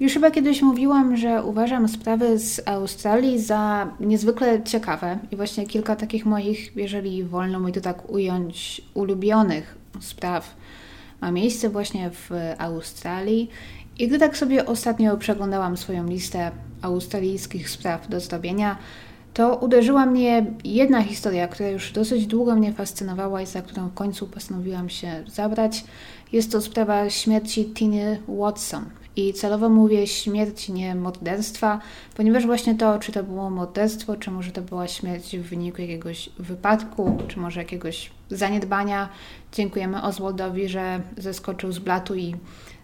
Już chyba kiedyś mówiłam, że uważam sprawy z Australii za niezwykle ciekawe i właśnie kilka takich moich, jeżeli wolno mi to tak ująć, ulubionych spraw ma miejsce właśnie w Australii. I gdy tak sobie ostatnio przeglądałam swoją listę australijskich spraw do zrobienia, to uderzyła mnie jedna historia, która już dosyć długo mnie fascynowała i za którą w końcu postanowiłam się zabrać. Jest to sprawa śmierci Tiny Watson. I celowo mówię śmierć, nie morderstwa, ponieważ właśnie to, czy to było morderstwo, czy może to była śmierć w wyniku jakiegoś wypadku, czy może jakiegoś zaniedbania. Dziękujemy Oswaldowi, że zeskoczył z blatu i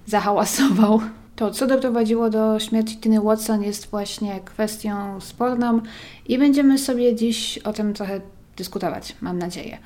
zahałasował. To, co doprowadziło do śmierci Tiny Watson, jest właśnie kwestią sporną i będziemy sobie dziś o tym trochę dyskutować, mam nadzieję.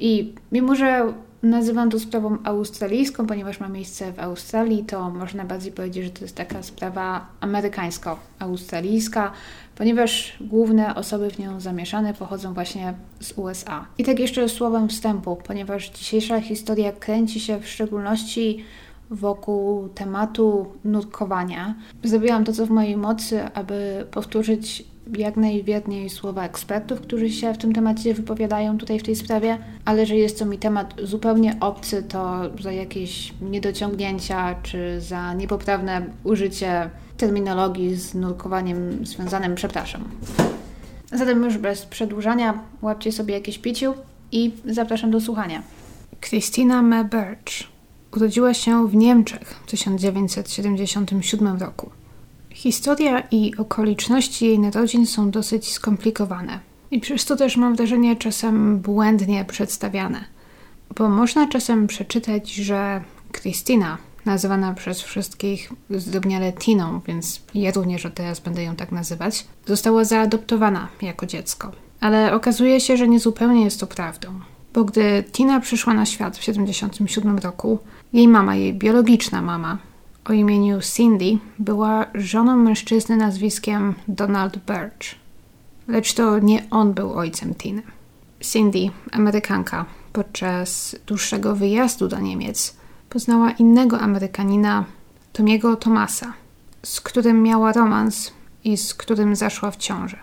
I mimo, że nazywam to sprawą australijską, ponieważ ma miejsce w Australii, to można bardziej powiedzieć, że to jest taka sprawa amerykańsko-australijska, ponieważ główne osoby w nią zamieszane pochodzą właśnie z USA. I tak jeszcze słowem wstępu, ponieważ dzisiejsza historia kręci się w szczególności wokół tematu nurkowania. Zrobiłam to, co w mojej mocy, aby powtórzyć jak najwierniej słowa ekspertów, którzy się w tym temacie wypowiadają tutaj w tej sprawie, ale że jest to mi temat zupełnie obcy, to za jakieś niedociągnięcia czy za niepoprawne użycie terminologii z nurkowaniem związanym, przepraszam. Zatem już bez przedłużania, łapcie sobie jakieś piciu i zapraszam do słuchania. Christina Me Birch Urodziła się w Niemczech w 1977 roku. Historia i okoliczności jej narodzin są dosyć skomplikowane i przez to też mam wrażenie czasem błędnie przedstawiane. Bo można czasem przeczytać, że Christina, nazywana przez wszystkich zdrobniale Tiną, więc ja również od teraz będę ją tak nazywać, została zaadoptowana jako dziecko. Ale okazuje się, że niezupełnie jest to prawdą. Bo gdy Tina przyszła na świat w 1977 roku, jej mama, jej biologiczna mama, o imieniu Cindy, była żoną mężczyzny nazwiskiem Donald Birch. Lecz to nie on był ojcem Tiny. Cindy, Amerykanka, podczas dłuższego wyjazdu do Niemiec poznała innego Amerykanina, Tomiego Tomasa, z którym miała romans i z którym zaszła w ciążę.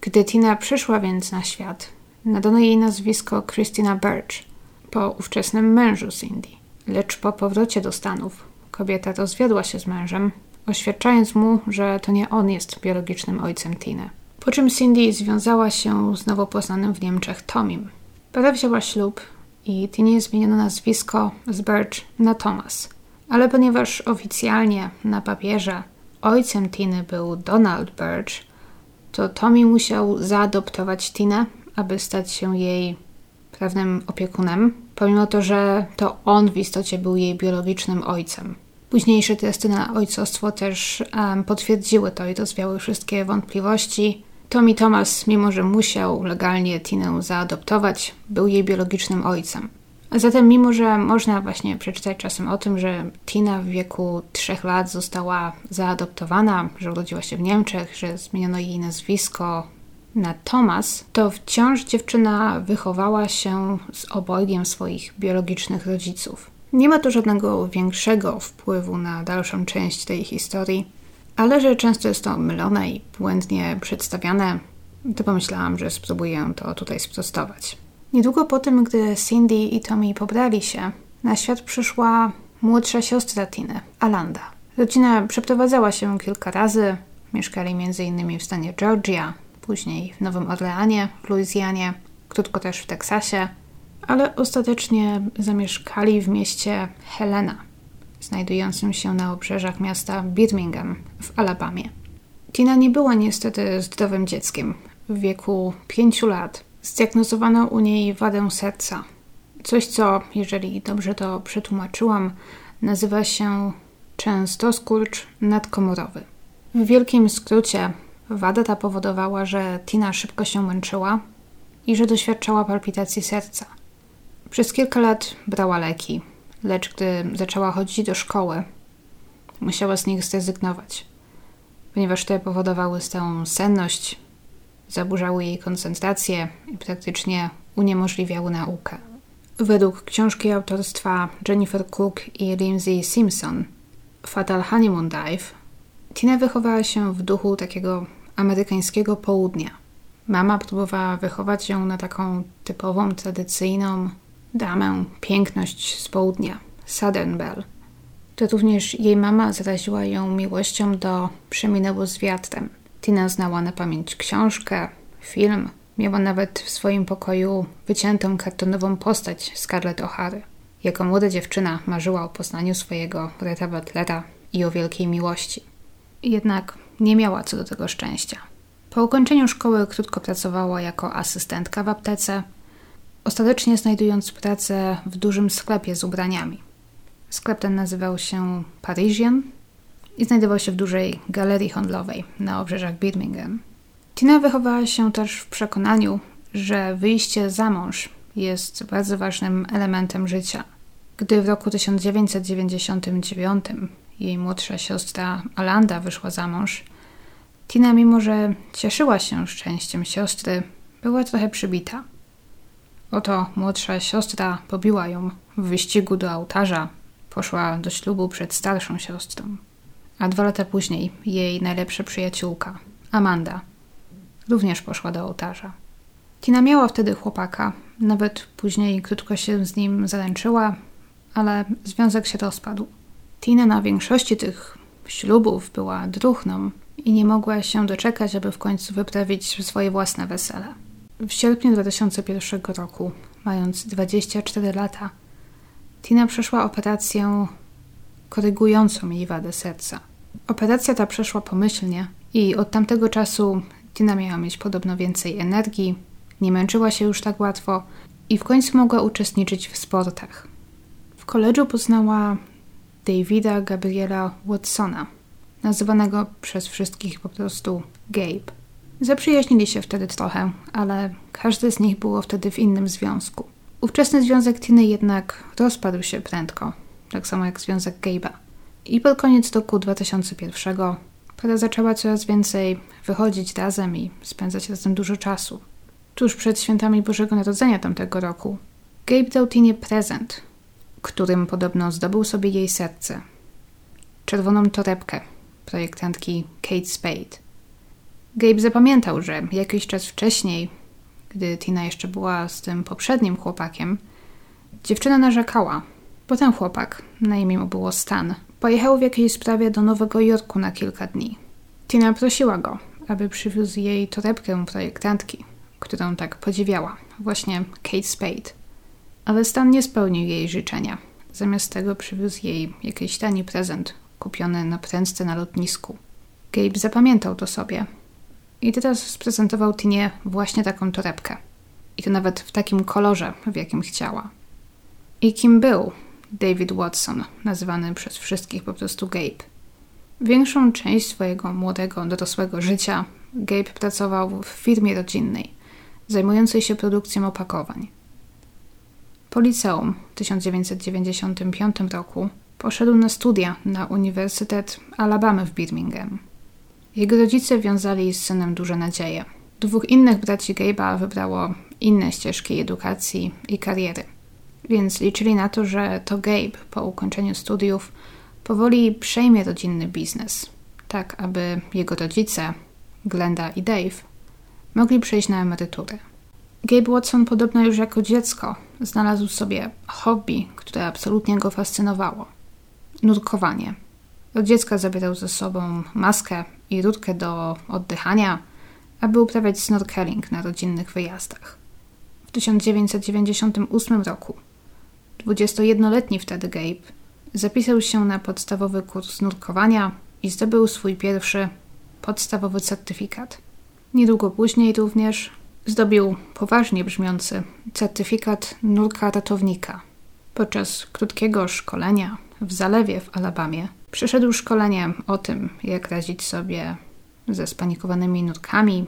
Gdy Tina przyszła więc na świat, nadano jej nazwisko Christina Birch po ówczesnym mężu Cindy. Lecz po powrocie do Stanów kobieta rozwiodła się z mężem, oświadczając mu, że to nie on jest biologicznym ojcem Tiny. Po czym Cindy związała się z nowo poznanym w Niemczech Tomim. Para wzięła ślub i Tinie zmieniono nazwisko z Birch na Thomas. Ale ponieważ oficjalnie na papierze ojcem Tiny był Donald Birch, to Tommy musiał zaadoptować Tinę, aby stać się jej prawnym opiekunem, pomimo to, że to on w istocie był jej biologicznym ojcem. Późniejsze testy na ojcostwo też um, potwierdziły to i rozwiały wszystkie wątpliwości. Tommy Thomas, mimo że musiał legalnie Tinę zaadoptować, był jej biologicznym ojcem. A zatem, mimo że można właśnie przeczytać czasem o tym, że Tina w wieku trzech lat została zaadoptowana, że urodziła się w Niemczech, że zmieniono jej nazwisko, na Thomas, to wciąż dziewczyna wychowała się z obojgiem swoich biologicznych rodziców. Nie ma to żadnego większego wpływu na dalszą część tej historii, ale że często jest to mylone i błędnie przedstawiane, to pomyślałam, że spróbuję to tutaj sprostować. Niedługo po tym, gdy Cindy i Tommy pobrali się, na świat przyszła młodsza siostra Tiny, Alanda. Rodzina przeprowadzała się kilka razy, mieszkali m.in. w stanie Georgia, później w Nowym Orleanie, w Luizjanie, krótko też w Teksasie, ale ostatecznie zamieszkali w mieście Helena, znajdującym się na obrzeżach miasta Birmingham w Alabamie. Tina nie była niestety zdrowym dzieckiem. W wieku pięciu lat zdiagnozowano u niej wadę serca. Coś, co, jeżeli dobrze to przetłumaczyłam, nazywa się często skurcz nadkomorowy. W wielkim skrócie Wada ta powodowała, że Tina szybko się męczyła i że doświadczała palpitacji serca. Przez kilka lat brała leki, lecz gdy zaczęła chodzić do szkoły, musiała z nich zrezygnować, ponieważ te powodowały stałą senność, zaburzały jej koncentrację i praktycznie uniemożliwiały naukę. Według książki autorstwa Jennifer Cook i Lindsay Simpson Fatal Honeymoon Dive Tina wychowała się w duchu takiego amerykańskiego południa. Mama próbowała wychować ją na taką typową, tradycyjną damę, piękność z południa, Southern. To również jej mama zaraziła ją miłością do Przeminęło z wiatrem. Tina znała na pamięć książkę, film, miała nawet w swoim pokoju wyciętą kartonową postać Scarlett O'Hary. Jako młoda dziewczyna marzyła o poznaniu swojego Reta Butlera i o wielkiej miłości. Jednak nie miała co do tego szczęścia. Po ukończeniu szkoły krótko pracowała jako asystentka w aptece, ostatecznie znajdując pracę w dużym sklepie z ubraniami. Sklep ten nazywał się Parisian i znajdował się w dużej galerii handlowej na obrzeżach Birmingham. Tina wychowała się też w przekonaniu, że wyjście za mąż jest bardzo ważnym elementem życia. Gdy w roku 1999 jej młodsza siostra Alanda wyszła za mąż, Tina, mimo że cieszyła się szczęściem siostry, była trochę przybita. Oto młodsza siostra pobiła ją w wyścigu do ołtarza, poszła do ślubu przed starszą siostrą. A dwa lata później jej najlepsza przyjaciółka, Amanda, również poszła do ołtarza. Tina miała wtedy chłopaka, nawet później krótko się z nim zaręczyła, ale związek się rozpadł. Tina na większości tych ślubów była druchną i nie mogła się doczekać, aby w końcu wyprawić swoje własne wesele. W sierpniu 2001 roku, mając 24 lata, Tina przeszła operację korygującą jej wadę serca. Operacja ta przeszła pomyślnie i od tamtego czasu Tina miała mieć podobno więcej energii, nie męczyła się już tak łatwo i w końcu mogła uczestniczyć w sportach. W koledżu poznała Davida Gabriela Watsona, nazywanego przez wszystkich po prostu Gabe. Zaprzyjaźnili się wtedy trochę, ale każdy z nich było wtedy w innym związku. Ówczesny związek Tiny jednak rozpadł się prędko, tak samo jak związek Gabe'a. I pod koniec roku 2001 para zaczęła coraz więcej wychodzić razem i spędzać razem dużo czasu. Tuż przed świętami Bożego Narodzenia tamtego roku Gabe dał Tinie prezent, którym podobno zdobył sobie jej serce. Czerwoną torebkę projektantki Kate Spade. Gabe zapamiętał, że jakiś czas wcześniej, gdy Tina jeszcze była z tym poprzednim chłopakiem, dziewczyna narzekała. Potem chłopak, na imię mu było Stan, pojechał w jakiejś sprawie do Nowego Jorku na kilka dni. Tina prosiła go, aby przywiózł jej torebkę projektantki, którą tak podziwiała, właśnie Kate Spade. Ale Stan nie spełnił jej życzenia. Zamiast tego przywiózł jej jakiś tani prezent kupiony na prędce na lotnisku. Gabe zapamiętał to sobie i teraz sprezentował Tinie właśnie taką torebkę. I to nawet w takim kolorze, w jakim chciała. I kim był David Watson, nazywany przez wszystkich po prostu Gabe? Większą część swojego młodego, dorosłego życia Gabe pracował w firmie rodzinnej, zajmującej się produkcją opakowań. Po liceum w 1995 roku poszedł na studia na Uniwersytet Alabamy w Birmingham. Jego rodzice wiązali z synem duże nadzieje. Dwóch innych braci Gabe'a wybrało inne ścieżki edukacji i kariery, więc liczyli na to, że to Gabe po ukończeniu studiów powoli przejmie rodzinny biznes, tak aby jego rodzice, Glenda i Dave, mogli przejść na emeryturę. Gabe Watson podobno już jako dziecko znalazł sobie hobby, które absolutnie go fascynowało nurkowanie. Od dziecka zabierał ze sobą maskę i rurkę do oddychania, aby uprawiać snorkeling na rodzinnych wyjazdach. W 1998 roku 21-letni wtedy Gabe zapisał się na podstawowy kurs nurkowania i zdobył swój pierwszy podstawowy certyfikat. Niedługo później również zdobił poważnie brzmiący certyfikat nurka ratownika. Podczas krótkiego szkolenia w zalewie w Alabamie przeszedł szkolenie o tym, jak radzić sobie ze spanikowanymi nutkami,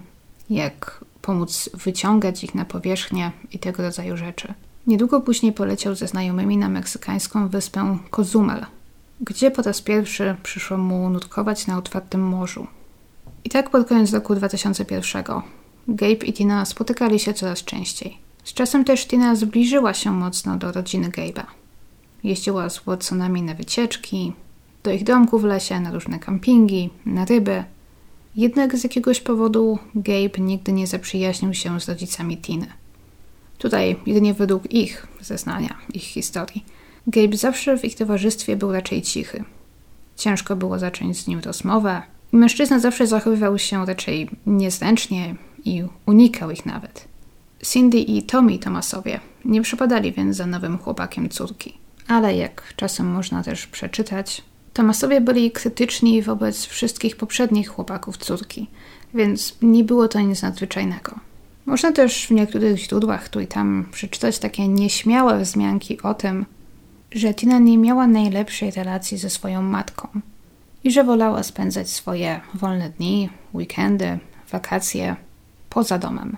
jak pomóc wyciągać ich na powierzchnię i tego rodzaju rzeczy. Niedługo później poleciał ze znajomymi na meksykańską wyspę Cozumel, gdzie po raz pierwszy przyszło mu nutkować na otwartym morzu. I tak pod koniec roku 2001 Gabe i Tina spotykali się coraz częściej. Z czasem też Tina zbliżyła się mocno do rodziny Gabe'a. Jeździła z Watsonami na wycieczki, do ich domku w lesie, na różne kampingi, na ryby. Jednak z jakiegoś powodu Gabe nigdy nie zaprzyjaźnił się z rodzicami Tiny. Tutaj jedynie według ich zeznania, ich historii. Gabe zawsze w ich towarzystwie był raczej cichy. Ciężko było zacząć z nim rozmowę. Mężczyzna zawsze zachowywał się raczej niezręcznie i unikał ich nawet. Cindy i Tommy Tomasowie nie przypadali więc za nowym chłopakiem córki. Ale jak czasem można też przeczytać, Tomasowie byli krytyczni wobec wszystkich poprzednich chłopaków córki, więc nie było to nic nadzwyczajnego. Można też w niektórych źródłach tu i tam przeczytać takie nieśmiałe wzmianki o tym, że Tina nie miała najlepszej relacji ze swoją matką i że wolała spędzać swoje wolne dni, weekendy, wakacje poza domem.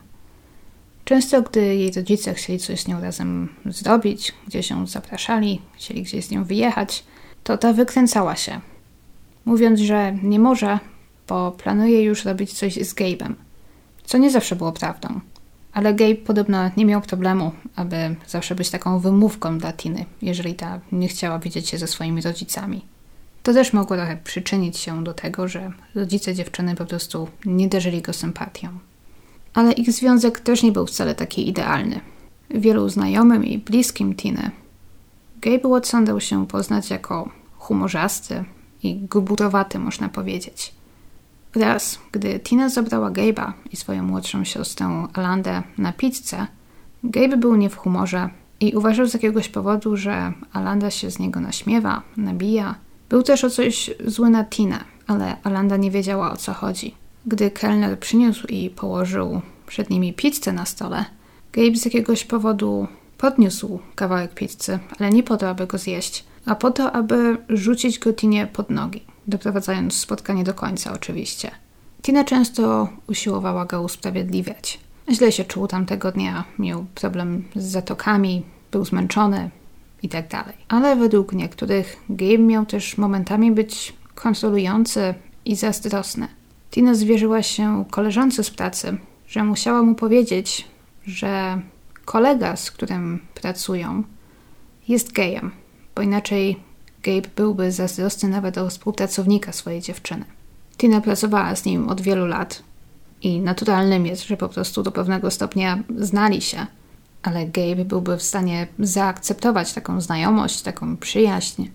Często, gdy jej rodzice chcieli coś z nią razem zrobić, gdzieś ją zapraszali, chcieli gdzieś z nią wyjechać, to ta wykręcała się, mówiąc, że nie może, bo planuje już robić coś z Gabe'em, co nie zawsze było prawdą. Ale Gabe podobno nie miał problemu, aby zawsze być taką wymówką dla Tiny, jeżeli ta nie chciała widzieć się ze swoimi rodzicami. To też mogło trochę przyczynić się do tego, że rodzice dziewczyny po prostu nie darzyli go sympatią. Ale ich związek też nie był wcale taki idealny. Wielu znajomym i bliskim Tiny Gabe Watson dał się poznać jako humorzasty i guburowaty, można powiedzieć. Raz, gdy Tina zabrała Gabe'a i swoją młodszą siostrę Alandę na pizzę, Gabe był nie w humorze i uważał z jakiegoś powodu, że Alanda się z niego naśmiewa, nabija. Był też o coś zły na Tinę, ale Alanda nie wiedziała o co chodzi. Gdy kelner przyniósł i położył przed nimi pizzę na stole, Gabe z jakiegoś powodu podniósł kawałek pizzy, ale nie po to, aby go zjeść, a po to, aby rzucić go Tinie pod nogi, doprowadzając spotkanie do końca oczywiście. Tina często usiłowała go usprawiedliwiać. Źle się czuł tamtego dnia, miał problem z zatokami, był zmęczony itd. Tak ale według niektórych Gabe miał też momentami być kontrolujący i zazdrosny. Tina zwierzyła się koleżance z pracy, że musiała mu powiedzieć, że kolega, z którym pracują, jest gejem, bo inaczej Gabe byłby zazdrosny nawet o współpracownika swojej dziewczyny. Tina pracowała z nim od wielu lat i naturalnym jest, że po prostu do pewnego stopnia znali się, ale Gabe byłby w stanie zaakceptować taką znajomość, taką przyjaźń,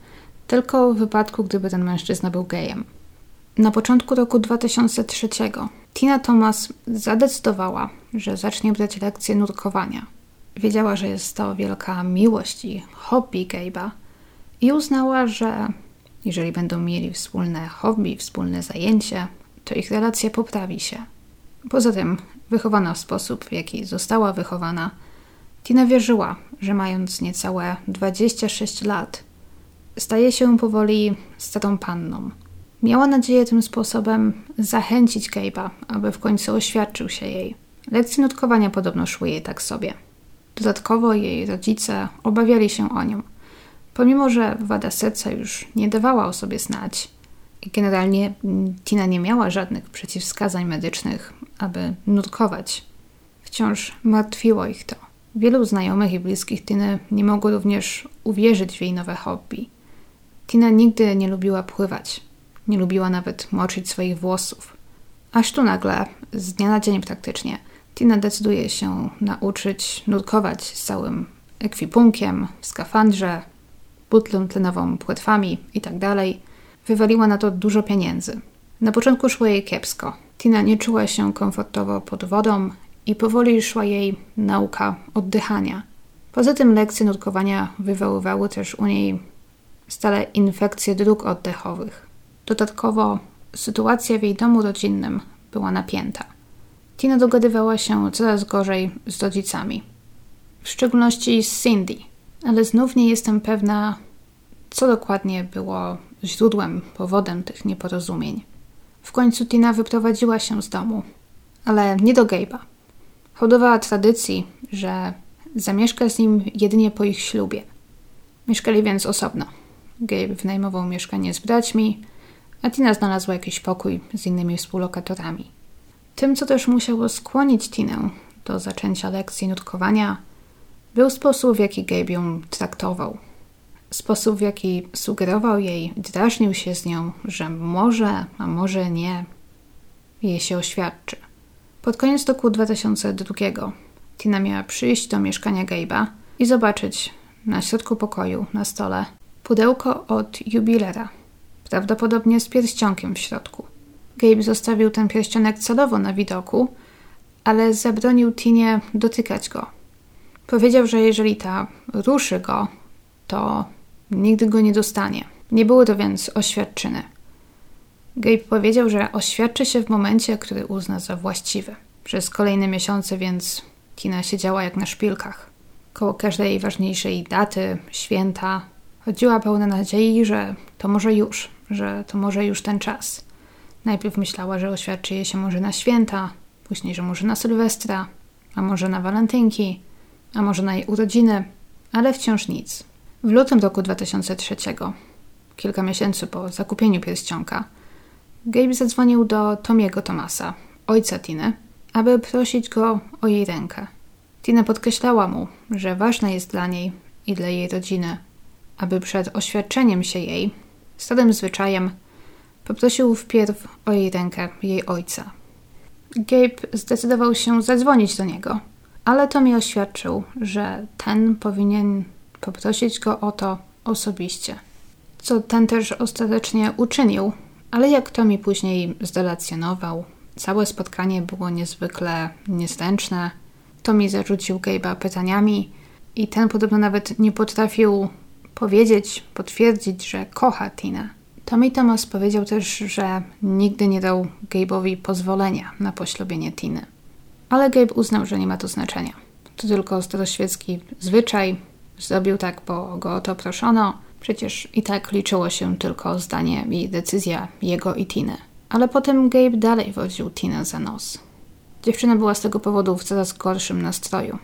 tylko w wypadku, gdyby ten mężczyzna był gejem. Na początku roku 2003 Tina Thomas zadecydowała, że zacznie brać lekcje nurkowania. Wiedziała, że jest to wielka miłość i hobby Gabe'a i uznała, że jeżeli będą mieli wspólne hobby, wspólne zajęcie, to ich relacja poprawi się. Poza tym, wychowana w sposób, w jaki została wychowana, Tina wierzyła, że mając niecałe 26 lat, staje się powoli starą panną. Miała nadzieję tym sposobem zachęcić Gabe'a, aby w końcu oświadczył się jej. Lekcje nutkowania podobno szły jej tak sobie. Dodatkowo jej rodzice obawiali się o nią. Pomimo, że wada serca już nie dawała o sobie znać generalnie Tina nie miała żadnych przeciwwskazań medycznych, aby nurkować, wciąż martwiło ich to. Wielu znajomych i bliskich Tiny nie mogło również uwierzyć w jej nowe hobby. Tina nigdy nie lubiła pływać, nie lubiła nawet moczyć swoich włosów. Aż tu nagle, z dnia na dzień praktycznie, Tina decyduje się nauczyć nurkować z całym ekwipunkiem, w skafandrze, butlą tlenową, płetwami itd. Tak Wywaliła na to dużo pieniędzy. Na początku szło jej kiepsko. Tina nie czuła się komfortowo pod wodą i powoli szła jej nauka oddychania. Poza tym lekcje nurkowania wywoływały też u niej stale infekcje dróg oddechowych. Dodatkowo sytuacja w jej domu rodzinnym była napięta. Tina dogadywała się coraz gorzej z rodzicami, w szczególności z Cindy, ale znów nie jestem pewna, co dokładnie było źródłem, powodem tych nieporozumień. W końcu Tina wyprowadziła się z domu, ale nie do Gabe'a. Hodowała tradycji, że zamieszka z nim jedynie po ich ślubie. Mieszkali więc osobno. Gabe wynajmował mieszkanie z braćmi, a Tina znalazła jakiś pokój z innymi współlokatorami. Tym, co też musiało skłonić Tinę do zaczęcia lekcji nutkowania, był sposób, w jaki Gabe ją traktował. Sposób, w jaki sugerował jej, drażnił się z nią, że może, a może nie, jej się oświadczy. Pod koniec roku 2002 Tina miała przyjść do mieszkania Gabe'a i zobaczyć na środku pokoju, na stole, pudełko od jubilera, prawdopodobnie z pierścionkiem w środku. Gabe zostawił ten pierścionek celowo na widoku, ale zabronił Tinie dotykać go. Powiedział, że jeżeli ta ruszy go, to nigdy go nie dostanie. Nie było to więc oświadczyny. Gabe powiedział, że oświadczy się w momencie, który uzna za właściwy. Przez kolejne miesiące więc Tina siedziała jak na szpilkach. Koło każdej ważniejszej daty, święta, chodziła pełna nadziei, że to może już, że to może już ten czas. Najpierw myślała, że oświadczy jej się może na święta, później, że może na Sylwestra, a może na walentynki, a może na jej urodziny, ale wciąż nic. W lutym roku 2003, kilka miesięcy po zakupieniu pierścionka, Gabe zadzwonił do Tomiego Tomasa, ojca Tiny, aby prosić go o jej rękę. Tina podkreślała mu, że ważne jest dla niej i dla jej rodziny, aby przed oświadczeniem się jej, starym zwyczajem, poprosił wpierw o jej rękę jej ojca. Gabe zdecydował się zadzwonić do niego, ale to mi oświadczył, że ten powinien poprosić go o to osobiście. Co ten też ostatecznie uczynił, ale jak to mi później zrelacjonował, całe spotkanie było niezwykle niezręczne. To mi zarzucił Gabe'a pytaniami i ten podobno nawet nie potrafił powiedzieć, potwierdzić, że kocha Tina. Tommy Thomas powiedział też, że nigdy nie dał Gabe'owi pozwolenia na poślubienie Tiny. Ale Gabe uznał, że nie ma to znaczenia. To tylko staroświecki zwyczaj. Zrobił tak, bo go o to proszono. Przecież i tak liczyło się tylko zdanie i decyzja jego i Tiny. Ale potem Gabe dalej wodził Tinę za nos. Dziewczyna była z tego powodu w coraz gorszym nastroju.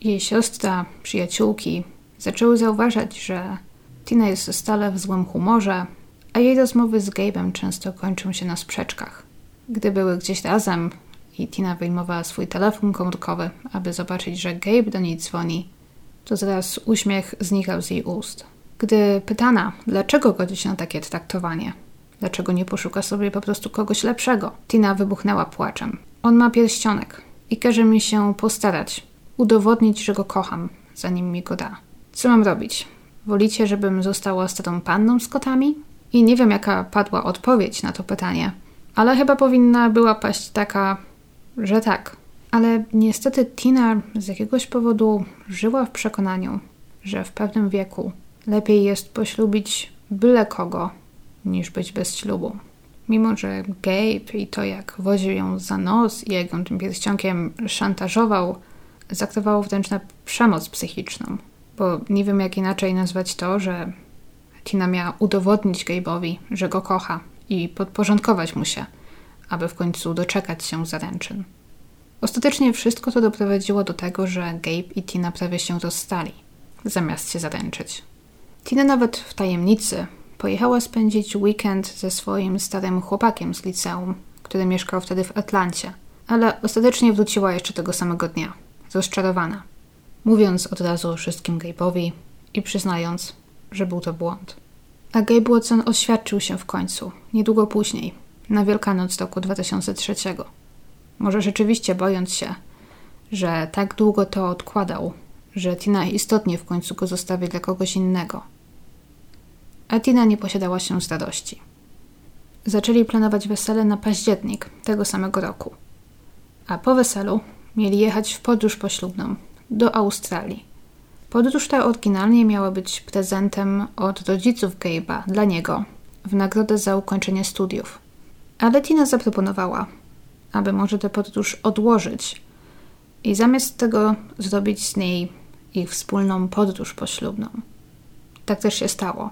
Jej siostra, przyjaciółki zaczęły zauważać, że Tina jest stale w złym humorze, a jej rozmowy z Gabe'em często kończą się na sprzeczkach. Gdy były gdzieś razem i Tina wyjmowała swój telefon komórkowy, aby zobaczyć, że Gabe do niej dzwoni, to zaraz uśmiech znikał z jej ust. Gdy pytana, dlaczego godzi się na takie traktowanie, dlaczego nie poszuka sobie po prostu kogoś lepszego, Tina wybuchnęła płaczem. On ma pierścionek i każe mi się postarać, udowodnić, że go kocham, zanim mi go da. Co mam robić? Wolicie, żebym została starą panną z kotami? I nie wiem, jaka padła odpowiedź na to pytanie, ale chyba powinna była paść taka, że tak. Ale niestety Tina z jakiegoś powodu żyła w przekonaniu, że w pewnym wieku lepiej jest poślubić byle kogo, niż być bez ślubu. Mimo, że Gabe i to, jak woził ją za nos i jak on tym pierścionkiem szantażował, zaktywowało wręcz na przemoc psychiczną. Bo nie wiem, jak inaczej nazwać to, że Tina miała udowodnić Gabe'owi, że go kocha i podporządkować mu się, aby w końcu doczekać się zaręczyn. Ostatecznie wszystko to doprowadziło do tego, że Gabe i Tina prawie się rozstali, zamiast się zaręczyć. Tina nawet w tajemnicy pojechała spędzić weekend ze swoim starym chłopakiem z liceum, który mieszkał wtedy w Atlancie, ale ostatecznie wróciła jeszcze tego samego dnia, rozczarowana, mówiąc od razu wszystkim Gabe'owi i przyznając, że był to błąd. A Gabe Watson oświadczył się w końcu, niedługo później, na Wielkanoc roku 2003. Może rzeczywiście bojąc się, że tak długo to odkładał, że Tina istotnie w końcu go zostawi dla kogoś innego. A Tina nie posiadała się z radości. Zaczęli planować wesele na październik tego samego roku. A po weselu mieli jechać w podróż poślubną do Australii. Podróż ta oryginalnie miała być prezentem od rodziców Gabe'a dla niego w nagrodę za ukończenie studiów. Ale Tina zaproponowała, aby może tę podróż odłożyć i zamiast tego zrobić z niej ich wspólną podróż poślubną. Tak też się stało.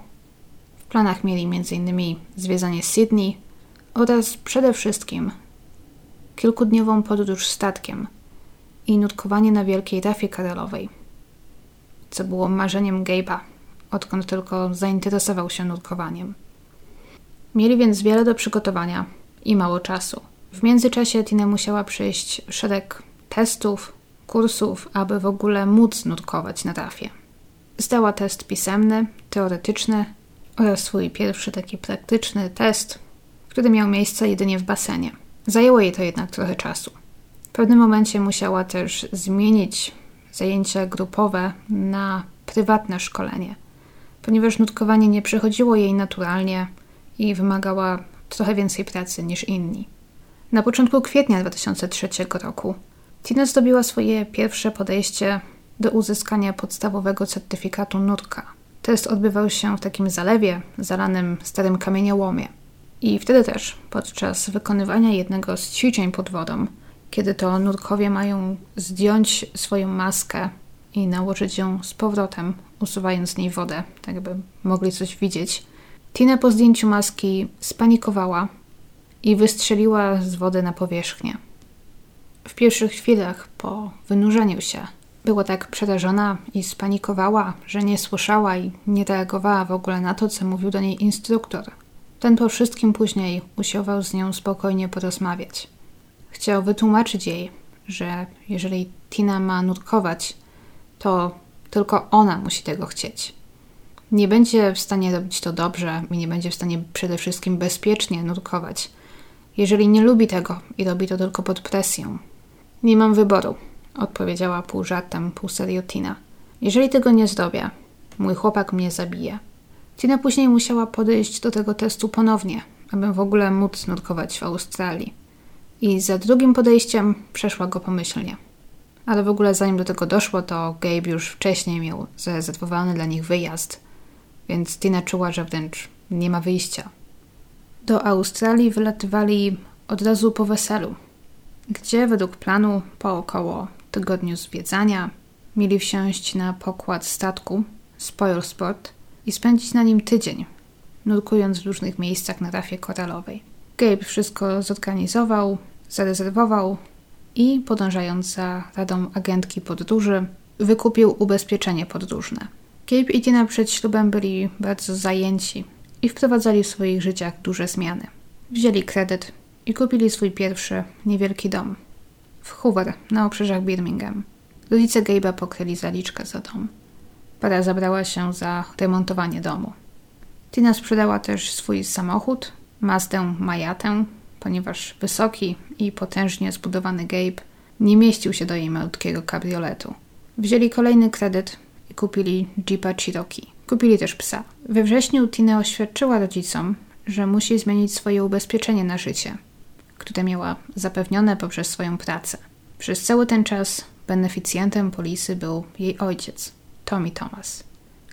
W planach mieli m.in. zwiedzanie Sydney oraz przede wszystkim kilkudniową podróż statkiem i nutkowanie na Wielkiej Rafie Karolowej – co było marzeniem Gabe'a, odkąd tylko zainteresował się nurkowaniem. Mieli więc wiele do przygotowania i mało czasu. W międzyczasie Tina musiała przejść szereg testów, kursów, aby w ogóle móc nurkować na rafie. Zdała test pisemny, teoretyczny oraz swój pierwszy taki praktyczny test, który miał miejsce jedynie w basenie. Zajęło jej to jednak trochę czasu. W pewnym momencie musiała też zmienić zajęcia grupowe na prywatne szkolenie, ponieważ nutkowanie nie przychodziło jej naturalnie i wymagała trochę więcej pracy niż inni. Na początku kwietnia 2003 roku Tina zdobiła swoje pierwsze podejście do uzyskania podstawowego certyfikatu nutka. Test odbywał się w takim zalewie zalanym starym kamieniołomie. I wtedy też, podczas wykonywania jednego z ćwiczeń pod wodą, kiedy to nurkowie mają zdjąć swoją maskę i nałożyć ją z powrotem, usuwając z niej wodę, tak by mogli coś widzieć, Tina po zdjęciu maski spanikowała i wystrzeliła z wody na powierzchnię. W pierwszych chwilach po wynurzeniu się była tak przerażona i spanikowała, że nie słyszała i nie reagowała w ogóle na to, co mówił do niej instruktor. Ten po wszystkim później usiłował z nią spokojnie porozmawiać. Chciał wytłumaczyć jej, że jeżeli Tina ma nurkować, to tylko ona musi tego chcieć. Nie będzie w stanie robić to dobrze i nie będzie w stanie przede wszystkim bezpiecznie nurkować, jeżeli nie lubi tego i robi to tylko pod presją. Nie mam wyboru, odpowiedziała pół żartem, pół serio Tina. Jeżeli tego nie zrobię, mój chłopak mnie zabije. Tina później musiała podejść do tego testu ponownie, aby w ogóle móc nurkować w Australii. I za drugim podejściem przeszła go pomyślnie. Ale w ogóle zanim do tego doszło, to Gabe już wcześniej miał zarezerwowany dla nich wyjazd, więc Tina czuła, że wręcz nie ma wyjścia. Do Australii wylatywali od razu po weselu, gdzie według planu po około tygodniu zwiedzania mieli wsiąść na pokład statku Spoil Sport i spędzić na nim tydzień, nurkując w różnych miejscach na rafie koralowej. Gabe wszystko zorganizował, zarezerwował i podążając za radą agentki podróży, wykupił ubezpieczenie podróżne. Gabe i Tina przed ślubem byli bardzo zajęci i wprowadzali w swoich życiach duże zmiany. Wzięli kredyt i kupili swój pierwszy, niewielki dom w Hoover na obrzeżach Birmingham. Rodzice Gabe'a pokryli zaliczkę za dom. Para zabrała się za remontowanie domu. Tina sprzedała też swój samochód, Mazdę Majatę, ponieważ wysoki i potężnie zbudowany Gabe nie mieścił się do jej malutkiego kabrioletu. Wzięli kolejny kredyt i kupili Jeepa Cherokee. Kupili też psa. We wrześniu Tina oświadczyła rodzicom, że musi zmienić swoje ubezpieczenie na życie – które miała zapewnione poprzez swoją pracę. Przez cały ten czas beneficjentem polisy był jej ojciec, Tommy Thomas.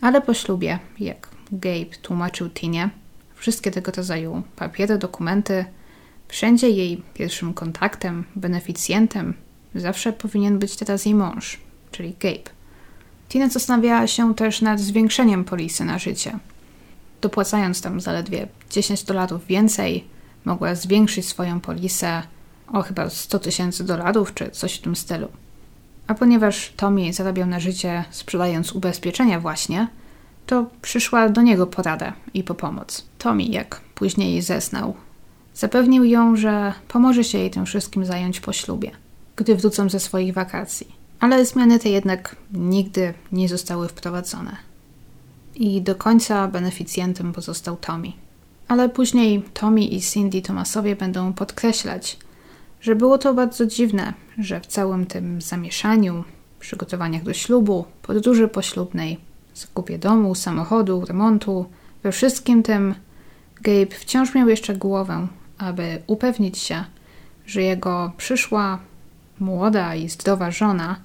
Ale po ślubie, jak Gabe tłumaczył Tinie, wszystkie tego rodzaju papiery, dokumenty, wszędzie jej pierwszym kontaktem, beneficjentem zawsze powinien być teraz jej mąż, czyli Gabe. Tina zastanawiała się też nad zwiększeniem polisy na życie, dopłacając tam zaledwie 10 dolarów więcej mogła zwiększyć swoją polisę o chyba 100 tysięcy dolarów czy coś w tym stylu. A ponieważ Tommy zarabiał na życie sprzedając ubezpieczenia właśnie, to przyszła do niego porada i po pomoc. Tommy, jak później zeznał, zapewnił ją, że pomoże się jej tym wszystkim zająć po ślubie, gdy wrócą ze swoich wakacji. Ale zmiany te jednak nigdy nie zostały wprowadzone. I do końca beneficjentem pozostał Tommy. Ale później Tommy i Cindy Thomasowie będą podkreślać, że było to bardzo dziwne, że w całym tym zamieszaniu, przygotowaniach do ślubu, podróży poślubnej, zakupie domu, samochodu, remontu, we wszystkim tym Gabe wciąż miał jeszcze głowę, aby upewnić się, że jego przyszła, młoda i zdrowa żona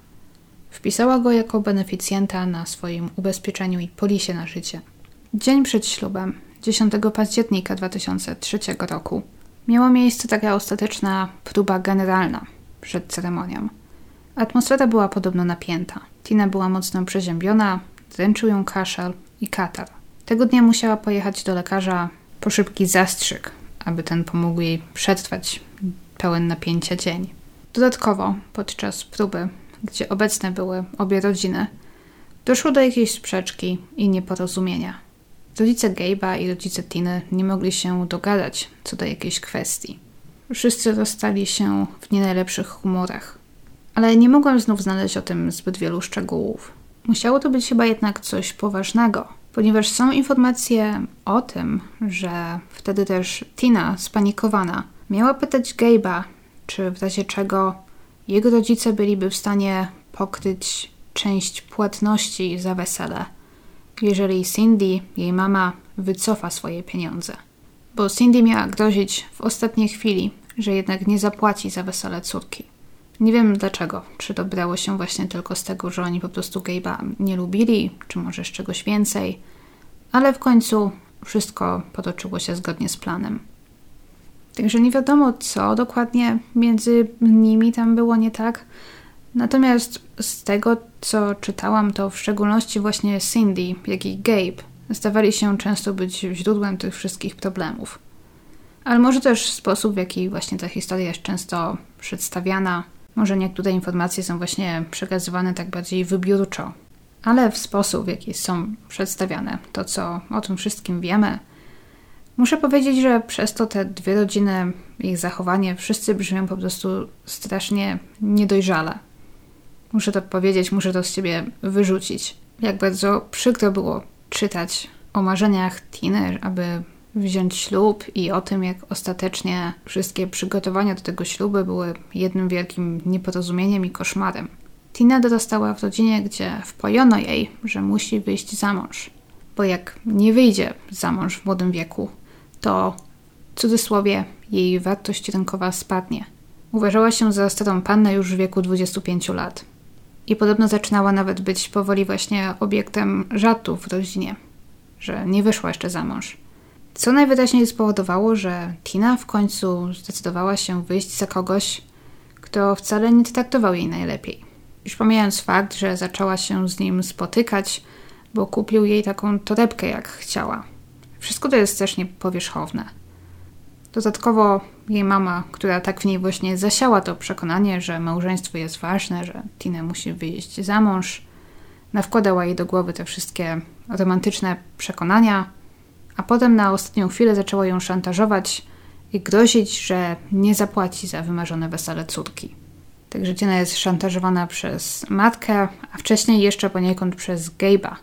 wpisała go jako beneficjenta na swoim ubezpieczeniu i polisie na życie. Dzień przed ślubem 10 października 2003 roku miała miejsce taka ostateczna próba generalna przed ceremonią. Atmosfera była podobno napięta. Tina była mocno przeziębiona, dręczył ją kaszel i katar. Tego dnia musiała pojechać do lekarza po szybki zastrzyk, aby ten pomógł jej przetrwać pełen napięcia dzień. Dodatkowo, podczas próby, gdzie obecne były obie rodziny, doszło do jakiejś sprzeczki i nieporozumienia. Rodzice Gabe'a i rodzice Tiny nie mogli się dogadać co do jakiejś kwestii. Wszyscy rozstali się w nie najlepszych humorach. Ale nie mogłam znów znaleźć o tym zbyt wielu szczegółów. Musiało to być chyba jednak coś poważnego, ponieważ są informacje o tym, że wtedy też Tina, spanikowana, miała pytać Gabe'a, czy w razie czego jego rodzice byliby w stanie pokryć część płatności za wesele, jeżeli Cindy, jej mama, wycofa swoje pieniądze. Bo Cindy miała grozić w ostatniej chwili, że jednak nie zapłaci za wesele córki. Nie wiem dlaczego. Czy to brało się właśnie tylko z tego, że oni po prostu Gabe'a nie lubili, czy może z czegoś więcej. Ale w końcu wszystko potoczyło się zgodnie z planem. Także nie wiadomo, co dokładnie między nimi tam było nie tak. Natomiast z tego, co czytałam, to w szczególności właśnie Cindy, jak i Gabe zdawali się często być źródłem tych wszystkich problemów. Ale może też sposób, w jaki właśnie ta historia jest często przedstawiana, może niektóre informacje są właśnie przekazywane tak bardziej wybiórczo, ale w sposób, w jaki są przedstawiane, to co o tym wszystkim wiemy, muszę powiedzieć, że przez to te dwie rodziny, ich zachowanie, wszyscy brzmią po prostu strasznie niedojrzale. Muszę to powiedzieć, muszę to z siebie wyrzucić. Jak bardzo przykro było czytać o marzeniach Tiny, aby wziąć ślub i o tym, jak ostatecznie wszystkie przygotowania do tego ślubu były jednym wielkim nieporozumieniem i koszmarem. Tina dorastała w rodzinie, gdzie wpojono jej, że musi wyjść za mąż, bo jak nie wyjdzie za mąż w młodym wieku, to w cudzysłowie jej wartość rynkowa spadnie. Uważała się za starą pannę już w wieku 25 lat. I podobno zaczynała nawet być powoli właśnie obiektem żartów w rodzinie, że nie wyszła jeszcze za mąż. Co najwyraźniej spowodowało, że Tina w końcu zdecydowała się wyjść za kogoś, kto wcale nie traktował jej najlepiej. Już pomijając fakt, że zaczęła się z nim spotykać, bo kupił jej taką torebkę jak chciała. Wszystko to jest też niepowierzchowne. Dodatkowo jej mama, która tak w niej właśnie zasiała to przekonanie, że małżeństwo jest ważne, że Tina musi wyjść za mąż, nawkładała jej do głowy te wszystkie romantyczne przekonania, a potem na ostatnią chwilę zaczęła ją szantażować i grozić, że nie zapłaci za wymarzone wesele córki. Także Tina jest szantażowana przez matkę, a wcześniej jeszcze poniekąd przez Gabe'a,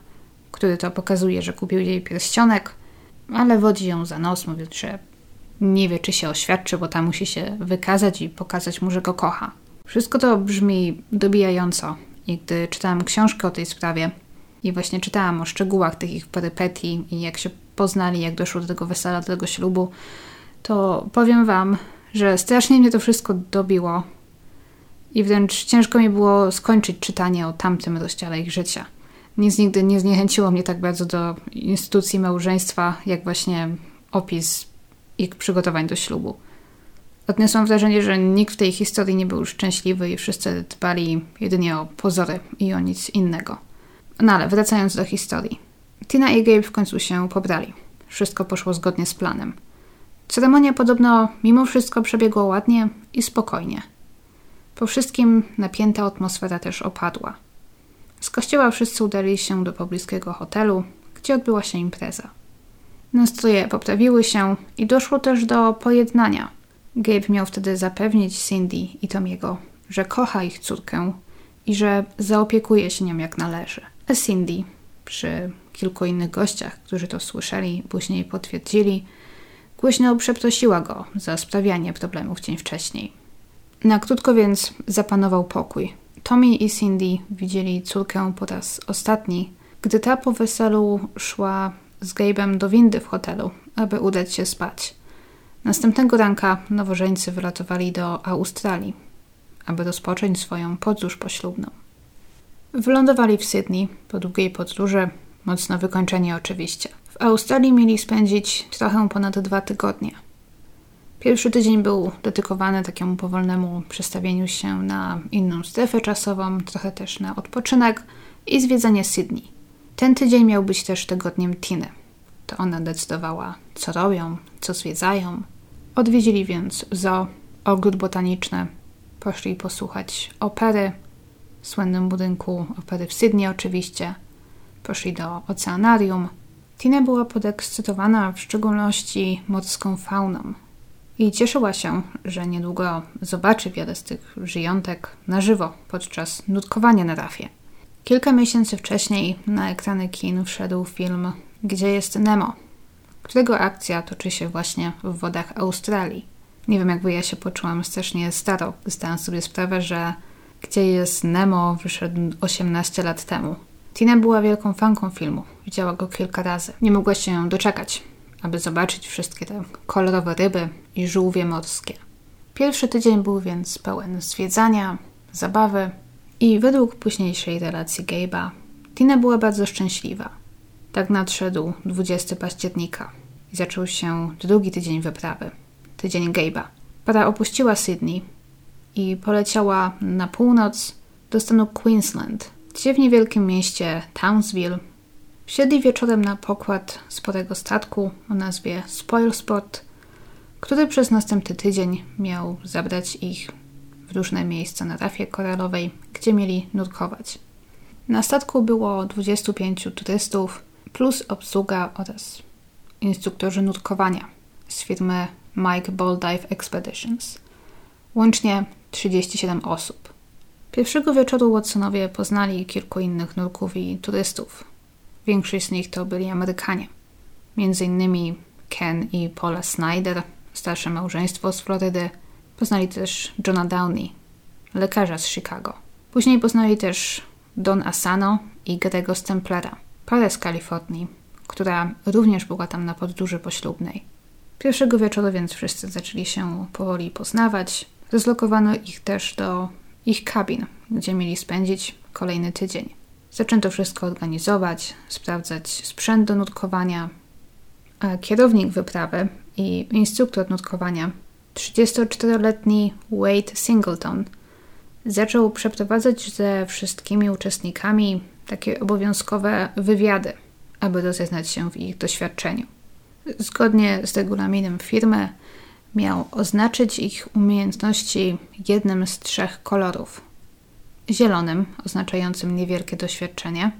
który to pokazuje, że kupił jej pierścionek, ale wodzi ją za nos, mówiąc, że nie wie, czy się oświadczy, bo ta musi się wykazać i pokazać mu, że go kocha. Wszystko to brzmi dobijająco. I gdy czytałam książkę o tej sprawie i właśnie czytałam o szczegółach tych ich perypetii i jak się poznali, jak doszło do tego wesela, do tego ślubu, to powiem Wam, że strasznie mnie to wszystko dobiło i wręcz ciężko mi było skończyć czytanie o tamtym rozdziale ich życia. Nic nigdy nie zniechęciło mnie tak bardzo do instytucji małżeństwa, jak właśnie opis ich przygotowań do ślubu. Odniosłam wrażenie, że nikt w tej historii nie był szczęśliwy i wszyscy dbali jedynie o pozory i o nic innego. No ale wracając do historii. Tina i Gabe w końcu się pobrali. Wszystko poszło zgodnie z planem. Ceremonia podobno mimo wszystko przebiegła ładnie i spokojnie. Po wszystkim napięta atmosfera też opadła. Z kościoła wszyscy udali się do pobliskiego hotelu, gdzie odbyła się impreza. Nastroje poprawiły się i doszło też do pojednania. Gabe miał wtedy zapewnić Cindy i Tomiego, że kocha ich córkę i że zaopiekuje się nią jak należy. A Cindy, przy kilku innych gościach, którzy to słyszeli, później potwierdzili, głośno przeprosiła go za sprawianie problemów dzień wcześniej. Na krótko więc zapanował pokój. Tommy i Cindy widzieli córkę po raz ostatni, gdy ta po weselu szła z Gabe'em do windy w hotelu, aby udać się spać. Następnego ranka nowożeńcy wylatowali do Australii, aby rozpocząć swoją podróż poślubną. Wylądowali w Sydney po długiej podróży, mocno wykończeni oczywiście. W Australii mieli spędzić trochę ponad dwa tygodnie. Pierwszy tydzień był dedykowany takiemu powolnemu przestawieniu się na inną strefę czasową, trochę też na odpoczynek i zwiedzanie Sydney. Ten tydzień miał być też tygodniem Tiny. To ona decydowała, co robią, co zwiedzają. Odwiedzili więc zoo, ogród botaniczny, poszli posłuchać opery słynnym budynku opery w Sydney oczywiście. Poszli do oceanarium. Tina była podekscytowana w szczególności morską fauną i cieszyła się, że niedługo zobaczy wiele z tych żyjątek na żywo podczas nurkowania na rafie. Kilka miesięcy wcześniej na ekrany kin wszedł film Gdzie jest Nemo, którego akcja toczy się właśnie w wodach Australii. Nie wiem, jakby ja się poczułam strasznie staro. Zdałam sobie sprawę, że Gdzie jest Nemo wyszedł 18 lat temu. Tina była wielką fanką filmu. Widziała go kilka razy. Nie mogła się doczekać, aby zobaczyć wszystkie te kolorowe ryby i żółwie morskie. Pierwszy tydzień był więc pełen zwiedzania, zabawy i według późniejszej relacji Gabe'a, Tina była bardzo szczęśliwa. Tak nadszedł 20 października i zaczął się drugi tydzień wyprawy, tydzień Gabe'a. Para opuściła Sydney i poleciała na północ do stanu Queensland, gdzie w niewielkim mieście Townsville wsiedli wieczorem na pokład sporego statku o nazwie Spoilsport, który przez następny tydzień miał zabrać ich w różne miejsca na rafie koralowej, gdzie mieli nurkować. Na statku było 25 turystów, plus obsługa oraz instruktorzy nurkowania z firmy Mike Dive Expeditions. Łącznie 37 osób. Pierwszego wieczoru Watsonowie poznali kilku innych nurków i turystów. Większość z nich to byli Amerykanie. Między innymi Ken i Paula Snyder, starsze małżeństwo z Florydy. Poznali też Johna Downey, lekarza z Chicago. Później poznali też Don Asano i Grego Stemplera, parę z Kalifornii, która również była tam na podróży poślubnej. Pierwszego wieczoru więc wszyscy zaczęli się powoli poznawać. Rozlokowano ich też do ich kabin, gdzie mieli spędzić kolejny tydzień. Zaczęto wszystko organizować, sprawdzać sprzęt do nutkowania, kierownik wyprawy i instruktor nutkowania, 34-letni Wade Singleton, zaczął przeprowadzać ze wszystkimi uczestnikami takie obowiązkowe wywiady, aby rozeznać się w ich doświadczeniu. Zgodnie z regulaminem firmy miał oznaczyć ich umiejętności jednym z trzech kolorów. Zielonym, oznaczającym niewielkie doświadczenie.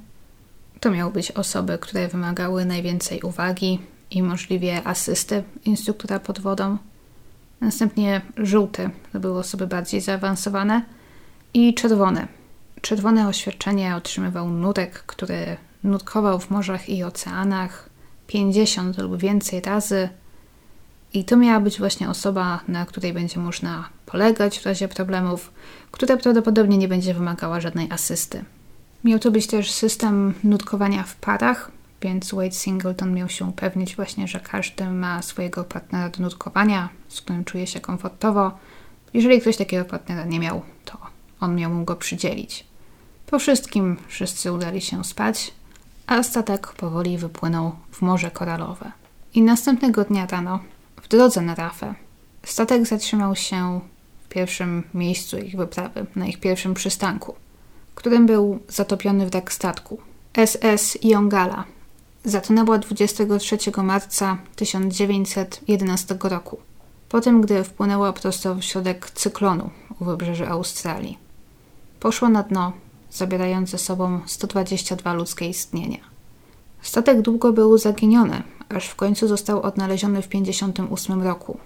To miały być osoby, które wymagały najwięcej uwagi i możliwie asysty instruktora pod wodą. Następnie żółty, to były osoby bardziej zaawansowane – i czerwone. Czerwone oświadczenie otrzymywał nurek, który nurkował w morzach i oceanach 50 lub więcej razy. I to miała być właśnie osoba, na której będzie można polegać w razie problemów, która prawdopodobnie nie będzie wymagała żadnej asysty. Miał to być też system nurkowania w parach, więc Wade Singleton miał się upewnić właśnie, że każdy ma swojego partnera do nurkowania, z którym czuje się komfortowo. Jeżeli ktoś takiego partnera nie miał, to on miał mu go przydzielić. Po wszystkim wszyscy udali się spać, a statek powoli wypłynął w Morze Koralowe. I następnego dnia rano, w drodze na rafę, statek zatrzymał się w pierwszym miejscu ich wyprawy, na ich pierwszym przystanku, którym był zatopiony wrak statku. SS Yongala zatonęła 23 marca 1911 roku, po tym gdy wpłynęła prosto w środek cyklonu u wybrzeży Australii poszło na dno, zabierając ze sobą 122 ludzkie istnienia. Statek długo był zaginiony, aż w końcu został odnaleziony w 1958 roku.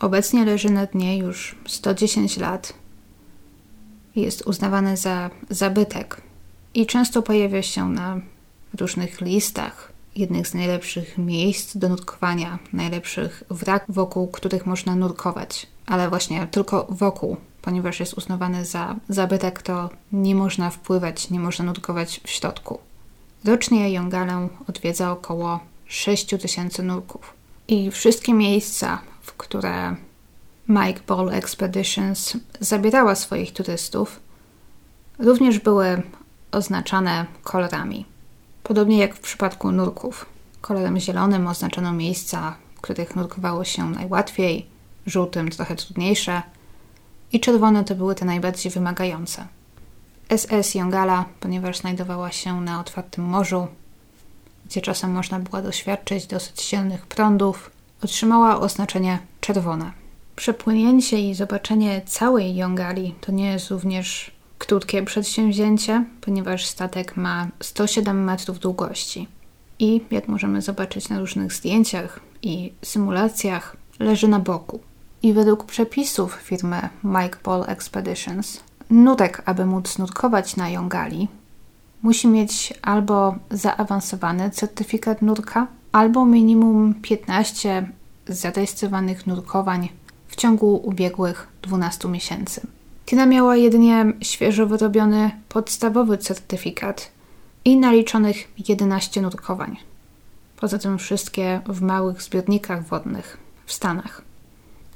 Obecnie leży na dnie już 110 lat. Jest uznawany za zabytek i często pojawia się na różnych listach jednych z najlepszych miejsc do nurkowania, najlepszych wrak, wokół których można nurkować, ale właśnie tylko wokół ponieważ jest uznawany za zabytek, to nie można wpływać, nie można nurkować w środku. Rocznie Jongalę odwiedza około 6 tysięcy nurków. I wszystkie miejsca, w które Mike Ball Expeditions zabierała swoich turystów, również były oznaczane kolorami. Podobnie jak w przypadku nurków. Kolorem zielonym oznaczano miejsca, w których nurkowało się najłatwiej, żółtym trochę trudniejsze – i czerwone to były te najbardziej wymagające. SS Jongala, ponieważ znajdowała się na otwartym morzu, gdzie czasem można było doświadczyć dosyć silnych prądów, otrzymała oznaczenie czerwone. Przepłynięcie i zobaczenie całej Jongali to nie jest również krótkie przedsięwzięcie, ponieważ statek ma 107 metrów długości i, jak możemy zobaczyć na różnych zdjęciach i symulacjach, leży na boku i według przepisów firmy Mike Paul Expeditions, nutek, aby móc nutkować na Jongali, musi mieć albo zaawansowany certyfikat nurka, albo minimum 15 zarejestrowanych nurkowań w ciągu ubiegłych 12 miesięcy. Tina miała jedynie świeżo wyrobiony podstawowy certyfikat i naliczonych 11 nurkowań. Poza tym wszystkie w małych zbiornikach wodnych w Stanach.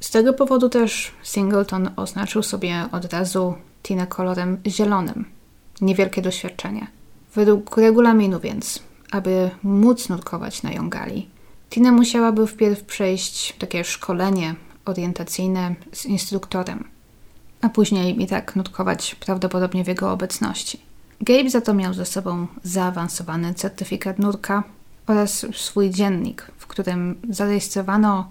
Z tego powodu też Singleton oznaczył sobie od razu Tina kolorem zielonym. Niewielkie doświadczenie. Według regulaminu więc, aby móc nurkować na Jongali, Tina musiałaby wpierw przejść takie szkolenie orientacyjne z instruktorem, a później i tak nurkować prawdopodobnie w jego obecności. Gabe za to miał ze sobą zaawansowany certyfikat nurka oraz swój dziennik, w którym zarejestrowano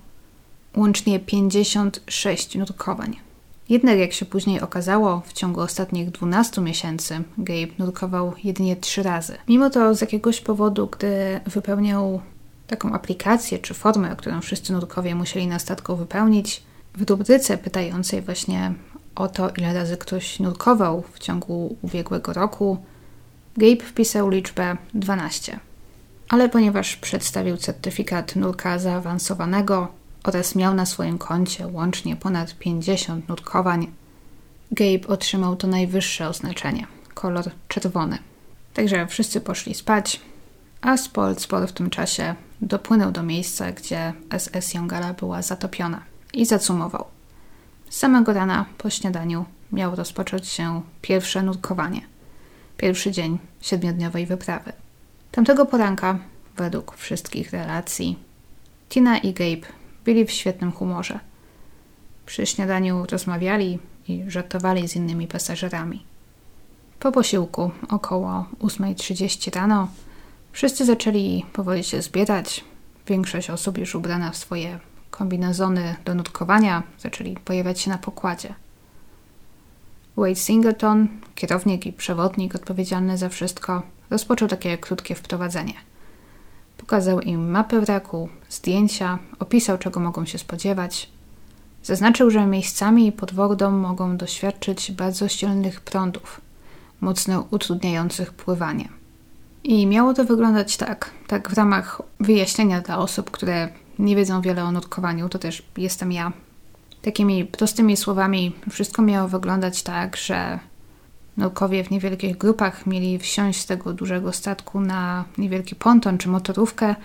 łącznie 56 nurkowań. Jednak jak się później okazało, w ciągu ostatnich 12 miesięcy Gabe nurkował jedynie 3 razy. Mimo to z jakiegoś powodu, gdy wypełniał taką aplikację czy formę, którą wszyscy nurkowie musieli na statku wypełnić, w rubryce pytającej właśnie o to, ile razy ktoś nurkował w ciągu ubiegłego roku, Gabe wpisał liczbę 12. Ale ponieważ przedstawił certyfikat nurka zaawansowanego, oraz miał na swoim koncie łącznie ponad 50 nurkowań, Gabe otrzymał to najwyższe oznaczenie kolor czerwony. Także wszyscy poszli spać, a Spolspor w tym czasie dopłynął do miejsca, gdzie SS Jongara była zatopiona i zacumował. Samego rana po śniadaniu miało rozpocząć się pierwsze nurkowanie, pierwszy dzień siedmiodniowej wyprawy. Tamtego poranka, według wszystkich relacji, Tina i Gabe byli w świetnym humorze. Przy śniadaniu rozmawiali i żartowali z innymi pasażerami. Po posiłku, około 8.30 rano, wszyscy zaczęli powoli się zbierać. Większość osób już ubrana w swoje kombinezony do nutkowania zaczęli pojawiać się na pokładzie. Wade Singleton, kierownik i przewodnik odpowiedzialny za wszystko, rozpoczął takie krótkie wprowadzenie – Pokazał im mapę wraku, zdjęcia, opisał, czego mogą się spodziewać. Zaznaczył, że miejscami pod wodą mogą doświadczyć bardzo silnych prądów, mocno utrudniających pływanie. I miało to wyglądać tak, tak w ramach wyjaśnienia dla osób, które nie wiedzą wiele o nutkowaniu, to też jestem ja. Takimi prostymi słowami, wszystko miało wyglądać tak, że Naukowie w niewielkich grupach mieli wsiąść z tego dużego statku na niewielki ponton czy motorówkę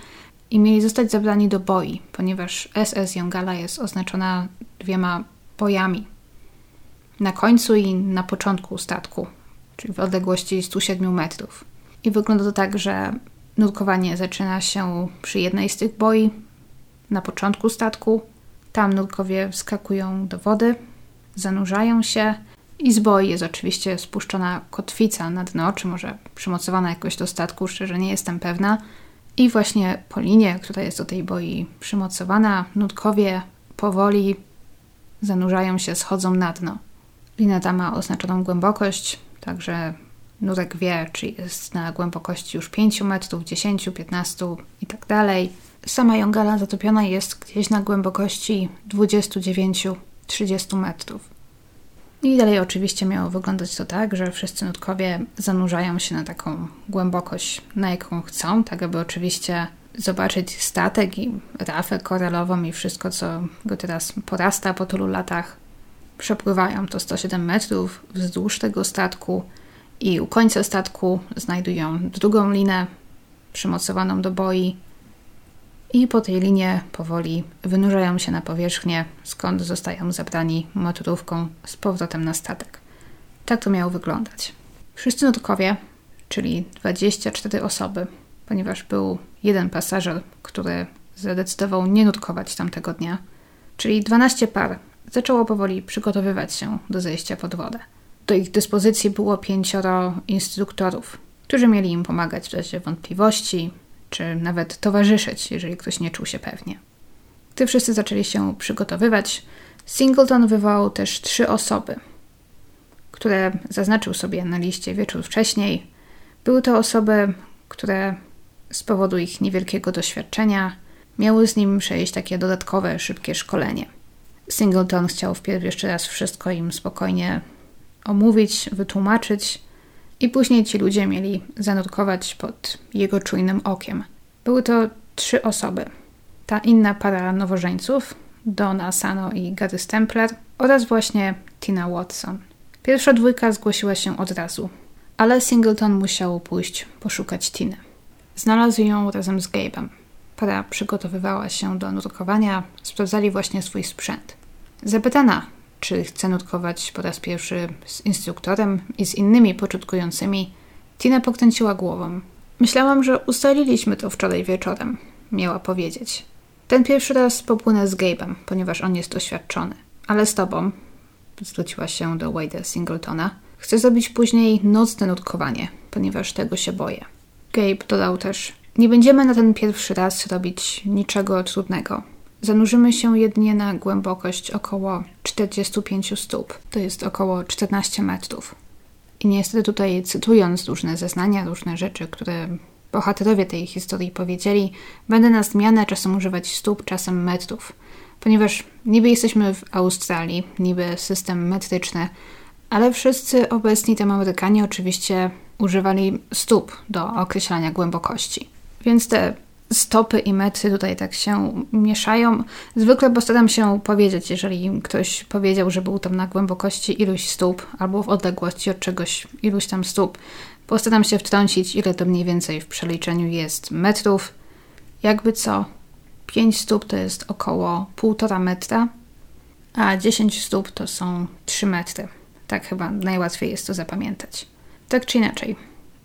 i mieli zostać zabrani do boi, ponieważ SS Jongala jest oznaczona dwiema bojami. Na końcu i na początku statku, czyli w odległości 107 metrów. I wygląda to tak, że nurkowanie zaczyna się przy jednej z tych boi, na początku statku. Tam nurkowie wskakują do wody, zanurzają się i z boi jest oczywiście spuszczona kotwica na dno, czy może przymocowana jakoś do statku, szczerze nie jestem pewna. I właśnie po linie, która jest do tej boi przymocowana, nutkowie powoli zanurzają się, schodzą na dno. Lina ta ma oznaczoną głębokość, także nurek wie, czy jest na głębokości już 5 metrów, 10, 15 i tak dalej. Sama Jongala zatopiona jest gdzieś na głębokości 29-30 metrów. I dalej oczywiście miało wyglądać to tak, że wszyscy nutkowie zanurzają się na taką głębokość, na jaką chcą, tak aby oczywiście zobaczyć statek i rafę koralową i wszystko, co go teraz porasta po tylu latach. Przepływają to 107 metrów wzdłuż tego statku i u końca statku znajdują drugą linę przymocowaną do boi i po tej linie powoli wynurzają się na powierzchnię, skąd zostają zabrani motorówką z powrotem na statek. Tak to miało wyglądać. Wszyscy nutkowie, czyli 24 osoby, ponieważ był jeden pasażer, który zadecydował nie nutkować tamtego dnia, czyli 12 par, zaczęło powoli przygotowywać się do zejścia pod wodę. Do ich dyspozycji było pięcioro instruktorów, którzy mieli im pomagać w razie wątpliwości, czy nawet towarzyszyć, jeżeli ktoś nie czuł się pewnie. Gdy wszyscy zaczęli się przygotowywać, Singleton wywołał też trzy osoby, które zaznaczył sobie na liście wieczór wcześniej. Były to osoby, które z powodu ich niewielkiego doświadczenia miały z nim przejść takie dodatkowe, szybkie szkolenie. Singleton chciał wpierw jeszcze raz wszystko im spokojnie omówić, wytłumaczyć I później ci ludzie mieli zanurkować pod jego czujnym okiem. Były to trzy osoby. Ta inna para nowożeńców, Donna Sano i Gary Stempler oraz właśnie Tina Watson. Pierwsza dwójka zgłosiła się od razu, ale Singleton musiał pójść poszukać Tiny. Znalazł ją razem z Gabe'em. Para przygotowywała się do nurkowania, sprawdzali właśnie swój sprzęt. Zapytana, czy chce nurkować po raz pierwszy z instruktorem i z innymi początkującymi, Tina pokręciła głową. Myślałam, że ustaliliśmy to wczoraj wieczorem, miała powiedzieć. Ten pierwszy raz popłynę z Gabe'em, ponieważ on jest doświadczony. Ale z tobą, zwróciła się do Wade'a Singletona, chcę zrobić później nocne nurkowanie, ponieważ tego się boję. Gabe dodał też, nie będziemy na ten pierwszy raz robić niczego trudnego. Zanurzymy się jedynie na głębokość około 45 stóp, to jest około 14 metrów. I niestety tutaj cytując różne zeznania, różne rzeczy, które bohaterowie tej historii powiedzieli, będę na zmianę czasem używać stóp, czasem metrów. Ponieważ niby jesteśmy w Australii, niby system metryczny, ale wszyscy obecni tam Amerykanie oczywiście używali stóp do określania głębokości. Więc te stopy i metry tutaj tak się mieszają. Zwykle postaram się powiedzieć, jeżeli ktoś powiedział, że był tam na głębokości iluś stóp albo w odległości od czegoś iluś tam stóp, postaram się wtrącić, ile to mniej więcej w przeliczeniu jest metrów. Jakby co, 5 stóp to jest około 1,5 metra, a 10 stóp to są 3 metry. Tak chyba najłatwiej jest to zapamiętać. Tak czy inaczej,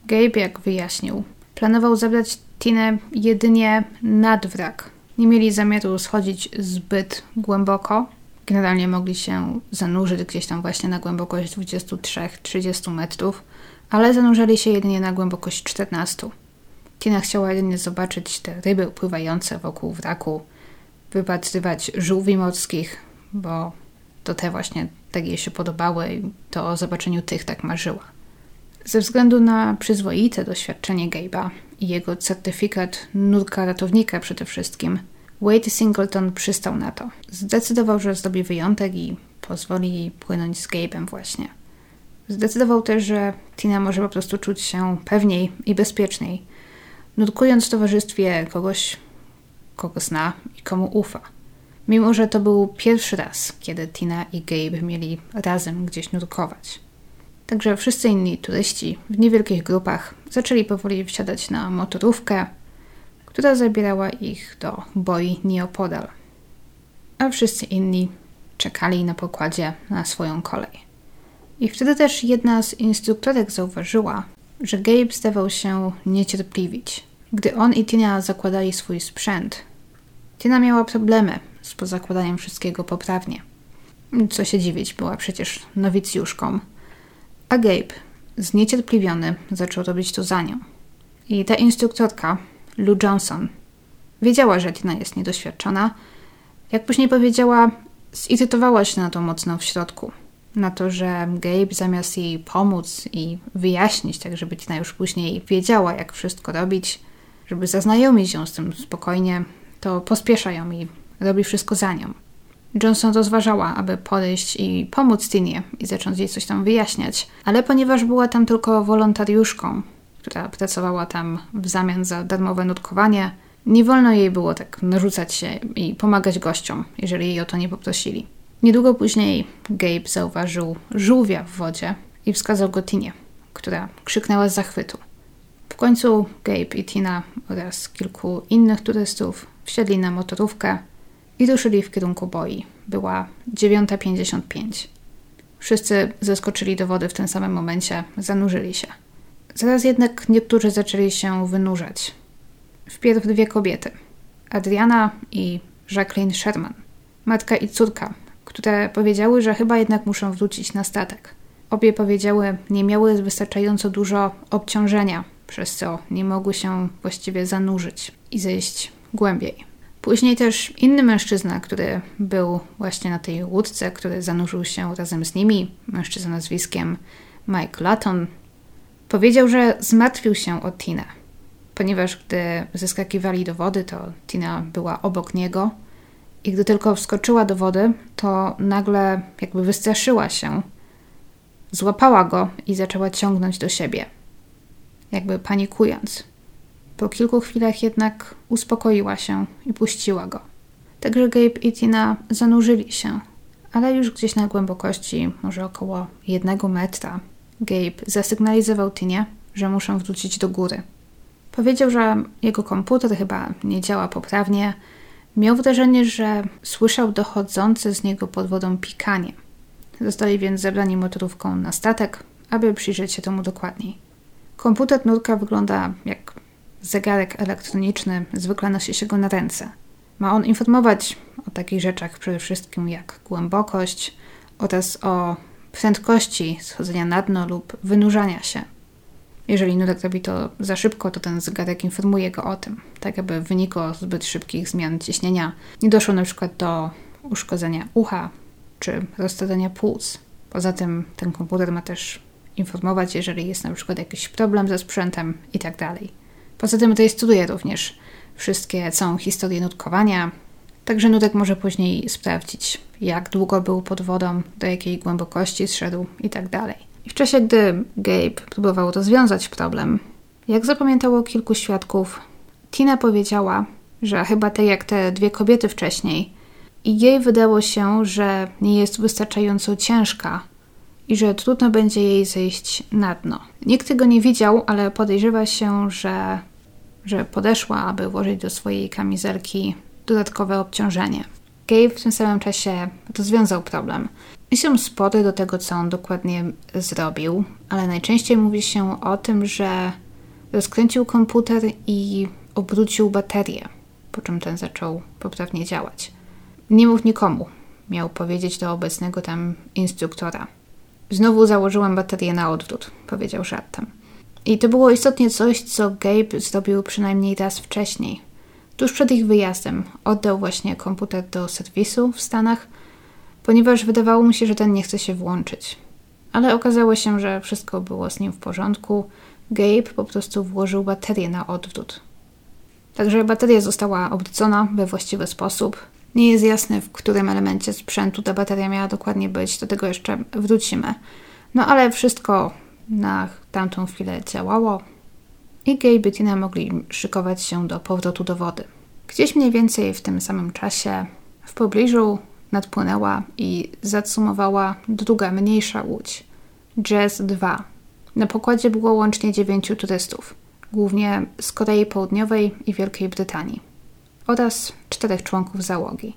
Gabe, jak wyjaśnił, planował zabrać Tinę jedynie nad wrak. Nie mieli zamiaru schodzić zbyt głęboko. Generalnie mogli się zanurzyć gdzieś tam właśnie na głębokość 23-30 metrów, ale zanurzyli się jedynie na głębokość 14. Tina chciała jedynie zobaczyć te ryby pływające wokół wraku, wypatrywać żółwi morskich, bo to te właśnie tak jej się podobały i to o zobaczeniu tych tak marzyła. Ze względu na przyzwoite doświadczenie Gabe'a i jego certyfikat nurka ratownika przede wszystkim, Wade Singleton przystał na to. Zdecydował, że zrobi wyjątek i pozwoli jej płynąć z Gabe'em właśnie. Zdecydował też, że Tina może po prostu czuć się pewniej i bezpieczniej, nurkując w towarzystwie kogoś, kogo zna i komu ufa. Mimo, że to był pierwszy raz, kiedy Tina i Gabe mieli razem gdzieś nurkować. Także wszyscy inni turyści w niewielkich grupach zaczęli powoli wsiadać na motorówkę, która zabierała ich do boi nieopodal. A wszyscy inni czekali na pokładzie na swoją kolej. I wtedy też jedna z instruktorek zauważyła, że Gabe zdawał się niecierpliwić. Gdy on i Tina zakładali swój sprzęt, Tina miała problemy z pozakładaniem wszystkiego poprawnie. Co się dziwić, była przecież nowicjuszką. A Gabe, zniecierpliwiony, zaczął robić to za nią. I ta instruktorka, Lou Johnson, wiedziała, że Tina jest niedoświadczona. Jak później powiedziała, zirytowała się na to mocno w środku. Na to, że Gabe zamiast jej pomóc i wyjaśnić, tak żeby Tina już później wiedziała, jak wszystko robić, żeby zaznajomić ją z tym spokojnie, to pospiesza ją i robi wszystko za nią. Johnson rozważała, aby podejść i pomóc Tinie i zacząć jej coś tam wyjaśniać, ale ponieważ była tam tylko wolontariuszką, która pracowała tam w zamian za darmowe nutkowanie, nie wolno jej było tak narzucać się i pomagać gościom, jeżeli jej o to nie poprosili. Niedługo później Gabe zauważył żółwia w wodzie i wskazał go Tinie, która krzyknęła z zachwytu. W końcu Gabe i Tina oraz kilku innych turystów wsiedli na motorówkę i ruszyli w kierunku boi. Była 9.55. Wszyscy zeskoczyli do wody w tym samym momencie, zanurzyli się. Zaraz jednak niektórzy zaczęli się wynurzać. Wpierw dwie kobiety. Adriana i Jacqueline Sherman. Matka i córka, które powiedziały, że chyba jednak muszą wrócić na statek. Obie powiedziały, nie miały wystarczająco dużo obciążenia, przez co nie mogły się właściwie zanurzyć i zejść głębiej. Później też inny mężczyzna, który był właśnie na tej łódce, który zanurzył się razem z nimi, mężczyzna nazwiskiem Mike Latton, powiedział, że zmartwił się o Tinę, ponieważ gdy zeskakiwali do wody, to Tina była obok niego i gdy tylko wskoczyła do wody, to nagle jakby wystraszyła się złapała go i zaczęła ciągnąć do siebie, jakby panikując. Po kilku chwilach jednak uspokoiła się i puściła go. Także Gabe i Tina zanurzyli się, ale już gdzieś na głębokości, może około jednego metra, Gabe zasygnalizował Tinie, że muszą wrócić do góry. Powiedział, że jego komputer chyba nie działa poprawnie. Miał wrażenie, że słyszał dochodzące z niego pod wodą pikanie. Zostali więc zebrani motorówką na statek, aby przyjrzeć się temu dokładniej. Komputer nurka wygląda jak zegarek elektroniczny, zwykle nosi się go na ręce. Ma on informować o takich rzeczach przede wszystkim jak głębokość oraz o prędkości schodzenia na dno lub wynurzania się. Jeżeli nurek robi to za szybko, to ten zegarek informuje go o tym, tak aby w wyniku zbyt szybkich zmian ciśnienia nie doszło przykład do uszkodzenia ucha czy roztodzenia płuc. Poza tym ten komputer ma też informować, jeżeli jest przykład jakiś problem ze sprzętem i tak. Poza tym rejestruje również wszystkie, całą historię nutkowania, także nutek może później sprawdzić, jak długo był pod wodą, do jakiej głębokości zszedł i tak. I w czasie, gdy Gabe próbował rozwiązać problem, jak zapamiętało kilku świadków, Tina powiedziała, że chyba tak jak te dwie kobiety wcześniej, i jej wydało się, że nie jest wystarczająco ciężka i że trudno będzie jej zejść na dno. Nikt tego nie widział, ale podejrzewa się, że, że podeszła, aby włożyć do swojej kamizelki dodatkowe obciążenie. Gabe w tym samym czasie rozwiązał problem. Są spory do tego, co on dokładnie zrobił, ale najczęściej mówi się o tym, że rozkręcił komputer i obrócił baterię, po czym ten zaczął poprawnie działać. Nie mów nikomu, miał powiedzieć do obecnego tam instruktora. Znowu założyłem baterię na odwrót, powiedział żartem. I to było istotnie coś, co Gabe zrobił przynajmniej raz wcześniej. Tuż przed ich wyjazdem oddał właśnie komputer do serwisu w Stanach, ponieważ wydawało mu się, że ten nie chce się włączyć. Ale okazało się, że wszystko było z nim w porządku. Gabe po prostu włożył baterię na odwrót. Także bateria została obrócona we właściwy sposób. Nie jest jasne, w którym elemencie sprzętu ta bateria miała dokładnie być, do tego jeszcze wrócimy. No ale wszystko na tamtą chwilę działało i Gabe i Tina mogli szykować się do powrotu do wody. Gdzieś mniej więcej w tym samym czasie w pobliżu nadpłynęła i zatrzymowała druga, mniejsza łódź, Jazz 2. Na pokładzie było łącznie dziewięciu turystów, głównie z Korei Południowej i Wielkiej Brytanii oraz czterech członków załogi.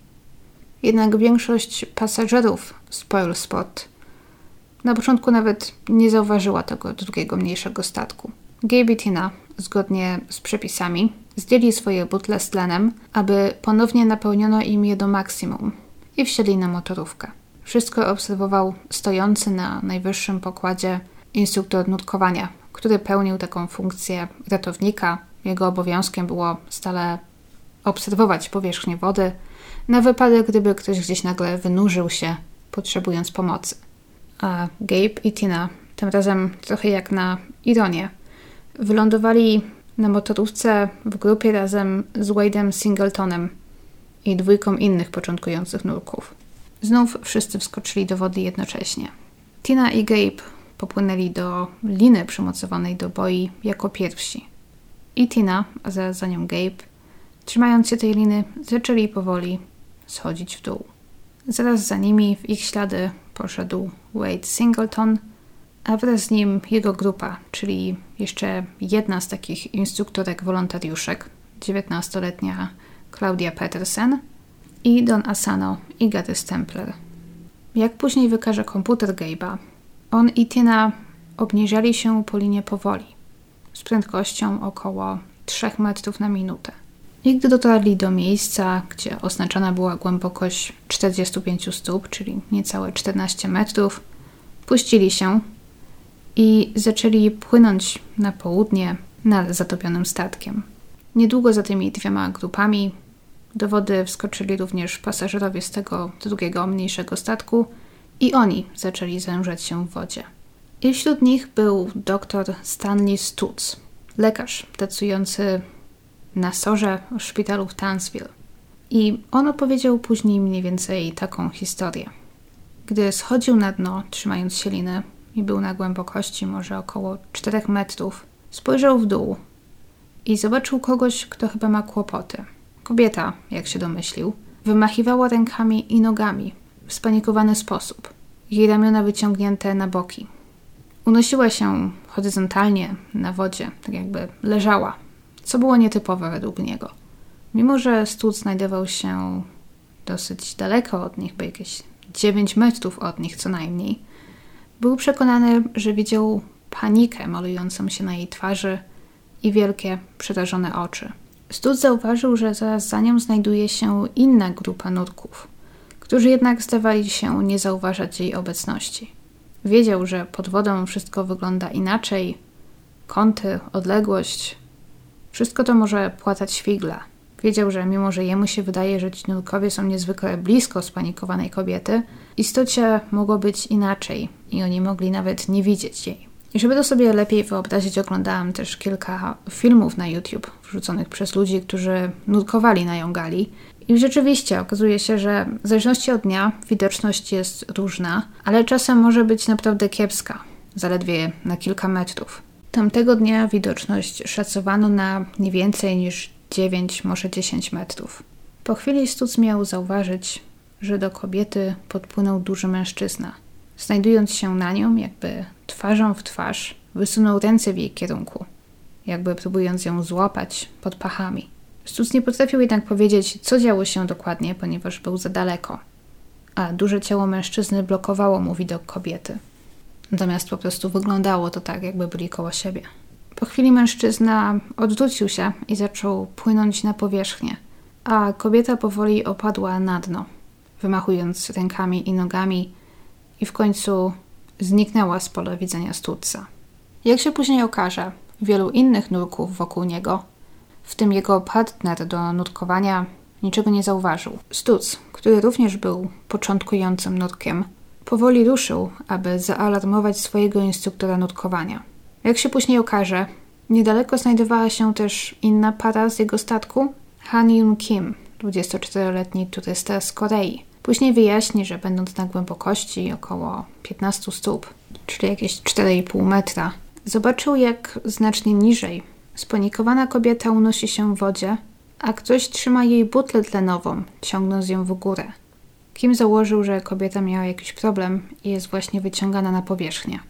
Jednak większość pasażerów Spoil Spot na początku nawet nie zauważyła tego drugiego mniejszego statku. Gabe Tina, zgodnie z przepisami, zdjęli swoje butle z tlenem, aby ponownie napełniono im je do maksimum i wsiedli na motorówkę. Wszystko obserwował stojący na najwyższym pokładzie instruktor nurkowania, który pełnił taką funkcję ratownika. Jego obowiązkiem było stale obserwować powierzchnię wody na wypadek, gdyby ktoś gdzieś nagle wynurzył się, potrzebując pomocy. A Gabe i Tina, tym razem trochę jak na ironię, wylądowali na motorówce w grupie razem z Wade'em Singletonem i dwójką innych początkujących nurków. Znów wszyscy wskoczyli do wody jednocześnie. Tina i Gabe popłynęli do liny przymocowanej do boi jako pierwsi. I Tina, a za, za nią Gabe, Trzymając się tej liny, zaczęli powoli schodzić w dół. Zaraz za nimi w ich ślady poszedł Wade Singleton, a wraz z nim jego grupa, czyli jeszcze jedna z takich instruktorek wolontariuszek, 19-letnia Claudia Petersen i Don Asano i Gary Stempler. Jak później wykaże komputer Gabe'a, on i Tina obniżali się po linie powoli, z prędkością około 3 metrów na minutę. I gdy dotarli do miejsca, gdzie oznaczona była głębokość 45 stóp, czyli niecałe 14 metrów, puścili się i zaczęli płynąć na południe nad zatopionym statkiem. Niedługo za tymi dwiema grupami do wody wskoczyli również pasażerowie z tego drugiego, mniejszego statku i oni zaczęli zanężać się w wodzie. I wśród nich był dr Stanley Stutz, lekarz pracujący na sorze w szpitalu w Townsville. I on opowiedział później mniej więcej taką historię. Gdy schodził na dno, trzymając się liny, i był na głębokości może około 4 metrów, spojrzał w dół i zobaczył kogoś, kto chyba ma kłopoty. Kobieta, jak się domyślił, wymachiwała rękami i nogami w spanikowany sposób, jej ramiona wyciągnięte na boki. Unosiła się horyzontalnie na wodzie, tak jakby leżała, co było nietypowe według niego. Mimo, że stód znajdował się dosyć daleko od nich, bo jakieś 9 metrów od nich co najmniej, był przekonany, że widział panikę malującą się na jej twarzy i wielkie, przerażone oczy. Stud zauważył, że zaraz za nią znajduje się inna grupa nurków, którzy jednak zdawali się nie zauważać jej obecności. Wiedział, że pod wodą wszystko wygląda inaczej, kąty, odległość, wszystko to może płatać świgla. Wiedział, że mimo, że jemu się wydaje, że ci są niezwykle blisko spanikowanej kobiety, istocie mogło być inaczej i oni mogli nawet nie widzieć jej. I żeby to sobie lepiej wyobrazić, oglądałam też kilka filmów na YouTube wrzuconych przez ludzi, którzy nurkowali na Jongali. I rzeczywiście okazuje się, że w zależności od dnia widoczność jest różna, ale czasem może być naprawdę kiepska, zaledwie na kilka metrów. Tamtego dnia widoczność szacowano na nie więcej niż 9, może 10 metrów. Po chwili Stuc miał zauważyć, że do kobiety podpłynął duży mężczyzna. Znajdując się na nią, jakby twarzą w twarz, wysunął ręce w jej kierunku, jakby próbując ją złapać pod pachami. Stuc nie potrafił jednak powiedzieć, co działo się dokładnie, ponieważ był za daleko, a duże ciało mężczyzny blokowało mu widok kobiety. Natomiast po prostu wyglądało to tak, jakby byli koło siebie. Po chwili mężczyzna odwrócił się i zaczął płynąć na powierzchnię, a kobieta powoli opadła na dno, wymachując rękami i nogami i w końcu zniknęła z pola widzenia Stutza. Jak się później okaże, wielu innych nurków wokół niego, w tym jego partner do nurkowania, niczego nie zauważył. Stutz, który również był początkującym nurkiem, powoli ruszył, aby zaalarmować swojego instruktora nurkowania. Jak się później okaże, niedaleko znajdowała się też inna para z jego statku, Han Yun Kim, 24-letni turysta z Korei. Później wyjaśni, że będąc na głębokości około 15 stóp, czyli jakieś 4,5 metra, zobaczył jak znacznie niżej spanikowana kobieta unosi się w wodzie, a ktoś trzyma jej butlę tlenową, ciągnąc ją w górę. Kim założył, że kobieta miała jakiś problem i jest właśnie wyciągana na powierzchnię.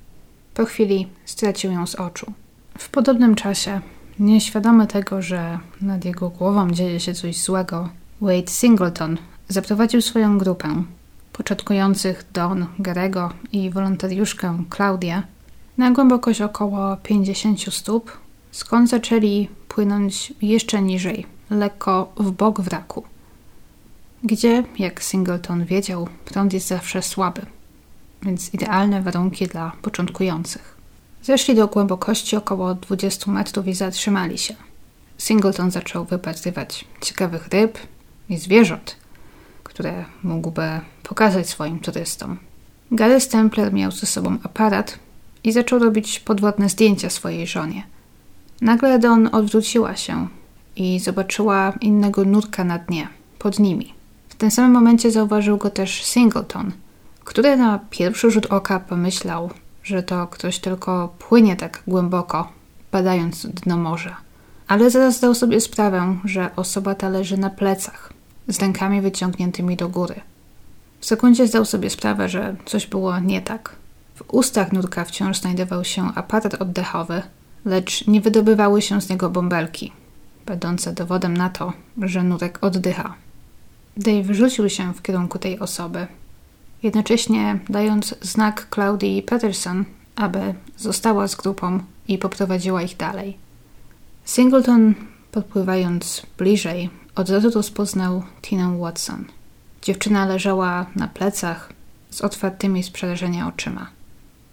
Po chwili stracił ją z oczu. W podobnym czasie, nieświadomy tego, że nad jego głową dzieje się coś złego, Wade Singleton zaprowadził swoją grupę początkujących Don, Garego i wolontariuszkę Claudię na głębokość około 50 stóp, skąd zaczęli płynąć jeszcze niżej, lekko w bok wraku, gdzie, jak Singleton wiedział, prąd jest zawsze słaby więc idealne warunki dla początkujących. Zeszli do głębokości około 20 metrów i zatrzymali się. Singleton zaczął wypatrywać ciekawych ryb i zwierząt, które mógłby pokazać swoim turystom. Gary Stempler miał ze sobą aparat i zaczął robić podwodne zdjęcia swojej żonie. Nagle Don odwróciła się i zobaczyła innego nurka na dnie, pod nimi. Tym samym momencie zauważył go też Singleton – który na pierwszy rzut oka pomyślał, że to ktoś tylko płynie tak głęboko, badając dno morza. Ale zaraz zdał sobie sprawę, że osoba ta leży na plecach, z rękami wyciągniętymi do góry. W sekundzie zdał sobie sprawę, że coś było nie tak. W ustach nurka wciąż znajdował się aparat oddechowy, lecz nie wydobywały się z niego bąbelki, będące dowodem na to, że nurek oddycha. Dave rzucił się w kierunku tej osoby, jednocześnie dając znak Claudii Peterson, aby została z grupą i poprowadziła ich dalej. Singleton, podpływając bliżej, od razu rozpoznał Tinę Watson. Dziewczyna leżała na plecach z otwartymi z przerażenia oczyma.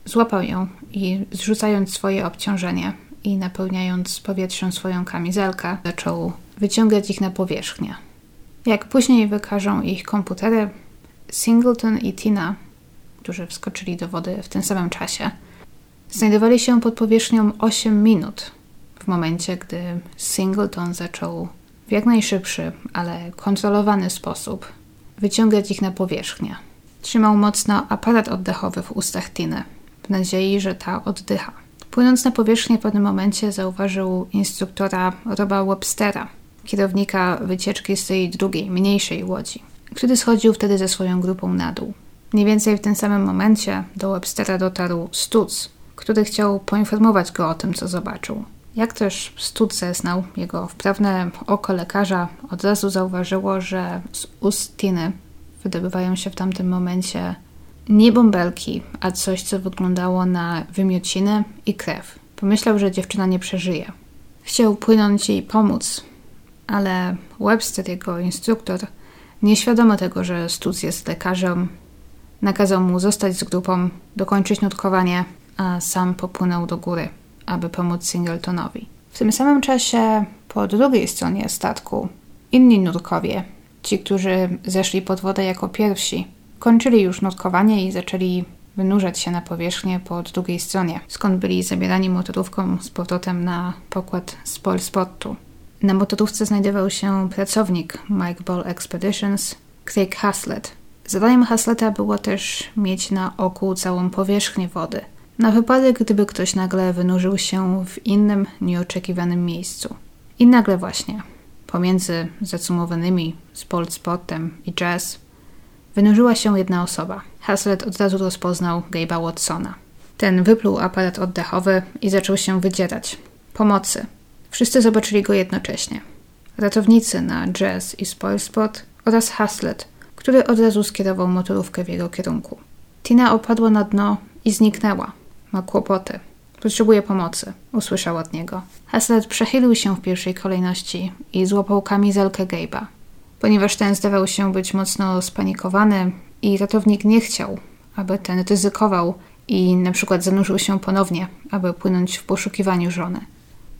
Złapał ją i zrzucając swoje obciążenie i napełniając powietrzem swoją kamizelkę, zaczął wyciągać ich na powierzchnię. Jak później wykażą ich komputery, Singleton i Tina, którzy wskoczyli do wody w tym samym czasie, znajdowali się pod powierzchnią 8 minut w momencie, gdy Singleton zaczął w jak najszybszy, ale kontrolowany sposób wyciągać ich na powierzchnię. Trzymał mocno aparat oddechowy w ustach Tiny, w nadziei, że ta oddycha. Płynąc na powierzchnię w pewnym momencie zauważył instruktora Roba Webstera, kierownika wycieczki z tej drugiej, mniejszej łodzi, który schodził wtedy ze swoją grupą na dół. Mniej więcej w tym samym momencie do Webstera dotarł Stutz, który chciał poinformować go o tym, co zobaczył. Jak też Stutz zeznał, jego wprawne oko lekarza od razu zauważyło, że z ust Tiny wydobywają się w tamtym momencie nie bąbelki, a coś, co wyglądało na wymiociny i krew. Pomyślał, że dziewczyna nie przeżyje. Chciał płynąć jej pomóc, ale Webster, jego instruktor, nieświadomy tego, że Stutz jest lekarzem, nakazał mu zostać z grupą, dokończyć nutkowanie, a sam popłynął do góry, aby pomóc Singletonowi. W tym samym czasie po drugiej stronie statku inni nurkowie, ci, którzy zeszli pod wodę jako pierwsi, kończyli już nurkowanie i zaczęli wynurzać się na powierzchnię po drugiej stronie, skąd byli zabierani motorówką z powrotem na pokład Spolsportu. Na motorówce znajdował się pracownik Mike Ball Expeditions, Craig Haslett. Zadaniem Hasletta było też mieć na oku całą powierzchnię wody, na wypadek, gdyby ktoś nagle wynurzył się w innym, nieoczekiwanym miejscu. I nagle właśnie, pomiędzy zacumowanymi Spolsportem i Jazz, wynurzyła się jedna osoba. Haslett od razu rozpoznał Gabe'a Watsona. Ten wypluł aparat oddechowy i zaczął się wydzierać. Pomocy. Wszyscy zobaczyli go jednocześnie. Ratownicy na Jazz i Spoilspot oraz Haslett, który od razu skierował motorówkę w jego kierunku. Tina opadła na dno i zniknęła. Ma kłopoty. Potrzebuje pomocy, usłyszał od niego. Haslett przechylił się w pierwszej kolejności i złapał kamizelkę Gabe'a. Ponieważ ten zdawał się być mocno spanikowany i ratownik nie chciał, aby ten ryzykował i na przykład zanurzył się ponownie, aby płynąć w poszukiwaniu żony.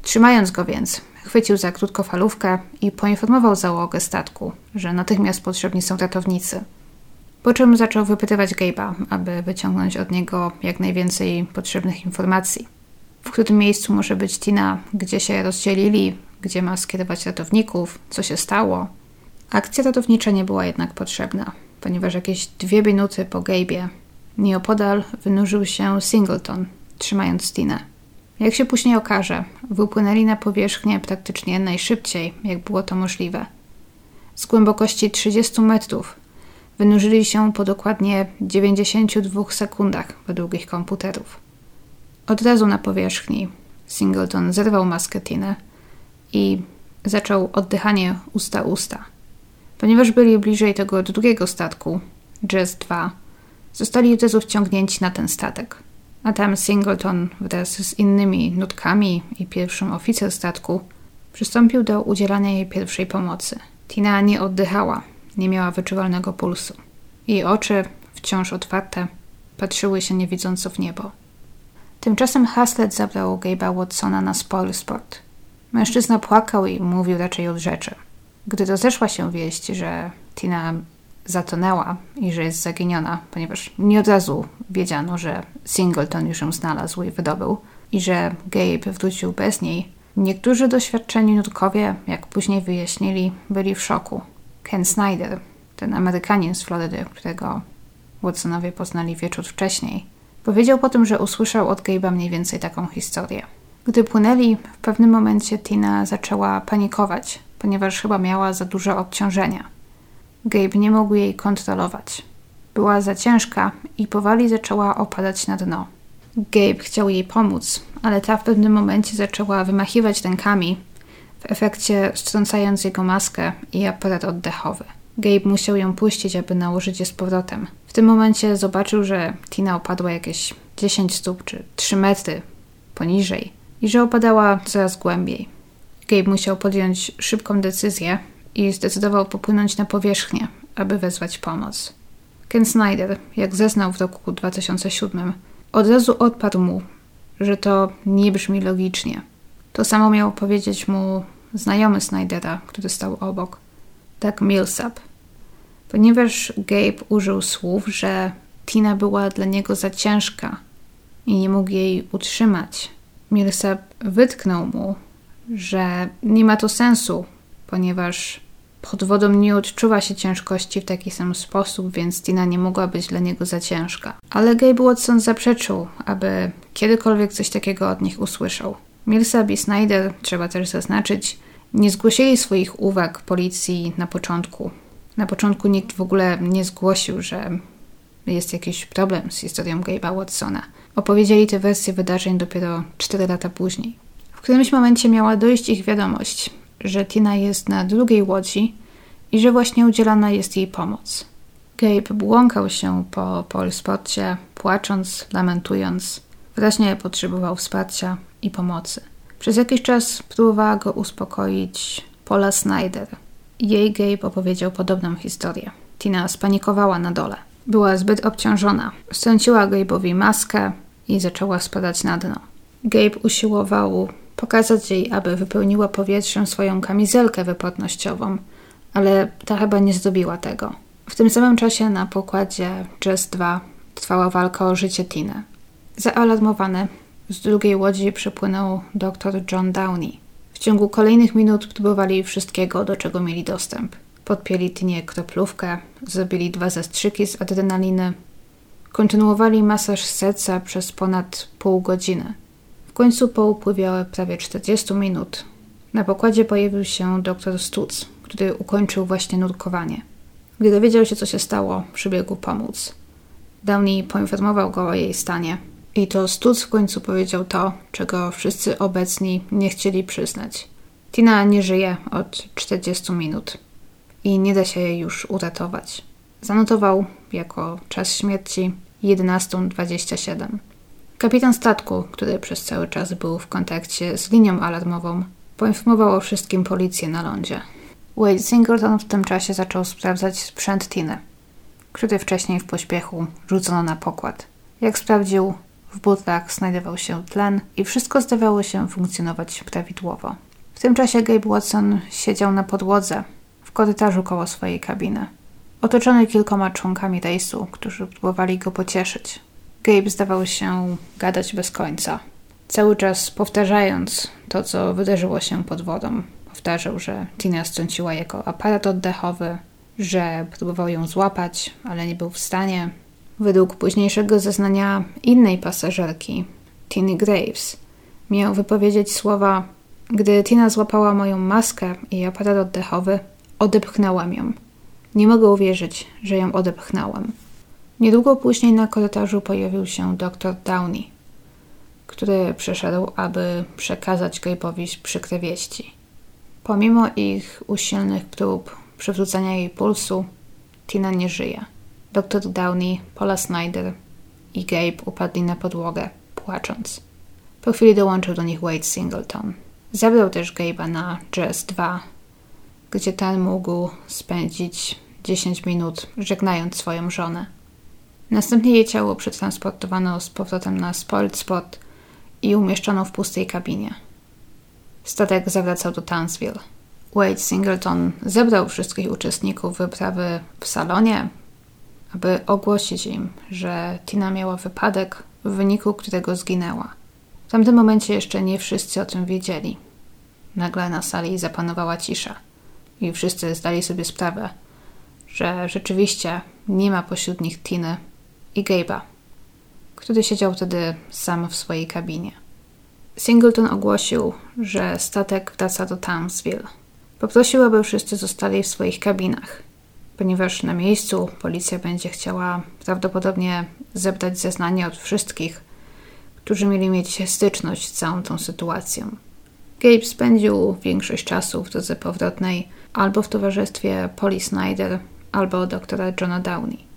Trzymając go więc, chwycił za krótkofalówkę i poinformował załogę statku, że natychmiast potrzebni są ratownicy. Po czym zaczął wypytywać Gabe'a, aby wyciągnąć od niego jak najwięcej potrzebnych informacji. W którym miejscu może być Tina, gdzie się rozdzielili, gdzie ma skierować ratowników, co się stało. Akcja ratownicza nie była jednak potrzebna, ponieważ jakieś dwie minuty po Gabe'ie nieopodal wynurzył się Singleton, trzymając Tinę. Jak się później okaże, wypłynęli na powierzchnię praktycznie najszybciej, jak było to możliwe. Z głębokości 30 metrów wynurzyli się po dokładnie 92 sekundach według ich komputerów. Od razu na powierzchni Singleton zerwał maskę Tiny i zaczął oddychanie usta-usta. Ponieważ byli bliżej tego drugiego statku, Jazz 2, zostali od razu wciągnięci na ten statek a tam Singleton wraz z innymi nutkami i pierwszym oficer statku przystąpił do udzielania jej pierwszej pomocy. Tina nie oddychała, nie miała wyczuwalnego pulsu. Jej oczy, wciąż otwarte, patrzyły się niewidząco w niebo. Tymczasem Haslett zabrał Gabe'a Watsona na spory sport. Mężczyzna płakał i mówił raczej od rzeczy. Gdy rozeszła się wieść, że Tina zatonęła i że jest zaginiona, ponieważ nie od razu wiedziano, że Singleton już ją znalazł i wydobył i że Gabe wrócił bez niej. Niektórzy doświadczeni nurkowie, jak później wyjaśnili, byli w szoku. Ken Snyder, ten Amerykanin z Florydy, którego Watsonowie poznali wieczór wcześniej, powiedział potem, że usłyszał od Gabe'a mniej więcej taką historię. Gdy płynęli, w pewnym momencie Tina zaczęła panikować, ponieważ chyba miała za duże obciążenia – Gabe nie mógł jej kontrolować. Była za ciężka i powoli zaczęła opadać na dno. Gabe chciał jej pomóc, ale ta w pewnym momencie zaczęła wymachiwać rękami, w efekcie strącając jego maskę i aparat oddechowy. Gabe musiał ją puścić, aby nałożyć je z powrotem. W tym momencie zobaczył, że Tina opadła jakieś 10 stóp czy 3 metry poniżej i że opadała coraz głębiej. Gabe musiał podjąć szybką decyzję, i zdecydował popłynąć na powierzchnię, aby wezwać pomoc. Ken Snyder, jak zeznał w roku 2007, od razu odparł mu, że to nie brzmi logicznie. To samo miał powiedzieć mu znajomy Snydera, który stał obok, tak Millsap. Ponieważ Gabe użył słów, że Tina była dla niego za ciężka i nie mógł jej utrzymać, Millsap wytknął mu, że nie ma to sensu, ponieważ pod wodą nie odczuwa się ciężkości w taki sam sposób, więc Tina nie mogła być dla niego za ciężka. Ale Gabe Watson zaprzeczył, aby kiedykolwiek coś takiego od nich usłyszał. Millsap i Snyder, trzeba też zaznaczyć, nie zgłosili swoich uwag policji na początku. Na początku nikt w ogóle nie zgłosił, że jest jakiś problem z historią Gabe'a Watsona. Opowiedzieli tę wersję wydarzeń dopiero 4 lata później. W którymś momencie miała dojść ich wiadomość, że Tina jest na drugiej łodzi i że właśnie udzielana jest jej pomoc. Gabe błąkał się po polsporcie, płacząc, lamentując. Wyraźnie potrzebował wsparcia i pomocy. Przez jakiś czas próbowała go uspokoić Paula Snyder. Jej Gabe opowiedział podobną historię. Tina spanikowała na dole. Była zbyt obciążona. Strąciła Gabe'owi maskę i zaczęła spadać na dno. Gabe usiłował pokazać jej, aby wypełniła powietrzem swoją kamizelkę wypłatnościową, ale ta chyba nie zrobiła tego. W tym samym czasie na pokładzie Jazz 2 trwała walka o życie Tiny. Zaalarmowany z drugiej łodzi przypłynął dr John Downey. W ciągu kolejnych minut próbowali wszystkiego, do czego mieli dostęp. Podpięli Tinie kroplówkę, zrobili dwa zastrzyki z adrenaliny, kontynuowali masaż serca przez ponad pół godziny końcu po upływie prawie 40 minut na pokładzie pojawił się dr Stutz, który ukończył właśnie nurkowanie. Gdy dowiedział się, co się stało, przybiegł pomóc. Downey poinformował go o jej stanie i to Stutz w końcu powiedział to, czego wszyscy obecni nie chcieli przyznać. Tina nie żyje od 40 minut i nie da się jej już uratować. Zanotował jako czas śmierci 11.27. Kapitan statku, który przez cały czas był w kontakcie z linią alarmową, poinformował o wszystkim policję na lądzie. Wade Singleton w tym czasie zaczął sprawdzać sprzęt Tiny, który wcześniej w pośpiechu rzucono na pokład. Jak sprawdził, w butlach znajdował się tlen i wszystko zdawało się funkcjonować prawidłowo. W tym czasie Gabe Watson siedział na podłodze w korytarzu koło swojej kabiny, otoczony kilkoma członkami rejsu, którzy próbowali go pocieszyć. Gabe zdawał się gadać bez końca. Cały czas powtarzając to, co wydarzyło się pod wodą. Powtarzał, że Tina strąciła jako aparat oddechowy, że próbował ją złapać, ale nie był w stanie. Według późniejszego zeznania innej pasażerki, Tiny Graves, miał wypowiedzieć słowa: Gdy Tina złapała moją maskę i aparat oddechowy, odepchnęłam ją. Nie mogę uwierzyć, że ją odepchnęłam. Niedługo później na korytarzu pojawił się dr Downey, który przyszedł, aby przekazać Gabe'owi przykre wieści. Pomimo ich usilnych prób przywrócenia jej pulsu, Tina nie żyje. Dr Downey, Paula Snyder i Gabe upadli na podłogę, płacząc. Po chwili dołączył do nich Wade Singleton. Zabrał też Gabe'a na Jazz 2, gdzie ten mógł spędzić 10 minut żegnając swoją żonę. Następnie jej ciało przetransportowano z powrotem na Spoiled Spot i umieszczono w pustej kabinie. Statek zawracał do Townsville. Wade Singleton zebrał wszystkich uczestników wyprawy w salonie, aby ogłosić im, że Tina miała wypadek, w wyniku którego zginęła. W tamtym momencie jeszcze nie wszyscy o tym wiedzieli. Nagle na sali zapanowała cisza i wszyscy zdali sobie sprawę, że rzeczywiście nie ma pośród nich Tiny, i Gabe'a, który siedział wtedy sam w swojej kabinie. Singleton ogłosił, że statek wraca do Townsville. Poprosił, aby wszyscy zostali w swoich kabinach, ponieważ na miejscu policja będzie chciała prawdopodobnie zebrać zeznania od wszystkich, którzy mieli mieć styczność z całą tą sytuacją. Gabe spędził większość czasu w drodze powrotnej albo w towarzystwie Polly Snyder, albo doktora Johna Downey.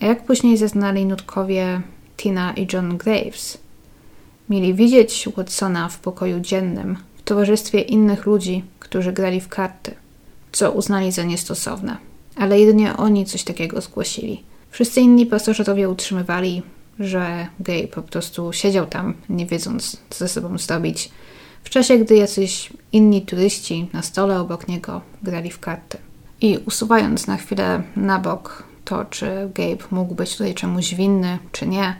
Jak później zeznali nutkowie Tina i John Graves, mieli widzieć Watsona w pokoju dziennym w towarzystwie innych ludzi, którzy grali w karty, co uznali za niestosowne. Ale jedynie oni coś takiego zgłosili. Wszyscy inni pasażerowie utrzymywali, że Gay po prostu siedział tam, nie wiedząc, co ze sobą zrobić, w czasie gdy jacyś inni turyści na stole obok niego grali w karty. I usuwając na chwilę na bok to, czy Gabe mógł być tutaj czemuś winny, czy nie.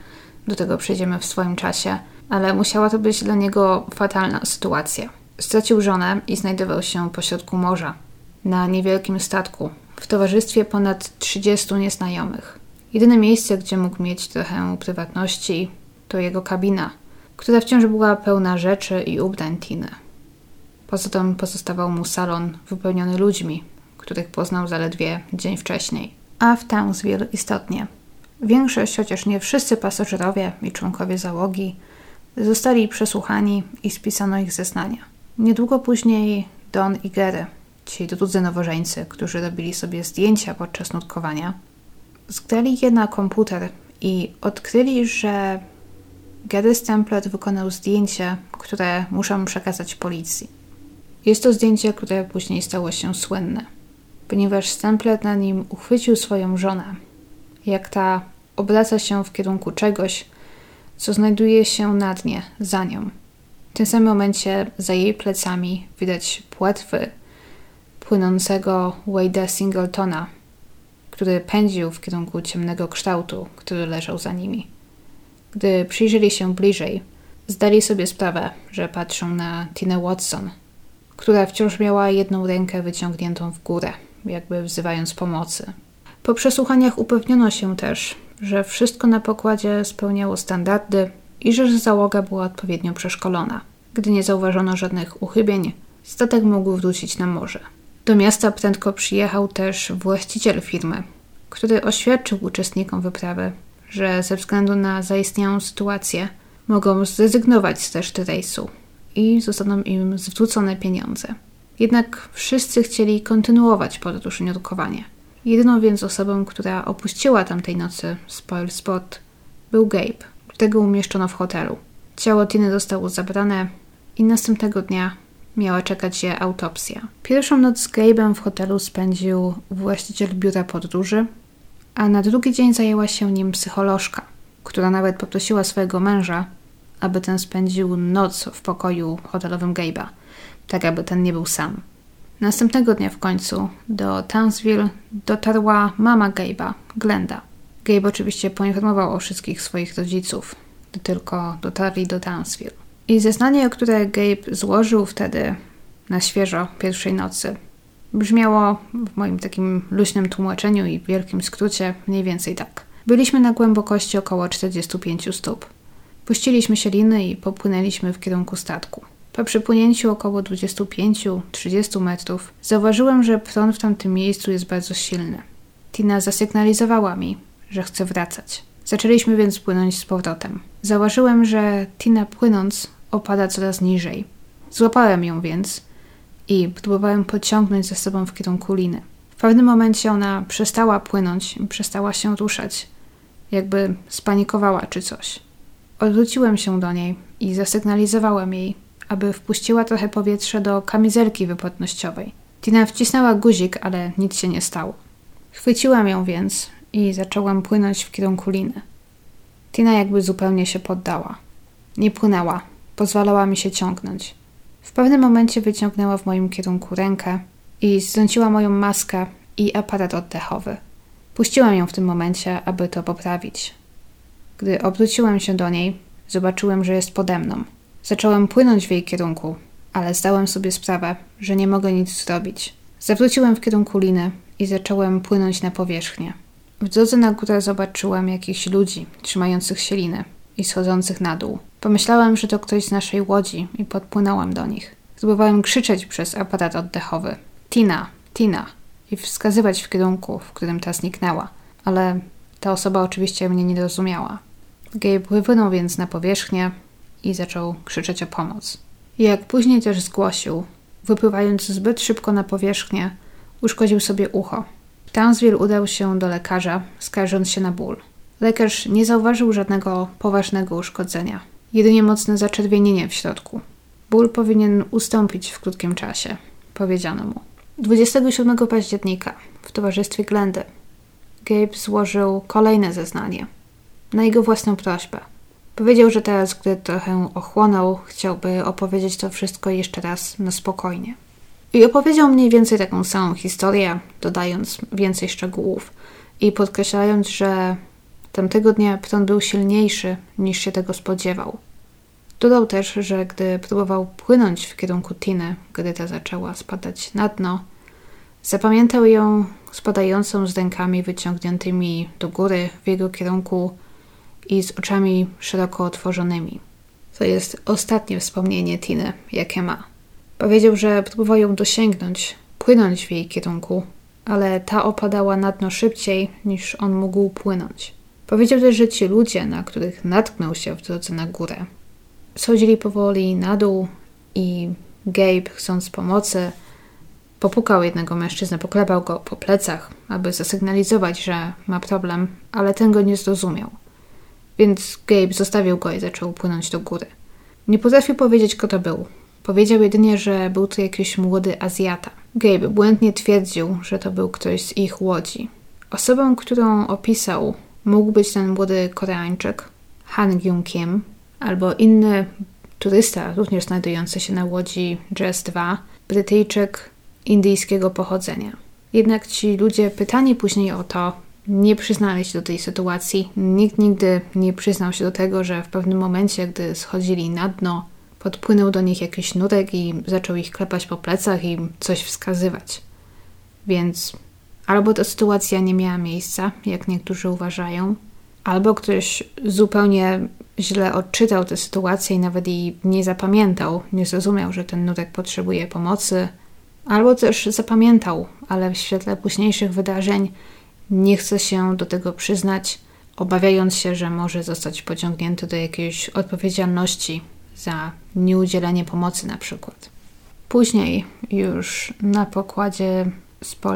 Do tego przejdziemy w swoim czasie, ale musiała to być dla niego fatalna sytuacja. Stracił żonę i znajdował się pośrodku morza, na niewielkim statku w towarzystwie ponad 30 nieznajomych. Jedyne miejsce, gdzie mógł mieć trochę prywatności, to jego kabina, która wciąż była pełna rzeczy i ubrań Tiny. Poza tym pozostawał mu salon wypełniony ludźmi, których poznał zaledwie dzień wcześniej. A w Townsville istotnie. Większość, chociaż nie wszyscy pasażerowie i członkowie załogi, zostali przesłuchani i spisano ich zeznania. Niedługo później Don i Gary, ci drudzy nowożeńcy, którzy robili sobie zdjęcia podczas nutkowania, zgrali je na komputer i odkryli, że Gary Stemplet wykonał zdjęcie, które muszą przekazać policji. Jest to zdjęcie, które później stało się słynne, ponieważ Stemplet na nim uchwycił swoją żonę, jak ta obraca się w kierunku czegoś, co znajduje się na dnie, za nią. W tym samym momencie za jej plecami widać płetwy płynącego Wade'a Singletona, który pędził w kierunku ciemnego kształtu, który leżał za nimi. Gdy przyjrzeli się bliżej, zdali sobie sprawę, że patrzą na Tina Watson, która wciąż miała jedną rękę wyciągniętą w górę, jakby wzywając pomocy. Po przesłuchaniach upewniono się też, że wszystko na pokładzie spełniało standardy i że załoga była odpowiednio przeszkolona. Gdy nie zauważono żadnych uchybień, statek mógł wrócić na morze. Do miasta prędko przyjechał też właściciel firmy, który oświadczył uczestnikom wyprawy, że ze względu na zaistniałą sytuację mogą zrezygnować z reszty rejsu i zostaną im zwrócone pieniądze. Jednak wszyscy chcieli kontynuować podróż i nurkowanie. Jedyną więc osobą, która opuściła tamtej nocy Spoil Spot był Gabe, którego umieszczono w hotelu. Ciało Tiny zostało zabrane i następnego dnia miała czekać je autopsja. Pierwszą noc z Gabe'em w hotelu spędził właściciel biura podróży, a na drugi dzień zajęła się nim psycholożka, która nawet poprosiła swojego męża, aby ten spędził noc w pokoju hotelowym Gabe'a, tak aby ten nie był sam. Następnego dnia w końcu do Townsville dotarła mama Gabe'a, Glenda. Gabe oczywiście poinformował o wszystkich swoich rodziców, gdy tylko dotarli do Townsville. I zeznanie, które Gabe złożył wtedy na świeżo pierwszej nocy, brzmiało w moim takim luźnym tłumaczeniu i wielkim skrócie mniej więcej tak. Byliśmy na głębokości około 45 stóp. Puściliśmy się liny i popłynęliśmy w kierunku statku. Po przypłynięciu około 25-30 metrów zauważyłem, że prąd w tamtym miejscu jest bardzo silny. Tina zasygnalizowała mi, że chce wracać. Zaczęliśmy więc płynąć z powrotem. Zauważyłem, że Tina płynąc opada coraz niżej. Złapałem ją więc i próbowałem pociągnąć ze sobą w kierunku liny. W pewnym momencie ona przestała płynąć przestała się ruszać, jakby spanikowała czy coś. Odwróciłem się do niej i zasygnalizowałem jej, aby wpuściła trochę powietrza do kamizelki wypłatnościowej. Tina wcisnęła guzik, ale nic się nie stało. Chwyciłem ją więc i zacząłem płynąć w kierunku liny. Tina jakby zupełnie się poddała. Nie płynęła, pozwalała mi się ciągnąć. W pewnym momencie wyciągnęła w moim kierunku rękę i zdjąciła moją maskę i aparat oddechowy. Puściłem ją w tym momencie, aby to poprawić. Gdy obróciłem się do niej, zobaczyłem, że jest pode mną. Zacząłem płynąć w jej kierunku, ale zdałem sobie sprawę, że nie mogę nic zrobić. Zawróciłem w kierunku liny i zacząłem płynąć na powierzchnię. W drodze na górę zobaczyłem jakichś ludzi trzymających się liny i schodzących na dół. Pomyślałem, że to ktoś z naszej łodzi i podpłynąłem do nich. Próbowałem krzyczeć przez aparat oddechowy. Tina, Tina i wskazywać w kierunku, w którym ta zniknęła, ale ta osoba oczywiście mnie nie rozumiała. Gabe wypłynął więc na powierzchnię i zaczął krzyczeć o pomoc. Jak później też zgłosił, wypływając zbyt szybko na powierzchnię, uszkodził sobie ucho. Townsville udał się do lekarza, skarżąc się na ból. Lekarz nie zauważył żadnego poważnego uszkodzenia, jedynie mocne zaczerwienienie w środku. Ból powinien ustąpić w krótkim czasie, powiedziano mu. 27 października w towarzystwie Glendy Gabe złożył kolejne zeznanie na jego własną prośbę. Powiedział, że teraz, gdy trochę ochłonął, chciałby opowiedzieć to wszystko jeszcze raz na spokojnie. I opowiedział mniej więcej taką samą historię, dodając więcej szczegółów i podkreślając, że tamtego dnia prąd był silniejszy niż się tego spodziewał. Dodał też, że gdy próbował płynąć w kierunku Tiny, gdy ta zaczęła spadać na dno, Zapamiętał ją spadającą z rękami wyciągniętymi do góry w jego kierunku i z oczami szeroko otworzonymi. To jest ostatnie wspomnienie Tiny, jakie ma. Powiedział, że próbował ją dosięgnąć, płynąć w jej kierunku, ale ta opadała na dno szybciej niż on mógł płynąć. Powiedział też, że ci ludzie, na których natknął się w drodze na górę, schodzili powoli na dół i Gabe, chcąc pomocy, popukał jednego mężczyznę, poklepał go po plecach, aby zasygnalizować, że ma problem, ale ten go nie zrozumiał. Więc Gabe zostawił go i zaczął płynąć do góry. Nie potrafił powiedzieć, kto to był. Powiedział jedynie, że był to jakiś młody Azjata. Gabe błędnie twierdził, że to był ktoś z ich łodzi. Osobą, którą opisał, mógł być ten młody Koreańczyk, Han Gyung Kim, albo inny turysta, również znajdujący się na łodzi Jazz 2, Brytyjczyk indyjskiego pochodzenia. Jednak ci ludzie pytani później o to, nie przyznali się do tej sytuacji. Nikt nigdy nie przyznał się do tego, że w pewnym momencie, gdy schodzili na dno, podpłynął do nich jakiś nurek i zaczął ich klepać po plecach i coś wskazywać. Więc albo ta sytuacja nie miała miejsca, jak niektórzy uważają, albo ktoś zupełnie źle odczytał tę sytuację i nawet jej nie zapamiętał, nie zrozumiał, że ten nurek potrzebuje pomocy, albo też zapamiętał, ale w świetle późniejszych wydarzeń nie chce się do tego przyznać, obawiając się, że może zostać pociągnięty do jakiejś odpowiedzialności za nieudzielenie pomocy na przykład. Później, już na pokładzie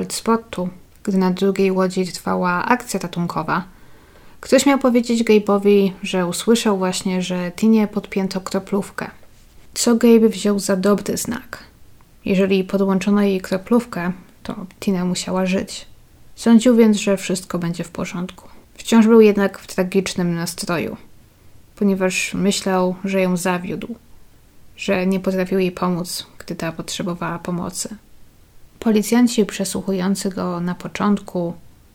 Spotu, gdy na drugiej łodzi trwała akcja ratunkowa, ktoś miał powiedzieć Gabe'owi, że usłyszał właśnie, że Tinie podpięto kroplówkę. Co Gabe wziął za dobry znak. Jeżeli podłączono jej kroplówkę, to Tina musiała żyć. Sądził więc, że wszystko będzie w porządku. Wciąż był jednak w tragicznym nastroju, ponieważ myślał, że ją zawiódł, że nie potrafił jej pomóc, gdy ta potrzebowała pomocy. Policjanci przesłuchujący go na początku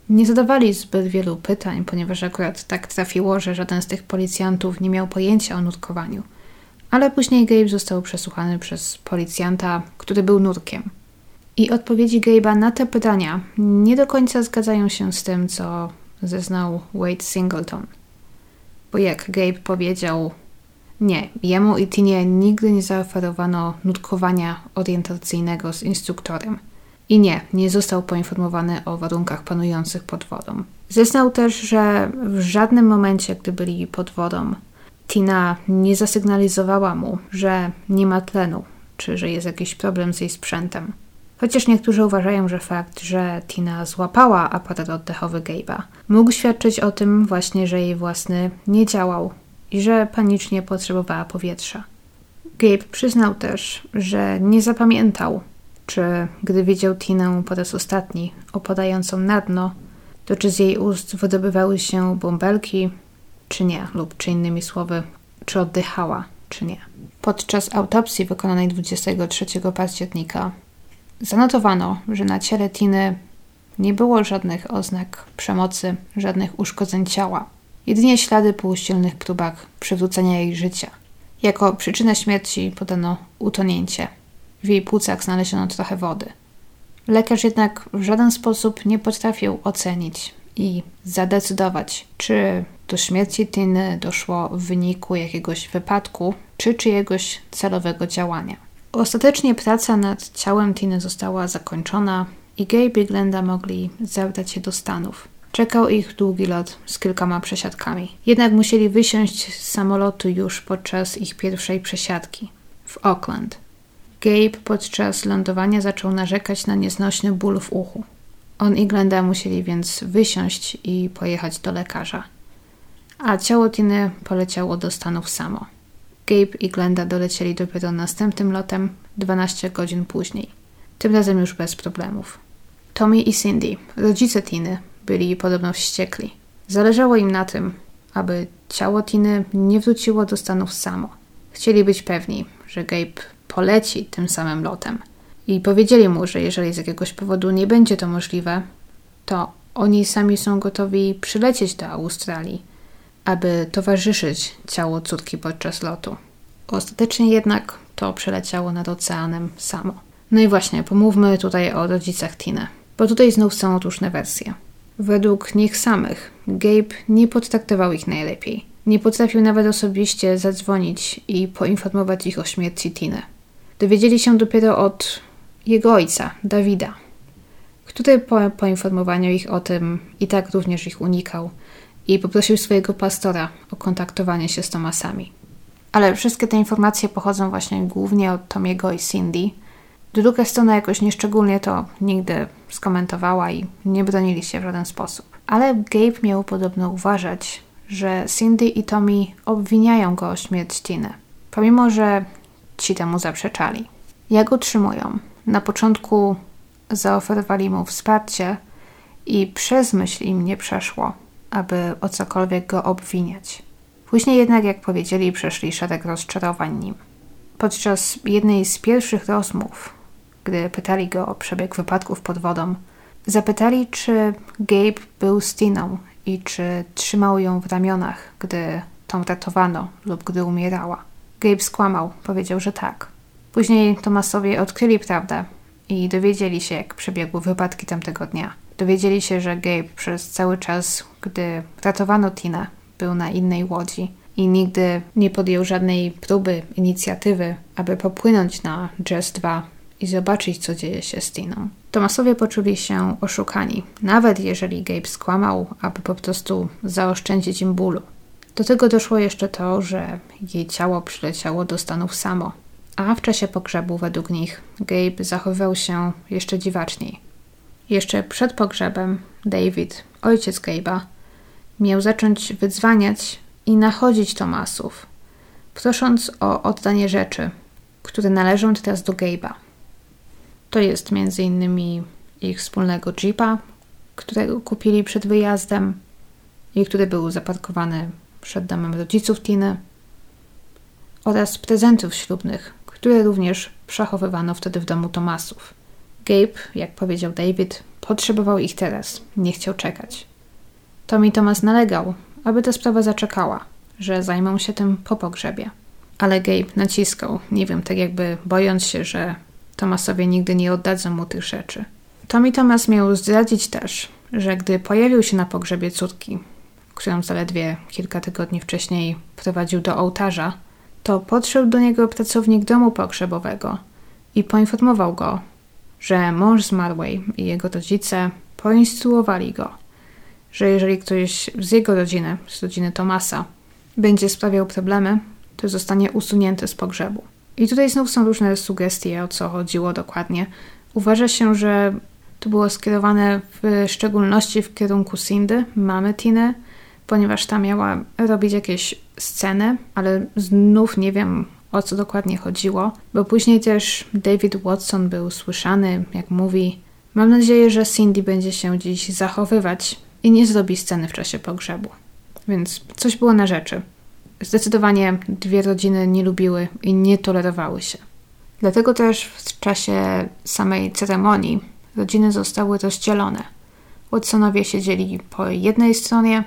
nie zadawali zbyt wielu pytań, ponieważ akurat tak trafiło, że żaden z tych policjantów nie miał pojęcia o nutkowaniu. Ale później Gabe został przesłuchany przez policjanta, który był nurkiem. I odpowiedzi Gabe'a na te pytania nie do końca zgadzają się z tym, co zeznał Wade Singleton. Bo jak Gabe powiedział, nie, jemu i Tinie nigdy nie zaoferowano nutkowania orientacyjnego z instruktorem. I nie, nie został poinformowany o warunkach panujących pod wodą. Zeznał też, że w żadnym momencie, gdy byli pod wodą, Tina nie zasygnalizowała mu, że nie ma tlenu, czy że jest jakiś problem z jej sprzętem. Chociaż niektórzy uważają, że fakt, że Tina złapała aparat oddechowy Gabe'a, mógł świadczyć o tym właśnie, że jej własny nie działał i że panicznie potrzebowała powietrza. Gabe przyznał też, że nie zapamiętał, czy gdy widział Tinę po raz ostatni opadającą na dno, to czy z jej ust wydobywały się bąbelki, czy nie, lub czy innymi słowy, czy oddychała, czy nie. Podczas autopsji wykonanej 23 października Zanotowano, że na ciele Tiny nie było żadnych oznak przemocy, żadnych uszkodzeń ciała, jedynie ślady po usilnych próbach przywrócenia jej życia. Jako przyczynę śmierci podano utonięcie. W jej płucach znaleziono trochę wody. Lekarz jednak w żaden sposób nie potrafił ocenić i zadecydować, czy do śmierci Tiny doszło w wyniku jakiegoś wypadku, czy czyjegoś celowego działania. Ostatecznie praca nad ciałem Tiny została zakończona i Gabe i Glenda mogli zabrać się do Stanów. Czekał ich długi lot z kilkoma przesiadkami. Jednak musieli wysiąść z samolotu już podczas ich pierwszej przesiadki w Auckland. Gabe podczas lądowania zaczął narzekać na nieznośny ból w uchu. On i Glenda musieli więc wysiąść i pojechać do lekarza. A ciało Tiny poleciało do Stanów samo. Gabe i Glenda dolecieli dopiero następnym lotem 12 godzin później. Tym razem już bez problemów. Tommy i Cindy, rodzice Tiny, byli podobno wściekli. Zależało im na tym, aby ciało Tiny nie wróciło do Stanów samo. Chcieli być pewni, że Gabe poleci tym samym lotem. I powiedzieli mu, że jeżeli z jakiegoś powodu nie będzie to możliwe, to oni sami są gotowi przylecieć do Australii aby towarzyszyć ciało córki podczas lotu. Ostatecznie jednak to przeleciało nad oceanem samo. No i właśnie, pomówmy tutaj o rodzicach Tiny, bo tutaj znów są różne wersje. Według nich samych, Gabe nie potraktował ich najlepiej. Nie potrafił nawet osobiście zadzwonić i poinformować ich o śmierci Tiny. Dowiedzieli się dopiero od jego ojca, Dawida, który po poinformowaniu ich o tym i tak również ich unikał i poprosił swojego pastora o kontaktowanie się z Tomasami. Ale wszystkie te informacje pochodzą właśnie głównie od Tomiego i Cindy. Druga strona jakoś nieszczególnie to nigdy skomentowała i nie bronili się w żaden sposób. Ale Gabe miał podobno uważać, że Cindy i Tommy obwiniają go o śmierć Tiny, pomimo że ci temu zaprzeczali. Jak utrzymują? Na początku zaoferowali mu wsparcie i przez myśl im nie przeszło, aby o cokolwiek go obwiniać. Później jednak, jak powiedzieli, przeszli szereg rozczarowań nim. Podczas jednej z pierwszych rozmów, gdy pytali go o przebieg wypadków pod wodą, zapytali, czy Gabe był z Tiną i czy trzymał ją w ramionach, gdy tą ratowano lub gdy umierała. Gabe skłamał, powiedział, że tak. Później Tomasowie odkryli prawdę i dowiedzieli się, jak przebiegły wypadki tamtego dnia. Dowiedzieli się, że Gabe przez cały czas, gdy ratowano Tina, był na innej łodzi i nigdy nie podjął żadnej próby, inicjatywy, aby popłynąć na Jazz 2 i zobaczyć, co dzieje się z Tiną. Tomasowie poczuli się oszukani, nawet jeżeli Gabe skłamał, aby po prostu zaoszczędzić im bólu. Do tego doszło jeszcze to, że jej ciało przyleciało do Stanów samo, a w czasie pogrzebu, według nich, Gabe zachowywał się jeszcze dziwaczniej. Jeszcze przed pogrzebem David, ojciec Gabe'a, miał zacząć wydzwaniać i nachodzić Tomasów, prosząc o oddanie rzeczy, które należą teraz do Gabe'a. To jest m.in. ich wspólnego jeepa, którego kupili przed wyjazdem i który był zaparkowany przed domem rodziców Tiny oraz prezentów ślubnych, które również przechowywano wtedy w domu Tomasów. Gabe, jak powiedział David, potrzebował ich teraz, nie chciał czekać. Tommy Thomas nalegał, aby ta sprawa zaczekała, że zajmą się tym po pogrzebie. Ale Gabe naciskał, nie wiem, tak jakby bojąc się, że Tomasowie nigdy nie oddadzą mu tych rzeczy. Tommy Thomas miał zdradzić też, że gdy pojawił się na pogrzebie córki, którą zaledwie kilka tygodni wcześniej prowadził do ołtarza, to podszedł do niego pracownik domu pogrzebowego i poinformował go, że mąż zmarłej i jego rodzice poinstruowali go, że jeżeli ktoś z jego rodziny, z rodziny Tomasa, będzie sprawiał problemy, to zostanie usunięty z pogrzebu. I tutaj znów są różne sugestie, o co chodziło dokładnie. Uważa się, że to było skierowane w szczególności w kierunku Cindy, mamy Tiny, ponieważ ta miała robić jakieś sceny, ale znów nie wiem o co dokładnie chodziło, bo później też David Watson był słyszany, jak mówi: Mam nadzieję, że Cindy będzie się dziś zachowywać i nie zrobi sceny w czasie pogrzebu. Więc coś było na rzeczy. Zdecydowanie dwie rodziny nie lubiły i nie tolerowały się. Dlatego też w czasie samej ceremonii rodziny zostały rozdzielone. Watsonowie siedzieli po jednej stronie,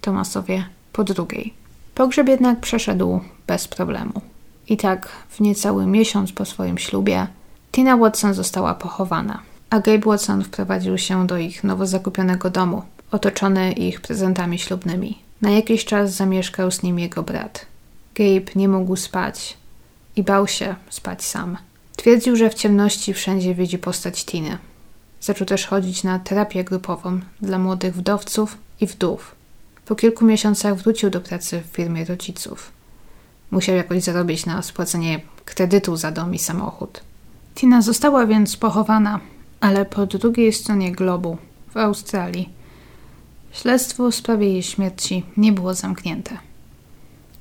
Tomasowie po drugiej. Pogrzeb jednak przeszedł bez problemu. I tak w niecały miesiąc po swoim ślubie Tina Watson została pochowana, a Gabe Watson wprowadził się do ich nowo zakupionego domu, otoczony ich prezentami ślubnymi. Na jakiś czas zamieszkał z nim jego brat. Gabe nie mógł spać i bał się spać sam. Twierdził, że w ciemności wszędzie widzi postać Tiny. Zaczął też chodzić na terapię grupową dla młodych wdowców i wdów. Po kilku miesiącach wrócił do pracy w firmie rodziców. Musiał jakoś zarobić na spłacenie kredytu za dom i samochód. Tina została więc pochowana, ale po drugiej stronie globu, w Australii. Śledztwo w sprawie jej śmierci nie było zamknięte.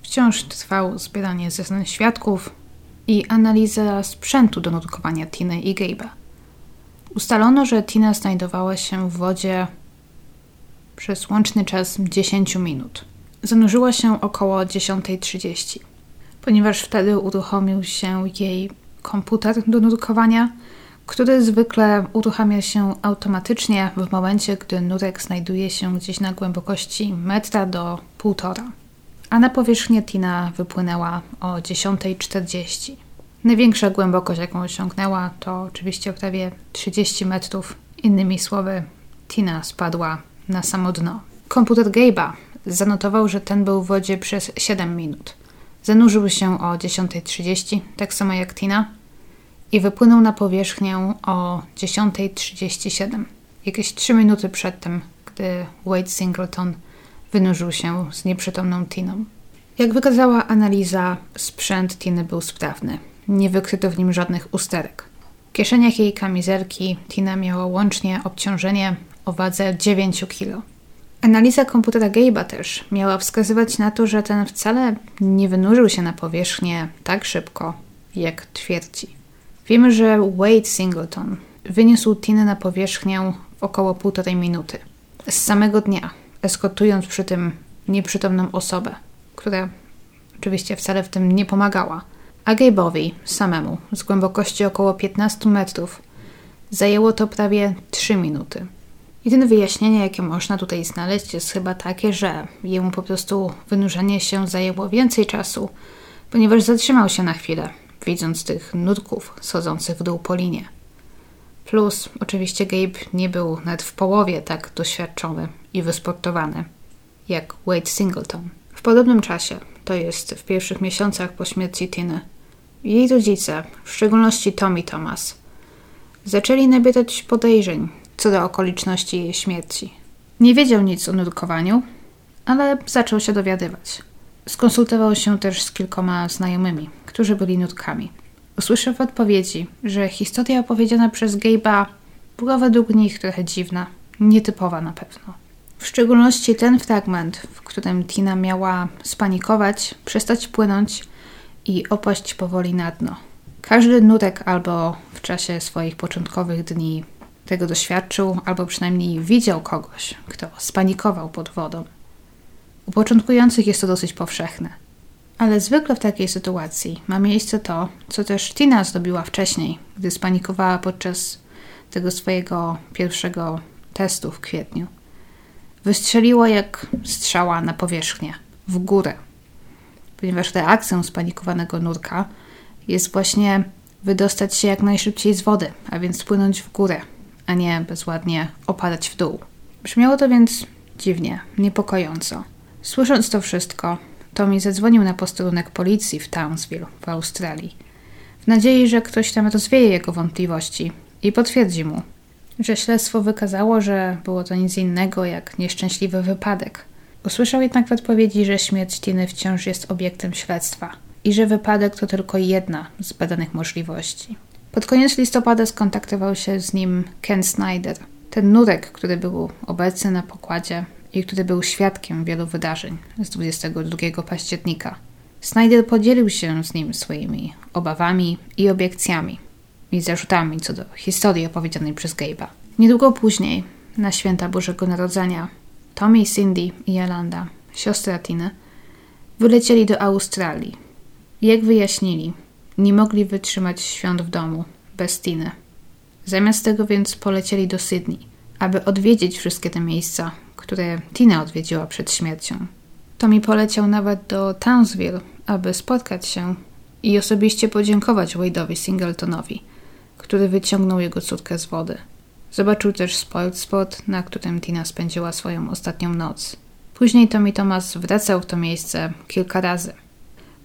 Wciąż trwało zbieranie zeznań świadków i analiza sprzętu do nurkowania Tiny i Gabe'a. Ustalono, że Tina znajdowała się w wodzie przez łączny czas 10 minut. Zanurzyła się około 10.30. Ponieważ wtedy uruchomił się jej komputer do nurkowania, który zwykle uruchamia się automatycznie w momencie, gdy nurek znajduje się gdzieś na głębokości metra do półtora. A na powierzchnię Tina wypłynęła o 10.40. Największa głębokość, jaką osiągnęła, to oczywiście prawie 30 metrów. Innymi słowy, Tina spadła na samo dno. Komputer Gabe'a zanotował, że ten był w wodzie przez 7 minut. Zanurzył się o 10.30, tak samo jak Tina, i wypłynął na powierzchnię o 10.37, jakieś 3 minuty przed tym, gdy Wade Singleton wynurzył się z nieprzytomną Tiną. Jak wykazała analiza, sprzęt Tiny był sprawny. Nie wykryto w nim żadnych usterek. W kieszeniach jej kamizelki Tina miała łącznie obciążenie o wadze 9 kg. Analiza komputera Gabe'a też miała wskazywać na to, że ten wcale nie wynurzył się na powierzchnię tak szybko, jak twierdzi. Wiemy, że Wade Singleton wyniósł Tinę na powierzchnię w około półtorej minuty. Z samego dnia, eskortując przy tym nieprzytomną osobę, która oczywiście wcale w tym nie pomagała. A Gabe'owi samemu z głębokości około 15 metrów zajęło to prawie 3 minuty. Jedyne wyjaśnienie, jakie można tutaj znaleźć, jest chyba takie, że jemu po prostu wynurzenie się zajęło więcej czasu, ponieważ zatrzymał się na chwilę, widząc tych nutków schodzących w dół po linie. Plus, oczywiście, Gabe nie był nawet w połowie tak doświadczony i wysportowany jak Wade Singleton. W podobnym czasie, to jest w pierwszych miesiącach po śmierci Tiny, jej rodzice, w szczególności Tommy Thomas, zaczęli nabierać podejrzeń co do okoliczności jej śmierci. Nie wiedział nic o nurkowaniu, ale zaczął się dowiadywać. Skonsultował się też z kilkoma znajomymi, którzy byli nutkami. Usłyszał w odpowiedzi, że historia opowiedziana przez Gabe'a była według nich trochę dziwna, nietypowa na pewno. W szczególności ten fragment, w którym Tina miała spanikować, przestać płynąć i opaść powoli na dno. Każdy nutek albo w czasie swoich początkowych dni tego doświadczył, albo przynajmniej widział kogoś, kto spanikował pod wodą. U początkujących jest to dosyć powszechne. Ale zwykle w takiej sytuacji ma miejsce to, co też Tina zrobiła wcześniej, gdy spanikowała podczas tego swojego pierwszego testu w kwietniu. Wystrzeliła jak strzała na powierzchnię, w górę, ponieważ reakcją spanikowanego nurka jest właśnie wydostać się jak najszybciej z wody, a więc płynąć w górę, a nie bezładnie opadać w dół. Brzmiało to więc dziwnie, niepokojąco. Słysząc to wszystko, Tommy zadzwonił na posterunek policji w Townsville w Australii, w nadziei, że ktoś tam rozwieje jego wątpliwości i potwierdzi mu, że śledztwo wykazało, że było to nic innego jak nieszczęśliwy wypadek. Usłyszał jednak w odpowiedzi, że śmierć Tiny wciąż jest obiektem śledztwa i że wypadek to tylko jedna z badanych możliwości. Pod koniec listopada skontaktował się z nim Ken Snyder, ten nurek, który był obecny na pokładzie i który był świadkiem wielu wydarzeń z 22 października. Snyder podzielił się z nim swoimi obawami i obiekcjami i zarzutami co do historii opowiedzianej przez Gabe'a. Niedługo później, na święta Bożego Narodzenia, Tommy, Cindy i Jolanda, siostra Tiny, wylecieli do Australii. Jak wyjaśnili, nie mogli wytrzymać świąt w domu bez Tiny. Zamiast tego więc polecieli do Sydney, aby odwiedzić wszystkie te miejsca, które Tina odwiedziła przed śmiercią. Tommy poleciał nawet do Townsville, aby spotkać się i osobiście podziękować Wade'owi Singletonowi, który wyciągnął jego córkę z wody. Zobaczył też spoilt spot, na którym Tina spędziła swoją ostatnią noc. Później Tommy Thomas wracał w to miejsce kilka razy.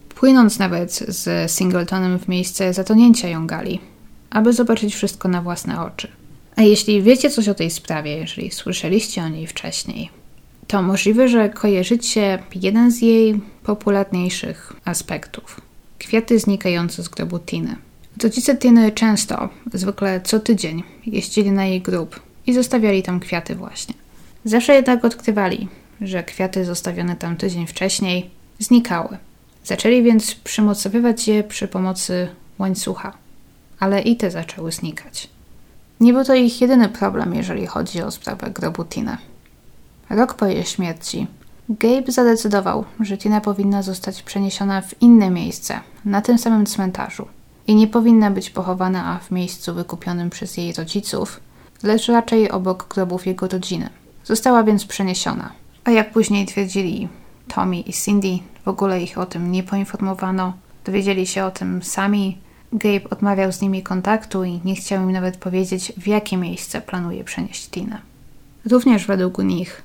Płynąc nawet z Singletonem w miejsce zatonięcia Jongali, aby zobaczyć wszystko na własne oczy. A jeśli wiecie coś o tej sprawie, jeżeli słyszeliście o niej wcześniej, to możliwe, że kojarzycie jeden z jej popularniejszych aspektów. Kwiaty znikające z grobu Tiny. Rodzice Tiny często, zwykle co tydzień, jeździli na jej grób i zostawiali tam kwiaty właśnie. Zawsze jednak odkrywali, że kwiaty zostawione tam tydzień wcześniej znikały. Zaczęli więc przymocowywać je przy pomocy łańcucha, ale i te zaczęły znikać. Nie był to ich jedyny problem, jeżeli chodzi o sprawę grobu Tiny. Rok po jej śmierci Gabe zadecydował, że Tina powinna zostać przeniesiona w inne miejsce, na tym samym cmentarzu i nie powinna być pochowana w miejscu wykupionym przez jej rodziców, lecz raczej obok grobów jego rodziny. Została więc przeniesiona. A jak później twierdzili Tommy i Cindy, w ogóle ich o tym nie poinformowano, dowiedzieli się o tym sami, Gabe odmawiał z nimi kontaktu i nie chciał im nawet powiedzieć, w jakie miejsce planuje przenieść Tinę. Również według nich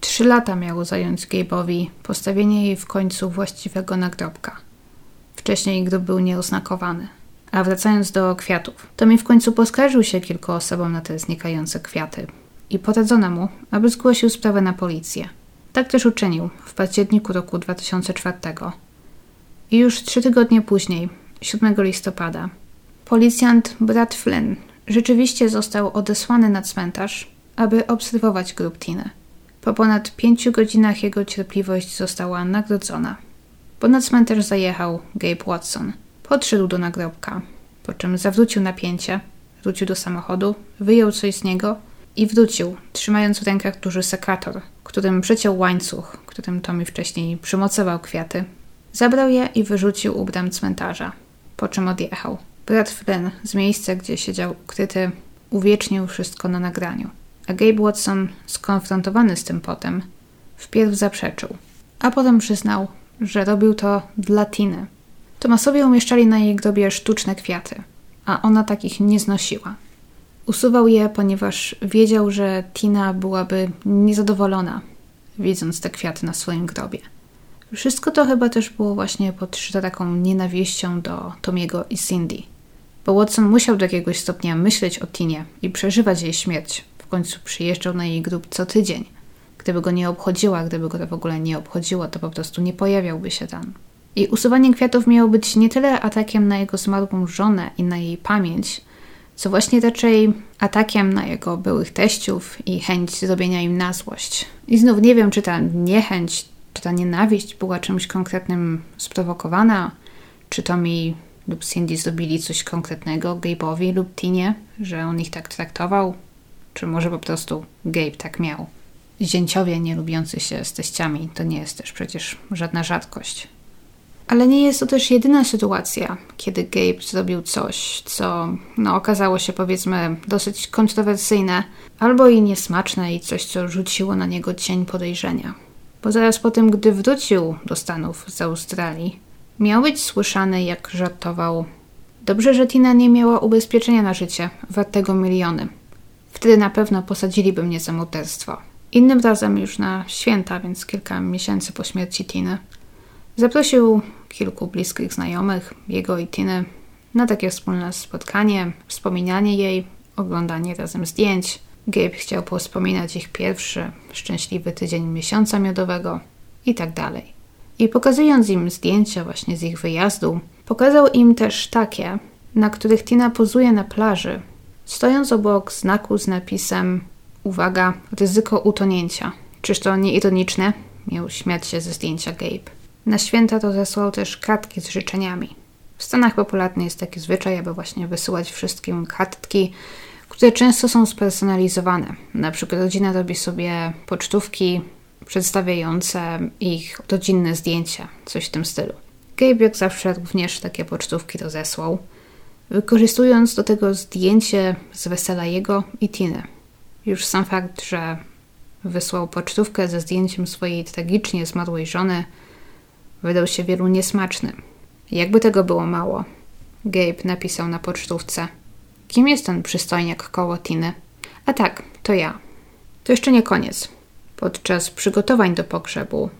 trzy lata miało zająć Gabe'owi postawienie jej w końcu właściwego nagrobka. Wcześniej grób był nieoznakowany. A wracając do kwiatów, to mi w końcu poskarżył się kilku osobom na te znikające kwiaty i poradzono mu, aby zgłosił sprawę na policję. Tak też uczynił w październiku roku 2004. I już trzy tygodnie później, 7 listopada, policjant Brad Flynn rzeczywiście został odesłany na cmentarz, aby obserwować grób Tiny. Po ponad pięciu godzinach jego cierpliwość została nagrodzona. Bo na cmentarz zajechał Gabe Watson. Podszedł do nagrobka, po czym zawrócił napięcie, wrócił do samochodu, wyjął coś z niego i wrócił, trzymając w rękach duży sekator, którym przeciął łańcuch, którym Tommy wcześniej przymocował kwiaty. Zabrał je i wyrzucił u bram cmentarza, po czym odjechał. Brat Flynn z miejsca, gdzie siedział ukryty, uwiecznił wszystko na nagraniu. A Gabe Watson, skonfrontowany z tym potem, wpierw zaprzeczył, a potem przyznał, że robił to dla Tiny. Tomasowie umieszczali na jej grobie sztuczne kwiaty, a ona takich nie znosiła. Usuwał je, ponieważ wiedział, że Tina byłaby niezadowolona, widząc te kwiaty na swoim grobie. Wszystko to chyba też było właśnie podszyte taką nienawiścią do Tomiego i Cindy. Bo Watson musiał do jakiegoś stopnia myśleć o Tinie i przeżywać jej śmierć. W końcu przyjeżdżał na jej grób co tydzień. Gdyby go nie obchodziła, gdyby go to w ogóle nie obchodziło, to po prostu nie pojawiałby się tam. I usuwanie kwiatów miało być nie tyle atakiem na jego zmarłą żonę i na jej pamięć, co właśnie raczej atakiem na jego byłych teściów i chęć zrobienia im na złość. I znów nie wiem, czy ta niechęć, czy ta nienawiść była czymś konkretnym sprowokowana, czy to mi lub Cindy zrobili coś konkretnego Gabe'owi lub Tinie, że on ich tak traktował, czy może po prostu Gabe tak miał. Zięciowie nie lubiący się z teściami to nie jest też przecież żadna rzadkość. Ale nie jest to też jedyna sytuacja, kiedy Gabe zrobił coś, co no, okazało się powiedzmy dosyć kontrowersyjne, albo i niesmaczne i coś, co rzuciło na niego cień podejrzenia. Bo zaraz po tym, gdy wrócił do Stanów z Australii, miał być słyszany, jak żartował. Dobrze, że Tina nie miała ubezpieczenia na życie, wartego miliony. Wtedy na pewno posadziliby mnie za morderstwo. Innym razem już na święta, więc kilka miesięcy po śmierci Tiny, zaprosił kilku bliskich znajomych, jego i Tiny, na takie wspólne spotkanie, wspominanie jej, oglądanie razem zdjęć. Gabe chciał powspominać ich pierwszy, szczęśliwy tydzień miesiąca miodowego i tak dalej. I pokazując im zdjęcia właśnie z ich wyjazdu, pokazał im też takie, na których Tina pozuje na plaży, stojąc obok znaku z napisem Uwaga, ryzyko utonięcia. Czyż to nie ironiczne? Miał śmiać się ze zdjęcia Gabe. Na święta to zesłał też kartki z życzeniami. W Stanach popularny jest taki zwyczaj, aby właśnie wysyłać wszystkim kartki, które często są spersonalizowane. Na przykład rodzina robi sobie pocztówki przedstawiające ich rodzinne zdjęcia, coś w tym stylu. Jak zawsze również takie pocztówki rozesłał, wykorzystując do tego zdjęcie z wesela jego i Tiny. Już sam fakt, że wysłał pocztówkę ze zdjęciem swojej tragicznie zmarłej żony – wydał się wielu niesmacznym. Jakby tego było mało, Gabe napisał na pocztówce. Kim jest ten przystojniak koło Tiny? A tak, to ja. To jeszcze nie koniec. Podczas przygotowań do pogrzebu,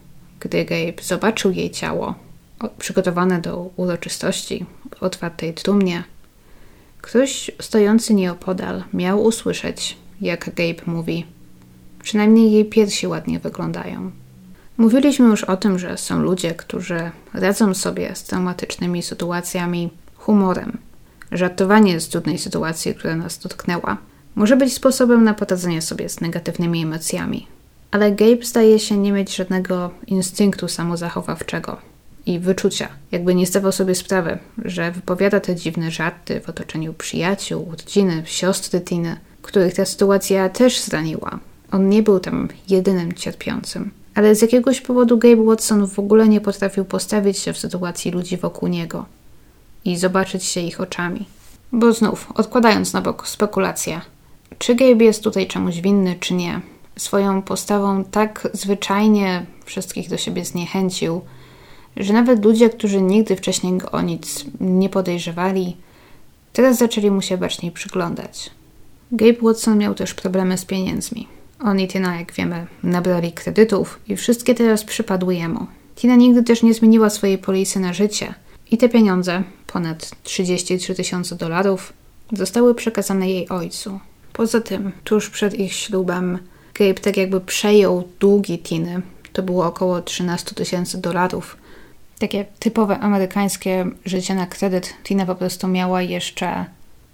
gdy Gabe zobaczył jej ciało, przygotowane do uroczystości w otwartej trumnie, ktoś stojący nieopodal miał usłyszeć, jak Gabe mówi: Przynajmniej jej piersi ładnie wyglądają. Mówiliśmy już o tym, że są ludzie, którzy radzą sobie z traumatycznymi sytuacjami humorem. Żartowanie z trudnej sytuacji, która nas dotknęła, może być sposobem na poradzenie sobie z negatywnymi emocjami. Ale Gabe zdaje się nie mieć żadnego instynktu samozachowawczego i wyczucia, jakby nie zdawał sobie sprawy, że wypowiada te dziwne żarty w otoczeniu przyjaciół, rodziny, siostry Tiny, których ta sytuacja też zraniła. On nie był tam jedynym cierpiącym ale z jakiegoś powodu Gabe Watson w ogóle nie potrafił postawić się w sytuacji ludzi wokół niego i zobaczyć się ich oczami. Bo znów, odkładając na bok spekulacje, czy Gabe jest tutaj czemuś winny, czy nie, swoją postawą tak zwyczajnie wszystkich do siebie zniechęcił, że nawet ludzie, którzy nigdy wcześniej go o nic nie podejrzewali, Teraz zaczęli mu się baczniej przyglądać. Gabe Watson miał też problemy z pieniędzmi. On i Tina, jak wiemy, nabrali kredytów i wszystkie teraz przypadły jemu. Tina nigdy też nie zmieniła swojej polisy na życie i te pieniądze, ponad 33 tysiące dolarów, zostały przekazane jej ojcu. Poza tym, tuż przed ich ślubem, Gabe tak jakby przejął długi Tiny. To było około 13 tysięcy dolarów. Takie typowe amerykańskie życie na kredyt. Tina po prostu miała jeszcze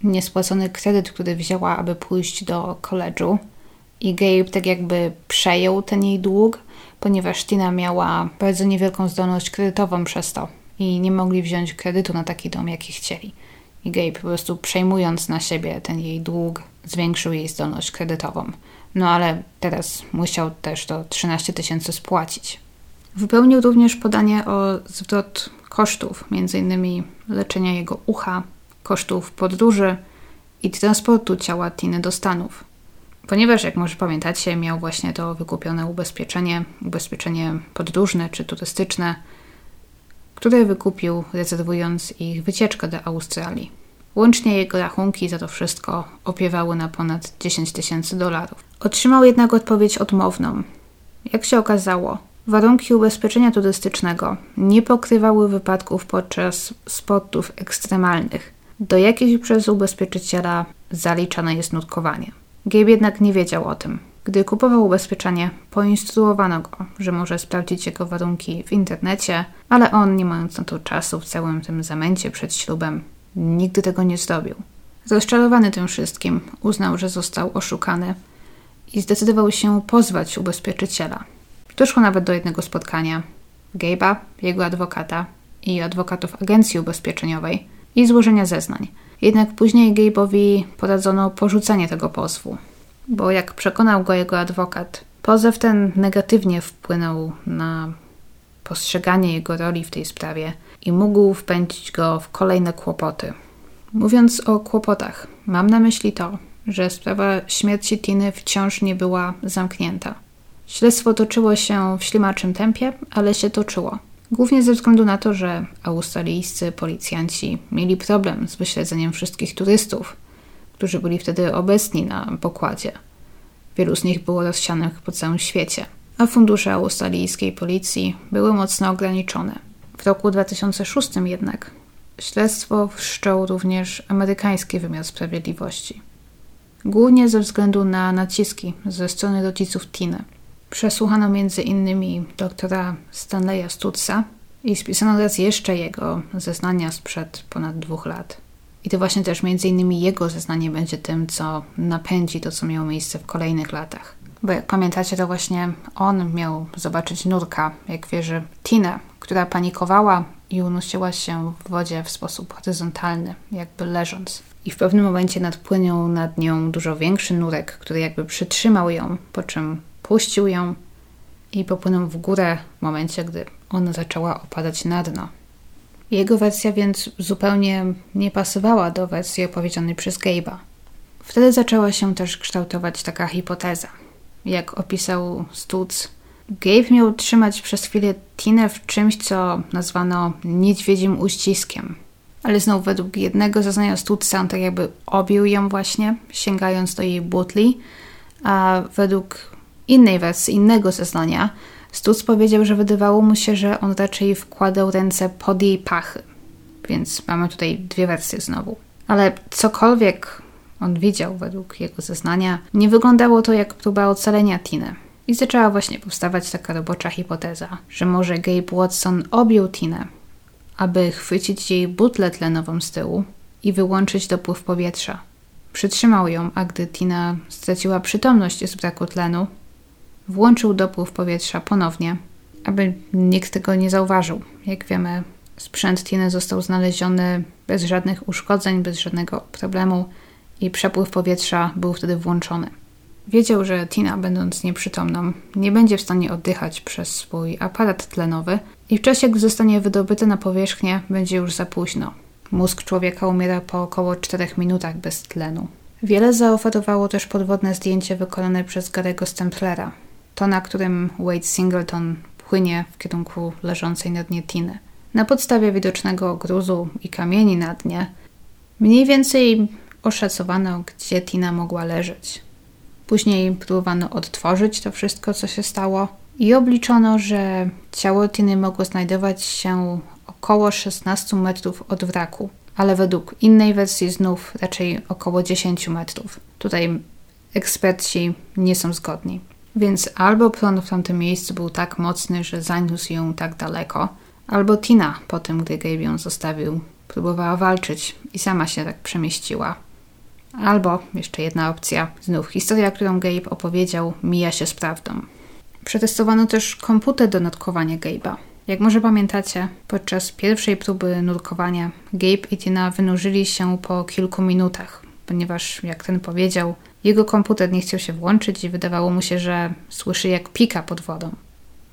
niespłacony kredyt, który wzięła, aby pójść do koledżu. I Gabe tak jakby przejął ten jej dług, ponieważ Tina miała bardzo niewielką zdolność kredytową przez to i nie mogli wziąć kredytu na taki dom, jaki chcieli. I Gabe po prostu przejmując na siebie ten jej dług, zwiększył jej zdolność kredytową. No ale teraz musiał też to 13 tysięcy spłacić. Wypełnił również podanie o zwrot kosztów, m.in. leczenia jego ucha, kosztów podróży i transportu ciała Tiny do Stanów. Ponieważ, jak może pamiętacie, miał właśnie to wykupione ubezpieczenie, ubezpieczenie podróżne czy turystyczne, które wykupił rezerwując ich wycieczkę do Australii. Łącznie jego rachunki za to wszystko opiewały na ponad 10 tysięcy dolarów. Otrzymał jednak odpowiedź odmowną. Jak się okazało, warunki ubezpieczenia turystycznego nie pokrywały wypadków podczas sportów ekstremalnych, do jakich przez ubezpieczyciela zaliczane jest nurkowanie. Gabe jednak nie wiedział o tym. Gdy kupował ubezpieczenie, poinstruowano go, że może sprawdzić jego warunki w internecie, ale on, nie mając na to czasu w całym tym zamęcie przed ślubem, nigdy tego nie zrobił. Rozczarowany tym wszystkim, uznał, że został oszukany i zdecydował się pozwać ubezpieczyciela. Doszło nawet do jednego spotkania Gabe'a, jego adwokata i adwokatów agencji ubezpieczeniowej i złożenia zeznań. Jednak później Gabe'owi poradzono porzucenie tego pozwu, bo jak przekonał go jego adwokat, pozew ten negatywnie wpłynął na postrzeganie jego roli w tej sprawie i mógł wpędzić go w kolejne kłopoty. Mówiąc o kłopotach, mam na myśli to, że sprawa śmierci Tiny wciąż nie była zamknięta. Śledztwo toczyło się w ślimaczym tempie, ale się toczyło. Głównie ze względu na to, że australijscy policjanci mieli problem z wyśledzeniem wszystkich turystów, którzy byli wtedy obecni na pokładzie. Wielu z nich było rozsianych po całym świecie, a fundusze australijskiej policji były mocno ograniczone. W roku 2006 jednak śledztwo wszczął również amerykański wymiar sprawiedliwości. Głównie ze względu na naciski ze strony rodziców Tiny. Przesłuchano m.in. doktora Stanleya Stutza i spisano raz jeszcze jego zeznania sprzed ponad dwóch lat. I to właśnie też m.in. jego zeznanie będzie tym, co napędzi to, co miało miejsce w kolejnych latach. Bo jak pamiętacie, to właśnie on miał zobaczyć nurka, jak wierzy Tina, która panikowała i unosiła się w wodzie w sposób horyzontalny, jakby leżąc. I w pewnym momencie nadpłynął nad nią dużo większy nurek, który jakby przytrzymał ją, po czym puścił ją i popłynął w górę w momencie, gdy ona zaczęła opadać na dno. Jego wersja więc zupełnie nie pasowała do wersji opowiedzianej przez Gabe'a. Wtedy zaczęła się też kształtować taka hipoteza. Jak opisał Stutz, Gabe miał trzymać przez chwilę Tinę w czymś, co nazwano niedźwiedzim uściskiem. Ale znów według jednego zeznania Stutza on tak jakby obił ją właśnie, sięgając do jej butli, a według innej wersji, innego zeznania, Stutz powiedział, że wydawało mu się, że on raczej wkładał ręce pod jej pachy. Więc mamy tutaj dwie wersje znowu. Ale cokolwiek on widział według jego zeznania, nie wyglądało to jak próba ocalenia Tiny. I zaczęła właśnie powstawać taka robocza hipoteza, że może Gabe Watson objął Tinę, aby chwycić jej butlę tlenową z tyłu i wyłączyć dopływ powietrza. Przytrzymał ją, a gdy Tina straciła przytomność z braku tlenu, włączył dopływ powietrza ponownie, aby nikt tego nie zauważył. Jak wiemy, sprzęt Tiny został znaleziony bez żadnych uszkodzeń, bez żadnego problemu i przepływ powietrza był wtedy włączony. Wiedział, że Tina, będąc nieprzytomną, nie będzie w stanie oddychać przez swój aparat tlenowy i w czasie, gdy zostanie wydobyty na powierzchnię, będzie już za późno. Mózg człowieka umiera po około 4 minutach bez tlenu. Wiele zaoferowało też podwodne zdjęcie wykonane przez Garego Stemplera, to na którym Wade Singleton płynie w kierunku leżącej na dnie Tiny. Na podstawie widocznego gruzu i kamieni na dnie Mniej więcej oszacowano, gdzie Tina mogła leżeć. Później próbowano odtworzyć to wszystko, co się stało i obliczono, że ciało Tiny mogło znajdować się około 16 metrów od wraku, ale według innej wersji znów raczej około 10 metrów. Tutaj eksperci nie są zgodni. Więc albo prąd w tamtym miejscu był tak mocny, że zaniósł ją tak daleko, albo Tina po tym, gdy Gabe ją zostawił, próbowała walczyć i sama się tak przemieściła. Albo, jeszcze jedna opcja, znów historia, którą Gabe opowiedział, mija się z prawdą. Przetestowano też komputer do nurkowania Gabe'a. Jak może pamiętacie, podczas pierwszej próby nurkowania Gabe i Tina wynurzyli się po kilku minutach, ponieważ, jak ten powiedział, jego komputer nie chciał się włączyć i wydawało mu się, że słyszy jak pika pod wodą.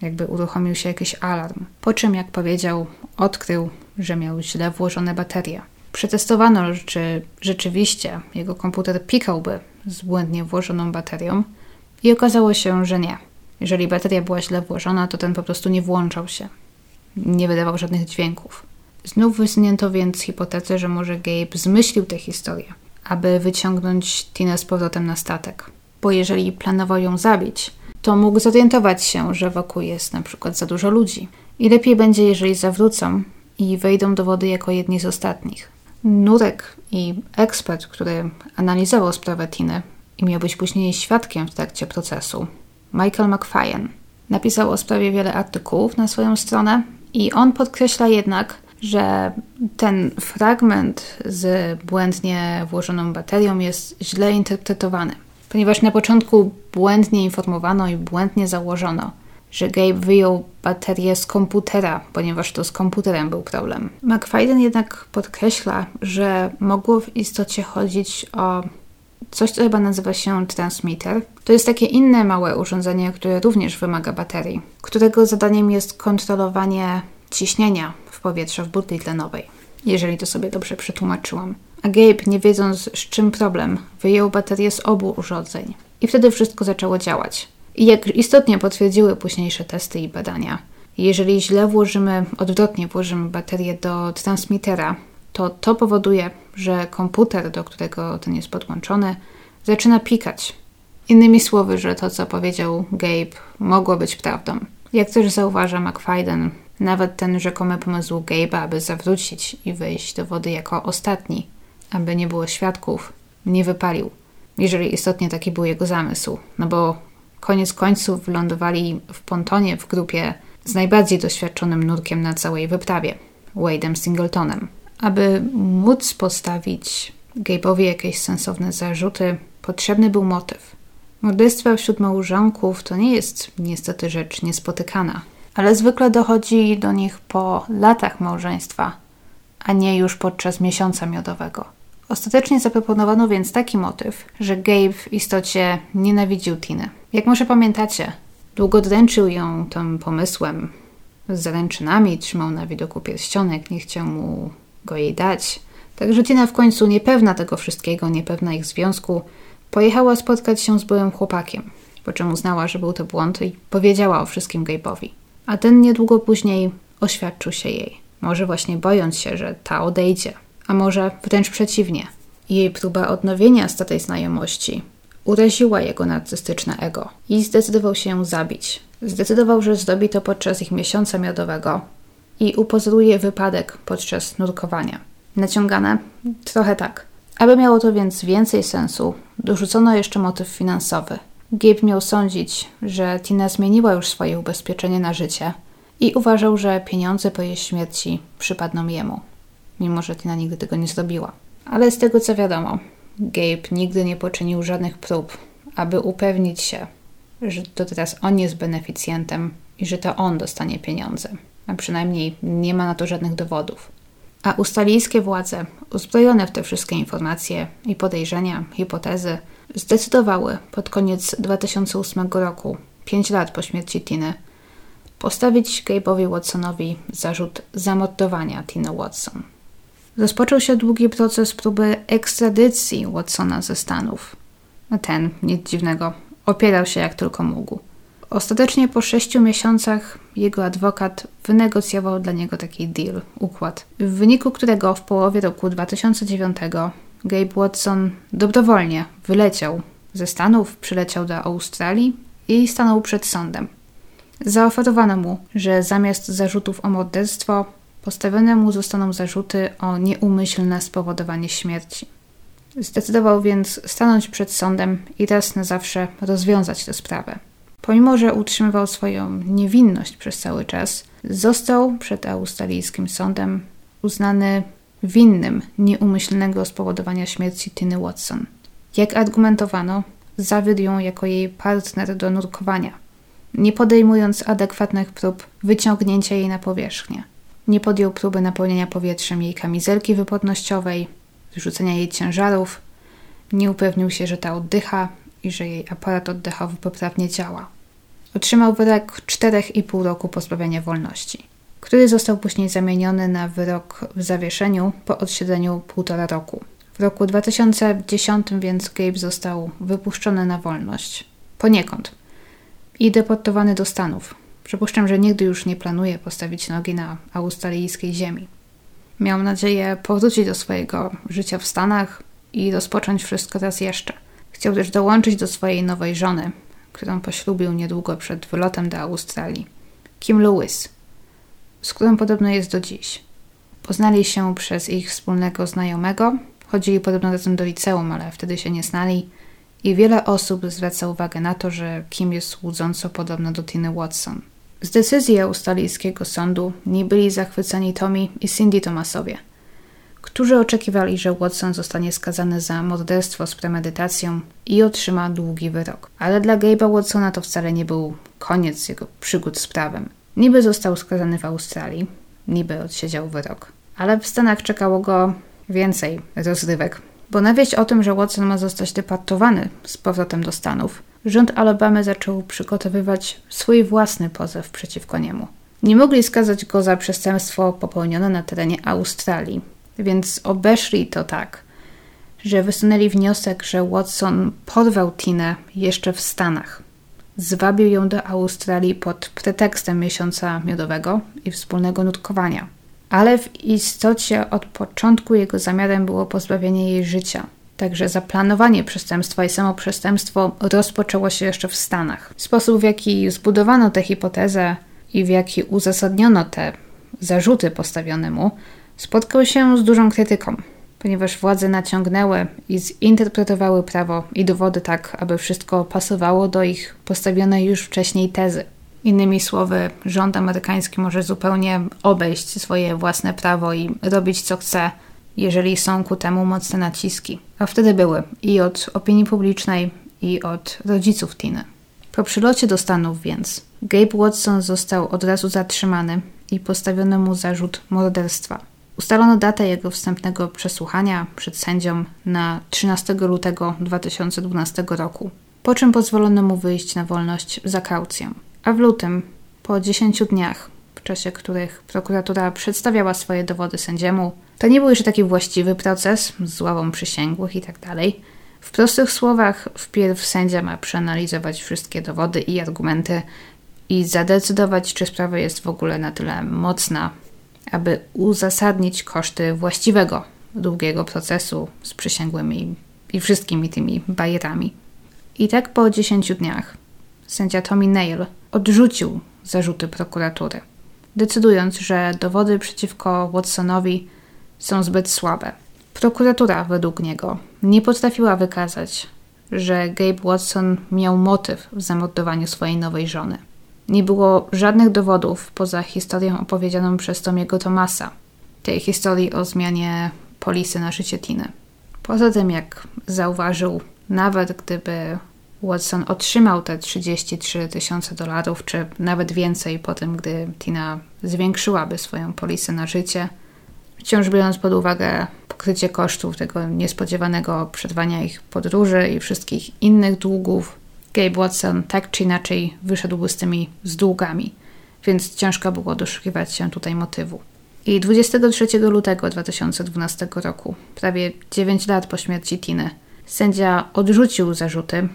Jakby uruchomił się jakiś alarm. Po czym, jak powiedział, odkrył, że miał źle włożone baterie. Przetestowano, czy rzeczywiście jego komputer pikałby z błędnie włożoną baterią i okazało się, że nie. Jeżeli bateria była źle włożona, to ten po prostu nie włączał się. Nie wydawał żadnych dźwięków. Znów wysunięto więc hipotezę, że może Gabe zmyślił tę historię, aby wyciągnąć Tinę z powrotem na statek. Bo jeżeli planował ją zabić, to mógł zorientować się, że wokół jest na przykład za dużo ludzi. I lepiej będzie, jeżeli zawrócą i wejdą do wody jako jedni z ostatnich. Nurek i ekspert, który analizował sprawę Tiny i miał być później świadkiem w trakcie procesu, Michael McFadden, napisał o sprawie wiele artykułów na swoją stronę i on podkreśla jednak, że ten fragment z błędnie włożoną baterią jest źle interpretowany, ponieważ na początku błędnie informowano i błędnie założono, że Gabe wyjął baterię z komputera, ponieważ to z komputerem był problem. McFadden jednak podkreśla, że mogło w istocie chodzić o coś, co chyba nazywa się transmitter. To jest takie inne małe urządzenie, które również wymaga baterii, którego zadaniem jest kontrolowanie ciśnienia w powietrzu w butli tlenowej, jeżeli to sobie dobrze przetłumaczyłam. A Gabe, nie wiedząc z czym problem, wyjął baterię z obu urządzeń. I wtedy wszystko zaczęło działać. I jak istotnie potwierdziły późniejsze testy i badania, jeżeli źle włożymy, odwrotnie włożymy baterię do transmitera, to to powoduje, że komputer, do którego ten jest podłączony, zaczyna pikać. Innymi słowy, że to, co powiedział Gabe, mogło być prawdą. Jak też zauważa McFadden, nawet ten rzekomy pomysł Gabe'a, aby zawrócić i wyjść do wody jako ostatni, aby nie było świadków, nie wypalił. Jeżeli istotnie taki był jego zamysł. No bo koniec końców lądowali w pontonie w grupie z najbardziej doświadczonym nurkiem na całej wyprawie, Wade'em Singletonem. Aby móc postawić Gabe'owi jakieś sensowne zarzuty, potrzebny był motyw. Morderstwa wśród małżonków to nie jest niestety rzecz niespotykana, ale zwykle dochodzi do nich po latach małżeństwa, a nie już podczas miesiąca miodowego. Ostatecznie zaproponowano więc taki motyw, że Gabe w istocie nienawidził Tiny. Jak może pamiętacie, długo dręczył ją tym pomysłem z zaręczynami, trzymał na widoku pierścionek, nie chciał mu go jej dać. Także Tina w końcu, niepewna tego wszystkiego, niepewna ich związku, pojechała spotkać się z byłym chłopakiem, po czym uznała, że był to błąd i powiedziała o wszystkim Gabe'owi. A ten niedługo później oświadczył się jej, może właśnie bojąc się, że ta odejdzie, a może wręcz przeciwnie. Jej próba odnowienia starej znajomości uraziła jego narcystyczne ego i zdecydował się ją zabić. Zdecydował, że zrobi to podczas ich miesiąca miodowego, i upozoruje wypadek podczas nurkowania. Naciągane? Trochę tak. Aby miało to więc więcej sensu, dorzucono jeszcze motyw finansowy. Gabe miał sądzić, że Tina zmieniła już swoje ubezpieczenie na życie i uważał, że pieniądze po jej śmierci przypadną jemu, mimo że Tina nigdy tego nie zrobiła. Ale z tego co wiadomo, Gabe nigdy nie poczynił żadnych prób, aby upewnić się, że to teraz on jest beneficjentem i że to on dostanie pieniądze a przynajmniej nie ma na to żadnych dowodów. A ustalijskie władze, uzbrojone w te wszystkie informacje i podejrzenia, hipotezy, zdecydowały pod koniec 2008 roku, 5 lat po śmierci Tiny, postawić Gabe'owi Watsonowi zarzut zamordowania Tiny Watson. Rozpoczął się długi proces próby ekstradycji Watsona ze Stanów. Ten, nic dziwnego, opierał się jak tylko mógł. Ostatecznie po sześciu miesiącach jego adwokat wynegocjował dla niego taki deal, układ, w wyniku którego w połowie roku 2009 Gabe Watson dobrowolnie wyleciał ze Stanów, przyleciał do Australii i stanął przed sądem. Zaoferowano mu, że zamiast zarzutów o morderstwo postawione mu zostaną zarzuty o nieumyślne spowodowanie śmierci. Zdecydował więc stanąć przed sądem i raz na zawsze rozwiązać tę sprawę. Pomimo, że utrzymywał swoją niewinność przez cały czas, został przed australijskim sądem uznany winnym nieumyślnego spowodowania śmierci Tiny Watson. Jak argumentowano, zawiódł ją jako jej partner do nurkowania, nie podejmując adekwatnych prób wyciągnięcia jej na powierzchnię. Nie podjął próby napełnienia powietrzem jej kamizelki wypłodnościowej, zrzucenia jej ciężarów, nie upewnił się, że ta oddycha i że jej aparat oddechowy poprawnie działa. Otrzymał wyrok 4,5 roku pozbawienia wolności, który został później zamieniony na wyrok w zawieszeniu po odsiedzeniu półtora roku. W roku 2010 więc Gabe został wypuszczony na wolność. Poniekąd. I deportowany do Stanów. Przypuszczam, że nigdy już nie planuje postawić nogi na australijskiej ziemi. Miał nadzieję powrócić do swojego życia w Stanach i rozpocząć wszystko raz jeszcze. Chciał też dołączyć do swojej nowej żony, którą poślubił niedługo przed wylotem do Australii. Kim Lewis, z którą podobno jest do dziś. Poznali się przez ich wspólnego znajomego, chodzili podobno razem do liceum, ale wtedy się nie znali i wiele osób zwraca uwagę na to, że Kim jest łudząco podobna do Tiny Watson. Z decyzji australijskiego sądu nie byli zachwyceni Tommy i Cindy Thomasowie, którzy oczekiwali, że Watson zostanie skazany za morderstwo z premedytacją i otrzyma długi wyrok. Ale dla Gabe'a Watsona to wcale nie był koniec jego przygód z prawem. Niby został skazany w Australii, niby odsiedział wyrok, ale w Stanach czekało go więcej rozrywek. Bo na wieść o tym, że Watson ma zostać deportowany z powrotem do Stanów, rząd Alabamy zaczął przygotowywać swój własny pozew przeciwko niemu. Nie mogli skazać go za przestępstwo popełnione na terenie Australii, więc obeszli to tak, że wysunęli wniosek, że Watson porwał Tinę jeszcze w Stanach. Zwabił ją do Australii pod pretekstem miesiąca miodowego i wspólnego nutkowania. Ale w istocie od początku jego zamiarem było pozbawienie jej życia. Także zaplanowanie przestępstwa i samo przestępstwo rozpoczęło się jeszcze w Stanach. Sposób, w jaki zbudowano tę hipotezę i w jaki uzasadniono te zarzuty postawione mu, spotkał się z dużą krytyką, ponieważ władze naciągnęły i zinterpretowały prawo i dowody tak, aby wszystko pasowało do ich postawionej już wcześniej tezy. Innymi słowy, rząd amerykański może zupełnie obejść swoje własne prawo i robić co chce, jeżeli są ku temu mocne naciski. A wtedy były i od opinii publicznej, i od rodziców Tiny. Po przylocie do Stanów więc Gabe Watson został od razu zatrzymany i postawiono mu zarzut morderstwa. Ustalono datę jego wstępnego przesłuchania przed sędzią na 13 lutego 2012 roku, po czym pozwolono mu wyjść na wolność za kaucją. A w lutym, po 10 dniach, w czasie których prokuratura przedstawiała swoje dowody sędziemu, to nie był jeszcze taki właściwy proces z ławą przysięgłych i tak. W prostych słowach, wpierw sędzia ma przeanalizować wszystkie dowody i argumenty i zadecydować, czy sprawa jest w ogóle na tyle mocna, aby uzasadnić koszty właściwego, długiego procesu z przysięgłymi i wszystkimi tymi bajerami. I tak po 10 dniach sędzia Tommy Nail odrzucił zarzuty prokuratury, decydując, że dowody przeciwko Watsonowi są zbyt słabe. Prokuratura według niego nie potrafiła wykazać, że Gabe Watson miał motyw w zamordowaniu swojej nowej żony. Nie było żadnych dowodów poza historią opowiedzianą przez Tomiego Tomasa, tej historii o zmianie polisy na życie Tiny. Poza tym, jak zauważył, nawet gdyby Watson otrzymał te 33 tysiące dolarów, czy nawet więcej po tym, gdy Tina zwiększyłaby swoją polisę na życie, wciąż biorąc pod uwagę pokrycie kosztów tego niespodziewanego przerwania ich podróży i wszystkich innych długów, Gabe Watson tak czy inaczej wyszedłby z tymi z długami, więc ciężko było doszukiwać się tutaj motywu. I 23 lutego 2012 roku, prawie 9 lat po śmierci Tiny, sędzia odrzucił zarzuty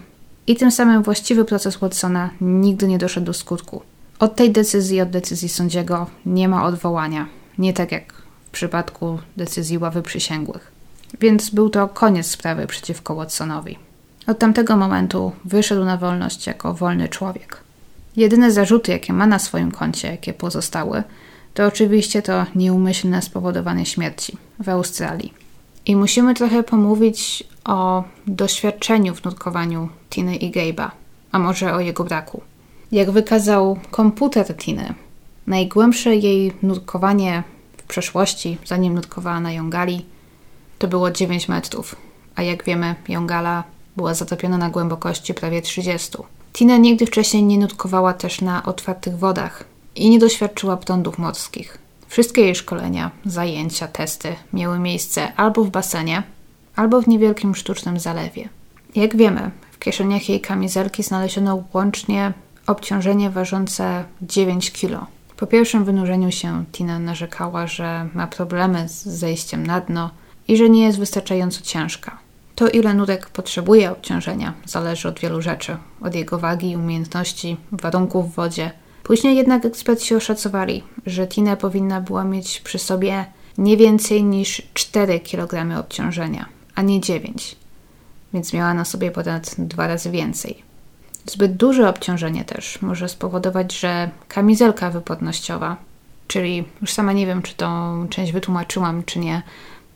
I tym samym właściwy proces Watsona nigdy nie doszedł do skutku. Od tej decyzji, od decyzji sądziego nie ma odwołania. Nie tak jak w przypadku decyzji ławy przysięgłych. Więc był to koniec sprawy przeciwko Watsonowi. Od tamtego momentu wyszedł na wolność jako wolny człowiek. Jedyne zarzuty, jakie ma na swoim koncie, jakie pozostały, to oczywiście to nieumyślne spowodowanie śmierci w Australii. I musimy trochę pomówić o doświadczeniu w nutkowaniu Tiny i Gabe'a, a może o jego braku. Jak wykazał komputer Tiny, najgłębsze jej nurkowanie w przeszłości, zanim nutkowała na Jongali, to było 9 metrów, a jak wiemy, Jongala była zatopiona na głębokości prawie 30. Tina nigdy wcześniej nie nutkowała też na otwartych wodach i nie doświadczyła prądów morskich. Wszystkie jej szkolenia, zajęcia, testy miały miejsce albo w basenie, albo w niewielkim sztucznym zalewie. Jak wiemy, w kieszeniach jej kamizelki znaleziono łącznie obciążenie ważące 9 kg. Po pierwszym wynurzeniu się Tina narzekała, że ma problemy z zejściem na dno i że nie jest wystarczająco ciężka. To, ile nurek potrzebuje obciążenia, zależy od wielu rzeczy: od jego wagi, umiejętności, warunków w wodzie. Później jednak eksperci oszacowali, że Tina powinna była mieć przy sobie nie więcej niż 4 kg obciążenia, a nie 9, więc miała na sobie ponad dwa razy więcej. Zbyt duże obciążenie też może spowodować, że kamizelka wypłodnościowa, czyli już sama nie wiem, czy tą część wytłumaczyłam, czy nie,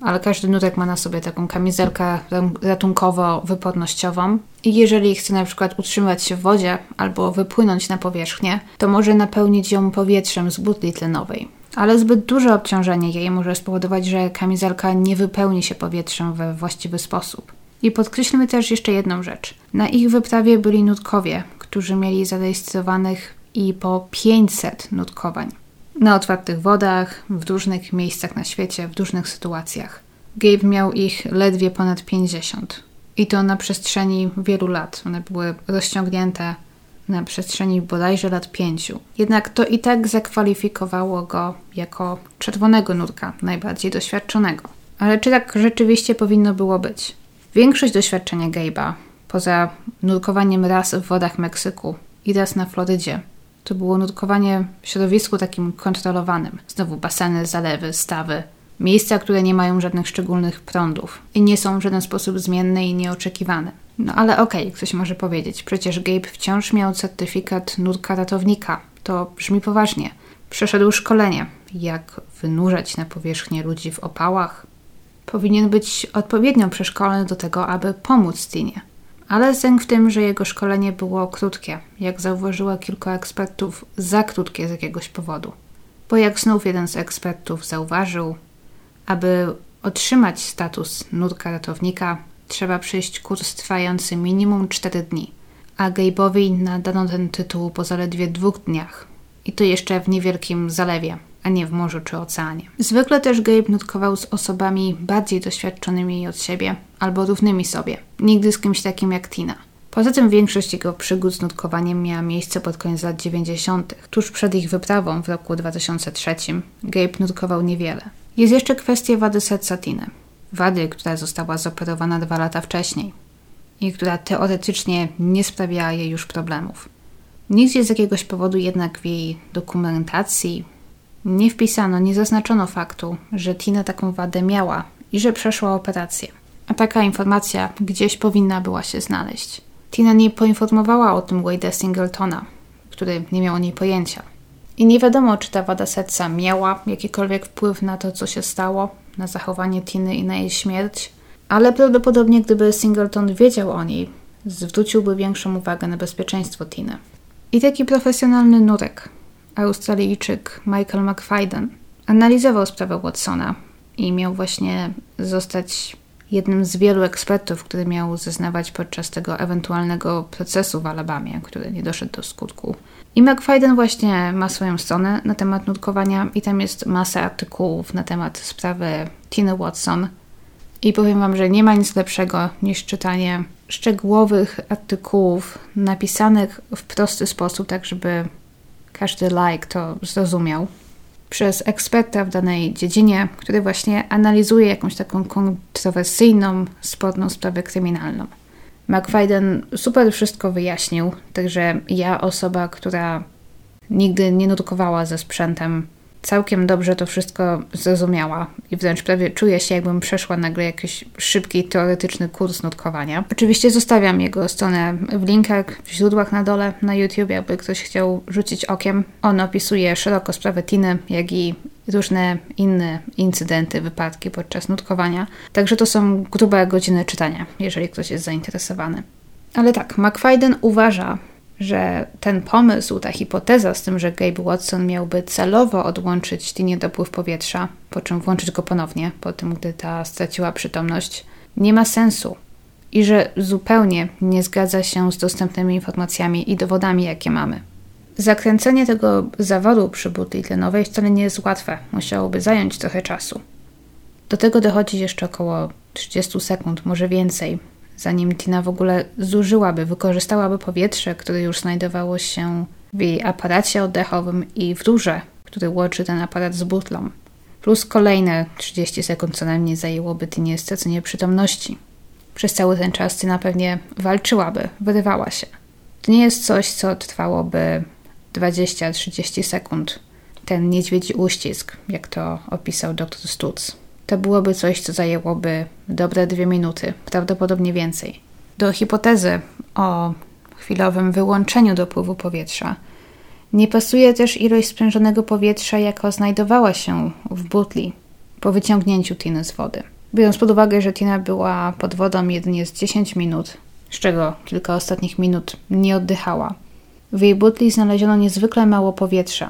ale każdy nutek ma na sobie taką kamizelkę ratunkowo-wypłodnościową i jeżeli chce na przykład utrzymać się w wodzie albo wypłynąć na powierzchnię, to może napełnić ją powietrzem z butli tlenowej. Ale zbyt duże obciążenie jej może spowodować, że kamizelka nie wypełni się powietrzem we właściwy sposób. I podkreślmy też jeszcze jedną rzecz. Na ich wyprawie byli nutkowie, którzy mieli zarejestrowanych i po 500 nutkowań na otwartych wodach, w różnych miejscach na świecie, w różnych sytuacjach. Gabe miał ich ledwie ponad 50. I to na przestrzeni wielu lat. One były rozciągnięte na przestrzeni bodajże lat pięciu. Jednak to i tak zakwalifikowało go jako czerwonego nurka, najbardziej doświadczonego. Ale czy tak rzeczywiście powinno było być? Większość doświadczenia Gabe'a, poza nurkowaniem raz w wodach Meksyku i raz na Florydzie, to było nurkowanie w środowisku takim kontrolowanym. Znowu baseny, zalewy, stawy. Miejsca, które nie mają żadnych szczególnych prądów i nie są w żaden sposób zmienne i nieoczekiwane. No ale okej, okay, ktoś może powiedzieć, przecież Gabe wciąż miał certyfikat nurka ratownika. To brzmi poważnie. Przeszedł szkolenie, jak wynurzać na powierzchnię ludzi w opałach. Powinien być odpowiednio przeszkolony do tego, aby pomóc Tinie ale sęk w tym, że jego szkolenie było krótkie, jak zauważyła kilka ekspertów, za krótkie z jakiegoś powodu. Bo jak znów jeden z ekspertów zauważył, aby otrzymać status nurka ratownika, trzeba przejść kurs trwający minimum 4 dni, a Gabe'owi nadano ten tytuł po zaledwie dwóch dniach. I to jeszcze w niewielkim zalewie, a nie w morzu czy oceanie. Zwykle też Gabe nutkował z osobami bardziej doświadczonymi od siebie albo równymi sobie, nigdy z kimś takim jak Tina. Poza tym większość jego przygód z nutkowaniem miała miejsce pod koniec lat 90. Tuż przed ich wyprawą w roku 2003 Gabe nutkował niewiele. Jest jeszcze kwestia wady serca Tiny. Wady, która została zoperowana dwa lata wcześniej i która teoretycznie nie sprawiała jej już problemów. Nigdzie z jakiegoś powodu jednak w jej dokumentacji nie wpisano, nie zaznaczono faktu, że Tina taką wadę miała i że przeszła operację. A taka informacja gdzieś powinna była się znaleźć. Tina nie poinformowała o tym Wade'a Singletona, który nie miał o niej pojęcia. I nie wiadomo, czy ta wada serca miała jakikolwiek wpływ na to, co się stało, na zachowanie Tiny i na jej śmierć, ale prawdopodobnie gdyby Singleton wiedział o niej, zwróciłby większą uwagę na bezpieczeństwo Tiny. I taki profesjonalny nurek, Australijczyk Michael McFadden, analizował sprawę Watsona i miał właśnie zostać jednym z wielu ekspertów, który miał zeznawać podczas tego ewentualnego procesu w Alabamie, który nie doszedł do skutku. I McFadden właśnie ma swoją stronę na temat nurkowania i tam jest masa artykułów na temat sprawy Tina Watson. I powiem Wam, że nie ma nic lepszego niż czytanie szczegółowych artykułów napisanych w prosty sposób, tak żeby każdy like to zrozumiał, przez eksperta w danej dziedzinie, który właśnie analizuje jakąś taką kontrowersyjną, sporną sprawę kryminalną. McFadden super wszystko wyjaśnił, także ja, osoba, która nigdy nie nutkowała ze sprzętem, całkiem dobrze to wszystko zrozumiała i wręcz prawie czuję się, jakbym przeszła nagle jakiś szybki, teoretyczny kurs nutkowania. Oczywiście zostawiam jego stronę w linkach, w źródłach na dole na YouTube, jakby ktoś chciał rzucić okiem. On opisuje szeroko sprawę Tiny, jak i różne inne incydenty, wypadki podczas nutkowania. Także to są grube godziny czytania, jeżeli ktoś jest zainteresowany. Ale tak, McFadden uważa, że ten pomysł, ta hipoteza z tym, że Gabe Watson miałby celowo odłączyć linię dopływ powietrza, po czym włączyć go ponownie, po tym, gdy ta straciła przytomność, nie ma sensu i że zupełnie nie zgadza się z dostępnymi informacjami i dowodami, jakie mamy. Zakręcenie tego zawodu przy butli tlenowej wcale nie jest łatwe, musiałoby zająć trochę czasu. Do tego dochodzi jeszcze około 30 sekund, może więcej, zanim Tina w ogóle zużyłaby, wykorzystałaby powietrze, które już znajdowało się w jej aparacie oddechowym i w rurze, który łączy ten aparat z butlą. Plus kolejne 30 sekund co najmniej zajęłoby Tinie stracenie przytomności. Przez cały ten czas Tina pewnie walczyłaby, wyrywała się. To nie jest coś, co trwałoby 20-30 sekund. Ten niedźwiedzi uścisk, jak to opisał dr Stutz to byłoby coś, co zajęłoby dobre dwie minuty, prawdopodobnie więcej. Do hipotezy o chwilowym wyłączeniu dopływu powietrza nie pasuje też ilość sprężonego powietrza, jaka znajdowała się w butli po wyciągnięciu Tiny z wody. Biorąc pod uwagę, że Tina była pod wodą jedynie z 10 minut, z czego kilka ostatnich minut nie oddychała, w jej butli znaleziono niezwykle mało powietrza,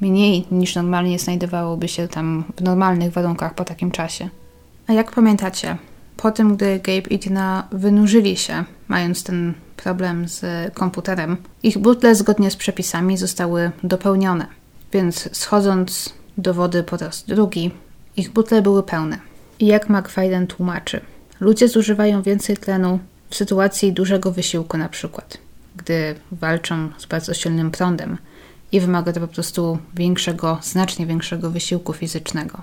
mniej niż normalnie znajdowałoby się tam w normalnych warunkach po takim czasie. A jak pamiętacie, po tym, gdy Gabe i Tina wynurzyli się, mając ten problem z komputerem, ich butle zgodnie z przepisami zostały dopełnione, więc schodząc do wody po raz drugi, ich butle były pełne. I jak McFadden tłumaczy, ludzie zużywają więcej tlenu w sytuacji dużego wysiłku na przykład, gdy walczą z bardzo silnym prądem – i wymaga to po prostu większego, znacznie większego wysiłku fizycznego.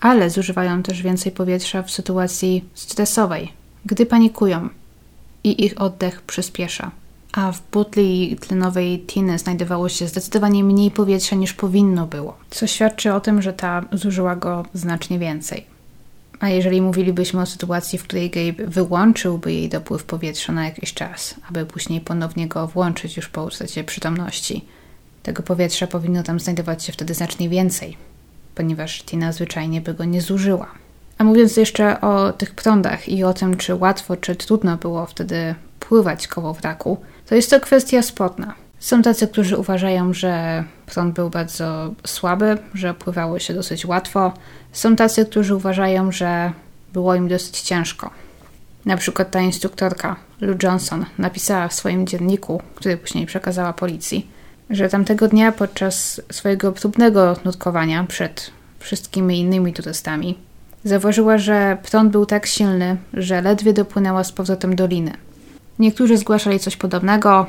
Ale zużywają też więcej powietrza w sytuacji stresowej, gdy panikują i ich oddech przyspiesza. A w butli tlenowej Tiny znajdowało się zdecydowanie mniej powietrza niż powinno było, co świadczy o tym, że ta zużyła go znacznie więcej. A jeżeli mówilibyśmy o sytuacji, w której Gabe wyłączyłby jej dopływ powietrza na jakiś czas, aby później ponownie go włączyć już po utracie przytomności, tego powietrza powinno tam znajdować się wtedy znacznie więcej, ponieważ Tina zwyczajnie by go nie zużyła. A mówiąc jeszcze o tych prądach i o tym, czy łatwo, czy trudno było wtedy pływać koło wraku, to jest to kwestia sporna. Są tacy, którzy uważają, że prąd był bardzo słaby, że pływało się dosyć łatwo. Są tacy, którzy uważają, że było im dosyć ciężko. Na przykład ta instruktorka, Lou Johnson, napisała w swoim dzienniku, który później przekazała policji, że tamtego dnia podczas swojego próbnego nutkowania przed wszystkimi innymi turystami zauważyła, że prąd był tak silny, że ledwie dopłynęła z powrotem do liny. Niektórzy zgłaszali coś podobnego,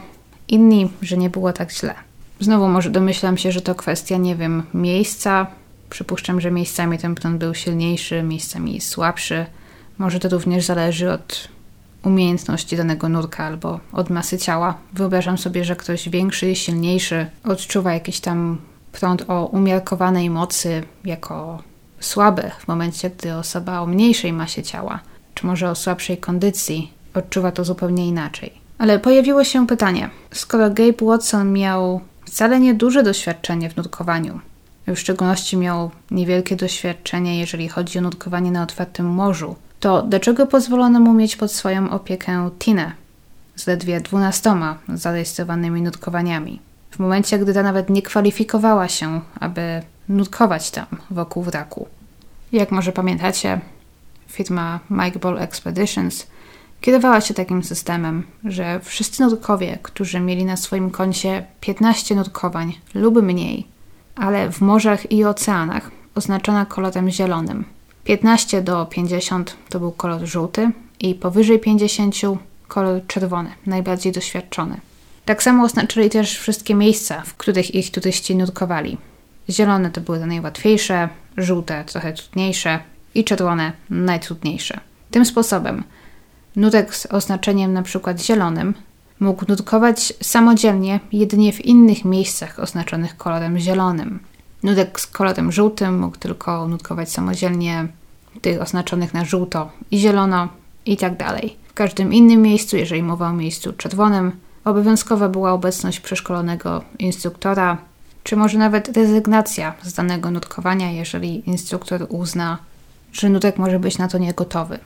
inni, że nie było tak źle. Znowu może domyślam się, że to kwestia, nie wiem, miejsca. Przypuszczam, że miejscami ten prąd był silniejszy, miejscami słabszy. Może to również zależy od umiejętności danego nurka albo od masy ciała. Wyobrażam sobie, że ktoś większy, silniejszy odczuwa jakiś tam prąd o umiarkowanej mocy jako słaby w momencie, gdy osoba o mniejszej masie ciała, czy może o słabszej kondycji, odczuwa to zupełnie inaczej. Ale pojawiło się pytanie: skoro Gabe Watson miał wcale nieduże doświadczenie w nurkowaniu, w szczególności miał niewielkie doświadczenie, jeżeli chodzi o nurkowanie na otwartym morzu, to dlaczego pozwolono mu mieć pod swoją opiekę Tinę z ledwie dwunastoma zarejestrowanymi nutkowaniami? W momencie, gdy ta nawet nie kwalifikowała się, aby nutkować tam wokół wraku. Jak może pamiętacie, firma Mike Ball Expeditions kierowała się takim systemem, że wszyscy nurkowie, którzy mieli na swoim koncie 15 nurkowań lub mniej, ale w morzach i oceanach oznaczona kolorem zielonym, 15 do 50 to był kolor żółty i powyżej 50 kolor czerwony, najbardziej doświadczony. Tak samo oznaczyli też wszystkie miejsca, w których ich turyści nurkowali. Zielone to były najłatwiejsze, żółte trochę trudniejsze i czerwone najtrudniejsze. Tym sposobem nutek z oznaczeniem np. zielonym mógł nutkować samodzielnie jedynie w innych miejscach oznaczonych kolorem zielonym. Nutek z kolorem żółtym mógł tylko nutkować samodzielnie tych oznaczonych na żółto i zielono i tak dalej. W każdym innym miejscu, jeżeli mowa o miejscu czerwonym, obowiązkowa była obecność przeszkolonego instruktora, czy może nawet rezygnacja z danego nutkowania, jeżeli instruktor uzna, że nutek może być na to niegotowy.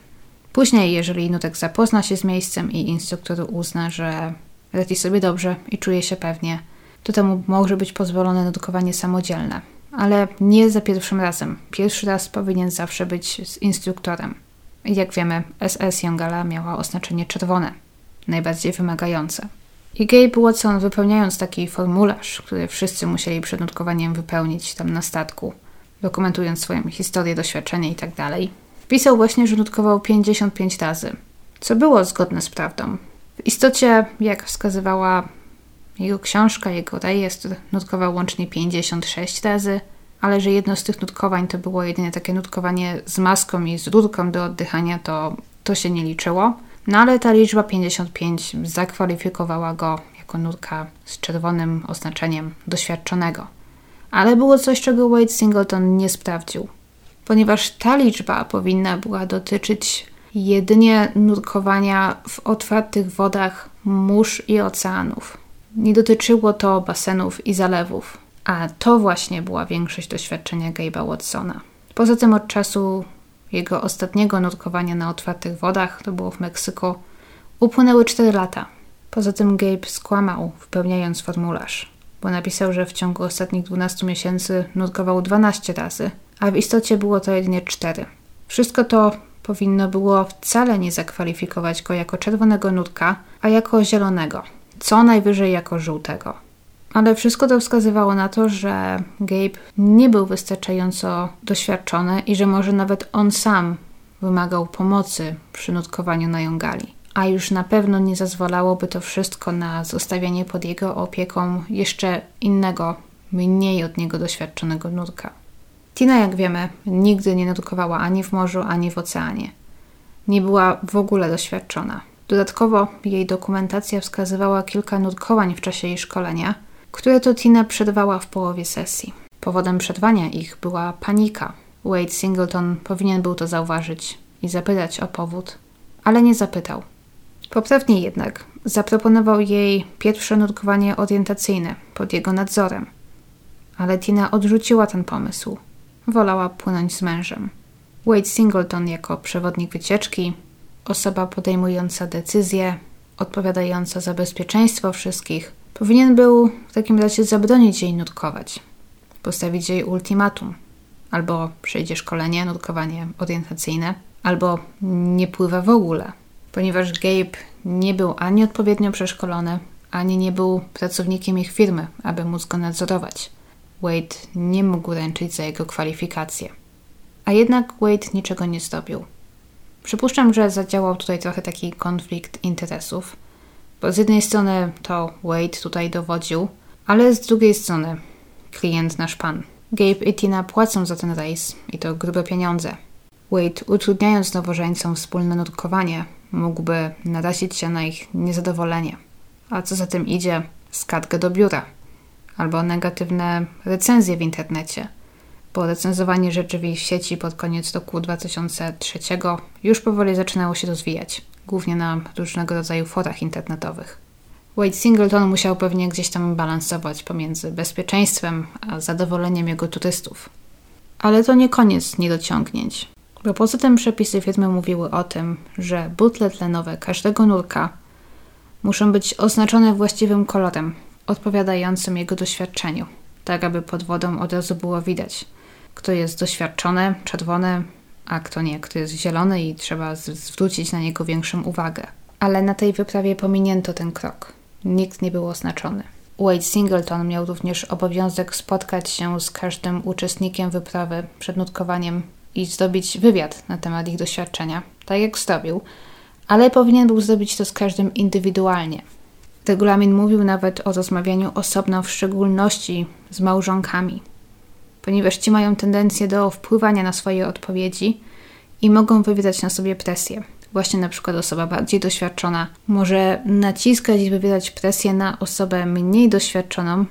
Później, jeżeli nutek zapozna się z miejscem i instruktor uzna, że radzi sobie dobrze i czuje się pewnie, to temu może być pozwolone nutkowanie samodzielne. Ale nie za pierwszym razem. Pierwszy raz powinien zawsze być z instruktorem. Jak wiemy, SS Jongala miała oznaczenie czerwone, najbardziej wymagające. I Gabe Watson, wypełniając taki formularz, który wszyscy musieli przed nutkowaniem wypełnić tam na statku, dokumentując swoją historię, doświadczenie itd., tak wpisał właśnie, że nutkował 55 razy, co było zgodne z prawdą. W istocie, jak wskazywała jego książka, jego rejestr, nutkował łącznie 56 razy, ale że jedno z tych nutkowań to było jedynie takie nutkowanie z maską i z rurką do oddychania, to, to się nie liczyło. No ale ta liczba 55 zakwalifikowała go jako nutka z czerwonym oznaczeniem doświadczonego. Ale było coś, czego Wade Singleton nie sprawdził, ponieważ ta liczba powinna była dotyczyć jedynie nurkowania w otwartych wodach mórz i oceanów. Nie dotyczyło to basenów i zalewów, a to właśnie była większość doświadczenia Gabe'a Watsona. Poza tym od czasu jego ostatniego nurkowania na otwartych wodach, to było w Meksyku, upłynęły 4 lata. Poza tym Gabe skłamał, wypełniając formularz, bo napisał, że w ciągu ostatnich 12 miesięcy nurkował 12 razy, a w istocie było to jedynie 4. Wszystko to powinno było wcale nie zakwalifikować go jako czerwonego nutka, a jako zielonego, co najwyżej jako żółtego. Ale wszystko to wskazywało na to, że Gabe nie był wystarczająco doświadczony i że może nawet on sam wymagał pomocy przy nutkowaniu na Jongali. A już na pewno nie zezwalałoby to wszystko na zostawianie pod jego opieką jeszcze innego, mniej od niego doświadczonego nutka. Tina, jak wiemy, nigdy nie nutkowała ani w morzu, ani w oceanie. Nie była w ogóle doświadczona. Dodatkowo jej dokumentacja wskazywała kilka nurkowań w czasie jej szkolenia, które to Tina przerwała w połowie sesji. Powodem przerwania ich była panika. Wade Singleton powinien był to zauważyć i zapytać o powód, ale nie zapytał. Poprawnie jednak zaproponował jej pierwsze nurkowanie orientacyjne pod jego nadzorem, ale Tina odrzuciła ten pomysł. Wolała płynąć z mężem. Wade Singleton jako przewodnik wycieczki, osoba podejmująca decyzje, odpowiadająca za bezpieczeństwo wszystkich, powinien był w takim razie zabronić jej nurkować, postawić jej ultimatum. Albo przejdzie szkolenie, nurkowanie orientacyjne, albo nie pływa w ogóle, ponieważ Gabe nie był ani odpowiednio przeszkolony, ani nie był pracownikiem ich firmy, aby móc go nadzorować. Wade nie mógł ręczyć za jego kwalifikacje. A jednak Wade niczego nie zdobił. Przypuszczam, że zadziałał tutaj trochę taki konflikt interesów, bo z jednej strony to Wade tutaj dowodził, ale z drugiej strony klient nasz pan. Gabe i Tina płacą za ten rejs i to grube pieniądze. Wade, utrudniając nowożeńcom wspólne nurkowanie, mógłby narazić się na ich niezadowolenie. A co za tym idzie, skargę do biura albo negatywne recenzje w internecie, bo recenzowanie rzeczy w sieci pod koniec roku 2003 już powoli zaczynało się rozwijać, głównie na różnego rodzaju forach internetowych. Wade Singleton musiał pewnie gdzieś tam balansować pomiędzy bezpieczeństwem a zadowoleniem jego turystów. Ale to nie koniec niedociągnięć, bo poza tym przepisy firmy mówiły o tym, że butle tlenowe każdego nurka muszą być oznaczone właściwym kolorem, odpowiadającym jego doświadczeniu, tak aby pod wodą od razu było widać, kto jest doświadczony, czerwony, a kto nie, kto jest zielony i trzeba zwrócić na niego większą uwagę. Ale na tej wyprawie pominięto ten krok. Nikt nie był oznaczony. Wade Singleton miał również obowiązek spotkać się z każdym uczestnikiem wyprawy przed nutkowaniem i zdobyć wywiad na temat ich doświadczenia, tak jak zrobił, ale powinien był zrobić to z każdym indywidualnie, Regulamin mówił nawet o rozmawianiu osobno, w szczególności z małżonkami, ponieważ ci mają tendencję do wpływania na swoje odpowiedzi i mogą wywierać na sobie presję, właśnie na przykład osoba bardziej doświadczona może naciskać i wywierać presję na osobę mniej doświadczoną,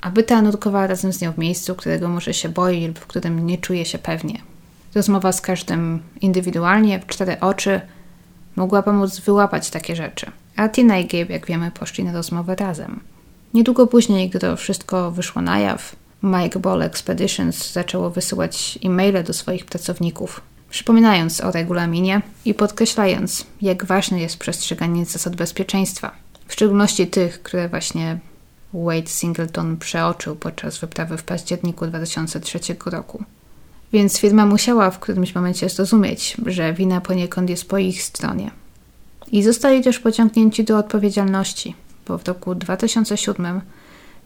aby ta nurkowała razem z nią w miejscu, którego może się boi lub w którym nie czuje się pewnie. Rozmowa z każdym indywidualnie, w cztery oczy, mogła pomóc wyłapać takie rzeczy. A Tina i Gabe, jak wiemy, poszli na rozmowę razem. Niedługo później, gdy to wszystko wyszło na jaw, Mike Ball Expeditions zaczęło wysyłać e-maile do swoich pracowników, przypominając o regulaminie i podkreślając, jak ważne jest przestrzeganie zasad bezpieczeństwa, w szczególności tych, które właśnie Wade Singleton przeoczył podczas wyprawy w październiku 2003 roku. Więc firma musiała w którymś momencie zrozumieć, że wina poniekąd jest po ich stronie. I zostali też pociągnięci do odpowiedzialności, bo w roku 2007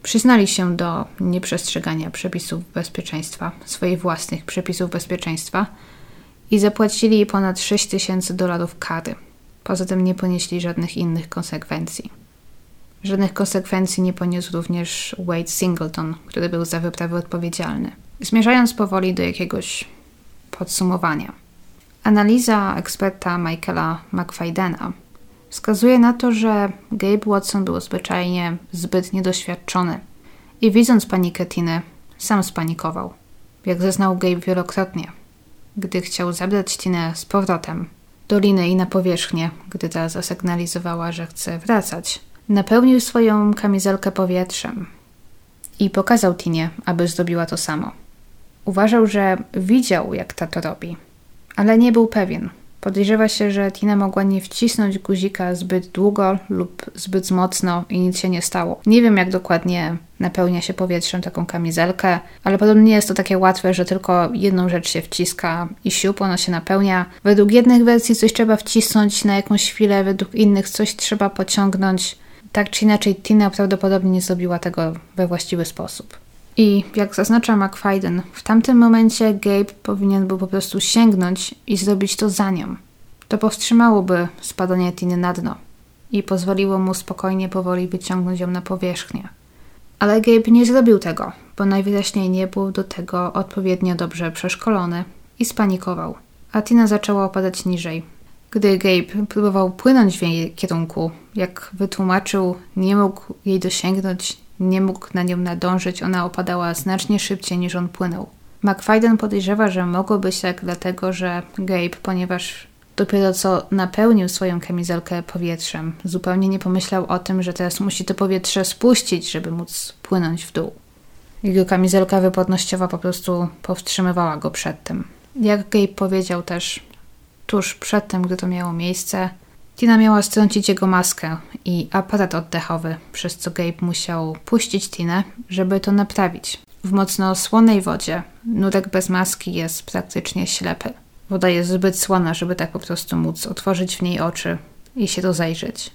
przyznali się do nieprzestrzegania przepisów bezpieczeństwa, swoich własnych przepisów bezpieczeństwa i zapłacili ponad 6 tysięcy dolarów kary. Poza tym nie ponieśli żadnych innych konsekwencji. Żadnych konsekwencji nie poniósł również Wade Singleton, który był za wyprawy odpowiedzialny. Zmierzając powoli do jakiegoś podsumowania. Analiza eksperta Michaela McFaydena wskazuje na to, że Gabe Watson był zwyczajnie zbyt niedoświadczony i widząc panikę Tiny, sam spanikował. Jak zeznał Gabe wielokrotnie, gdy chciał zabrać Tinę z powrotem do liny i na powierzchnię, gdy ta zasygnalizowała, że chce wracać, napełnił swoją kamizelkę powietrzem i pokazał Tinie, aby zrobiła to samo. Uważał, że widział, jak ta to robi, ale nie był pewien. Podejrzewa się, że Tina mogła nie wcisnąć guzika zbyt długo lub zbyt mocno i nic się nie stało. Nie wiem, jak dokładnie napełnia się powietrzem taką kamizelkę, ale podobnie nie jest to takie łatwe, że tylko jedną rzecz się wciska i siup, ona się napełnia. Według jednych wersji coś trzeba wcisnąć na jakąś chwilę, według innych coś trzeba pociągnąć. Tak czy inaczej, Tina prawdopodobnie nie zrobiła tego we właściwy sposób. I jak zaznacza McFadden, w tamtym momencie Gabe powinien był po prostu sięgnąć i zrobić to za nią. To powstrzymałoby spadanie Tiny na dno i pozwoliło mu spokojnie, powoli wyciągnąć ją na powierzchnię. Ale Gabe nie zrobił tego, bo najwyraźniej nie był do tego odpowiednio dobrze przeszkolony i spanikował. A Tina zaczęła opadać niżej. Gdy Gabe próbował płynąć w jej kierunku, jak wytłumaczył, nie mógł jej dosięgnąć, nie mógł na nią nadążyć, ona opadała znacznie szybciej niż on płynął. McFadden podejrzewa, że mogło być tak dlatego, że Gabe, ponieważ dopiero co napełnił swoją kamizelkę powietrzem, zupełnie nie pomyślał o tym, że teraz musi to powietrze spuścić, żeby móc płynąć w dół. Jego kamizelka wypłodnościowa po prostu powstrzymywała go przed tym. Jak Gabe powiedział też tuż przed tym, gdy to miało miejsce, Tina miała strącić jego maskę i aparat oddechowy, przez co Gabe musiał puścić Tinę, żeby to naprawić. W mocno słonej wodzie nurek bez maski jest praktycznie ślepy. Woda jest zbyt słona, żeby tak po prostu móc otworzyć w niej oczy i się rozejrzeć.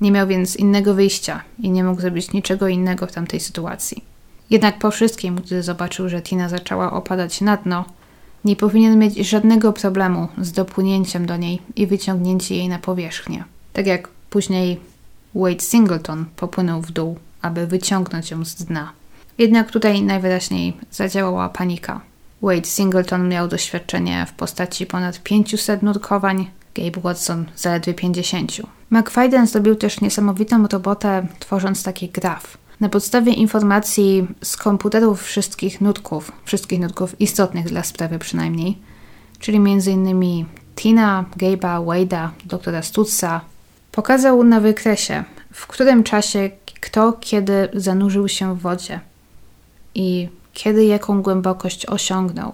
Nie miał więc innego wyjścia i nie mógł zrobić niczego innego w tamtej sytuacji. Jednak po wszystkim, gdy zobaczył, że Tina zaczęła opadać na dno, nie powinien mieć żadnego problemu z dopłynięciem do niej i wyciągnięciem jej na powierzchnię. Tak jak później Wade Singleton popłynął w dół, aby wyciągnąć ją z dna. Jednak tutaj najwyraźniej zadziałała panika. Wade Singleton miał doświadczenie w postaci ponad 500 nurkowań, Gabe Watson zaledwie 50. McFadden zrobił też niesamowitą robotę tworząc taki graf. Na podstawie informacji z komputerów wszystkich nutków, wszystkich nutków istotnych dla sprawy przynajmniej, czyli m.in. Tina, Gabe'a, Wade'a, doktora Stutza, pokazał na wykresie, w którym czasie kto kiedy zanurzył się w wodzie i kiedy jaką głębokość osiągnął.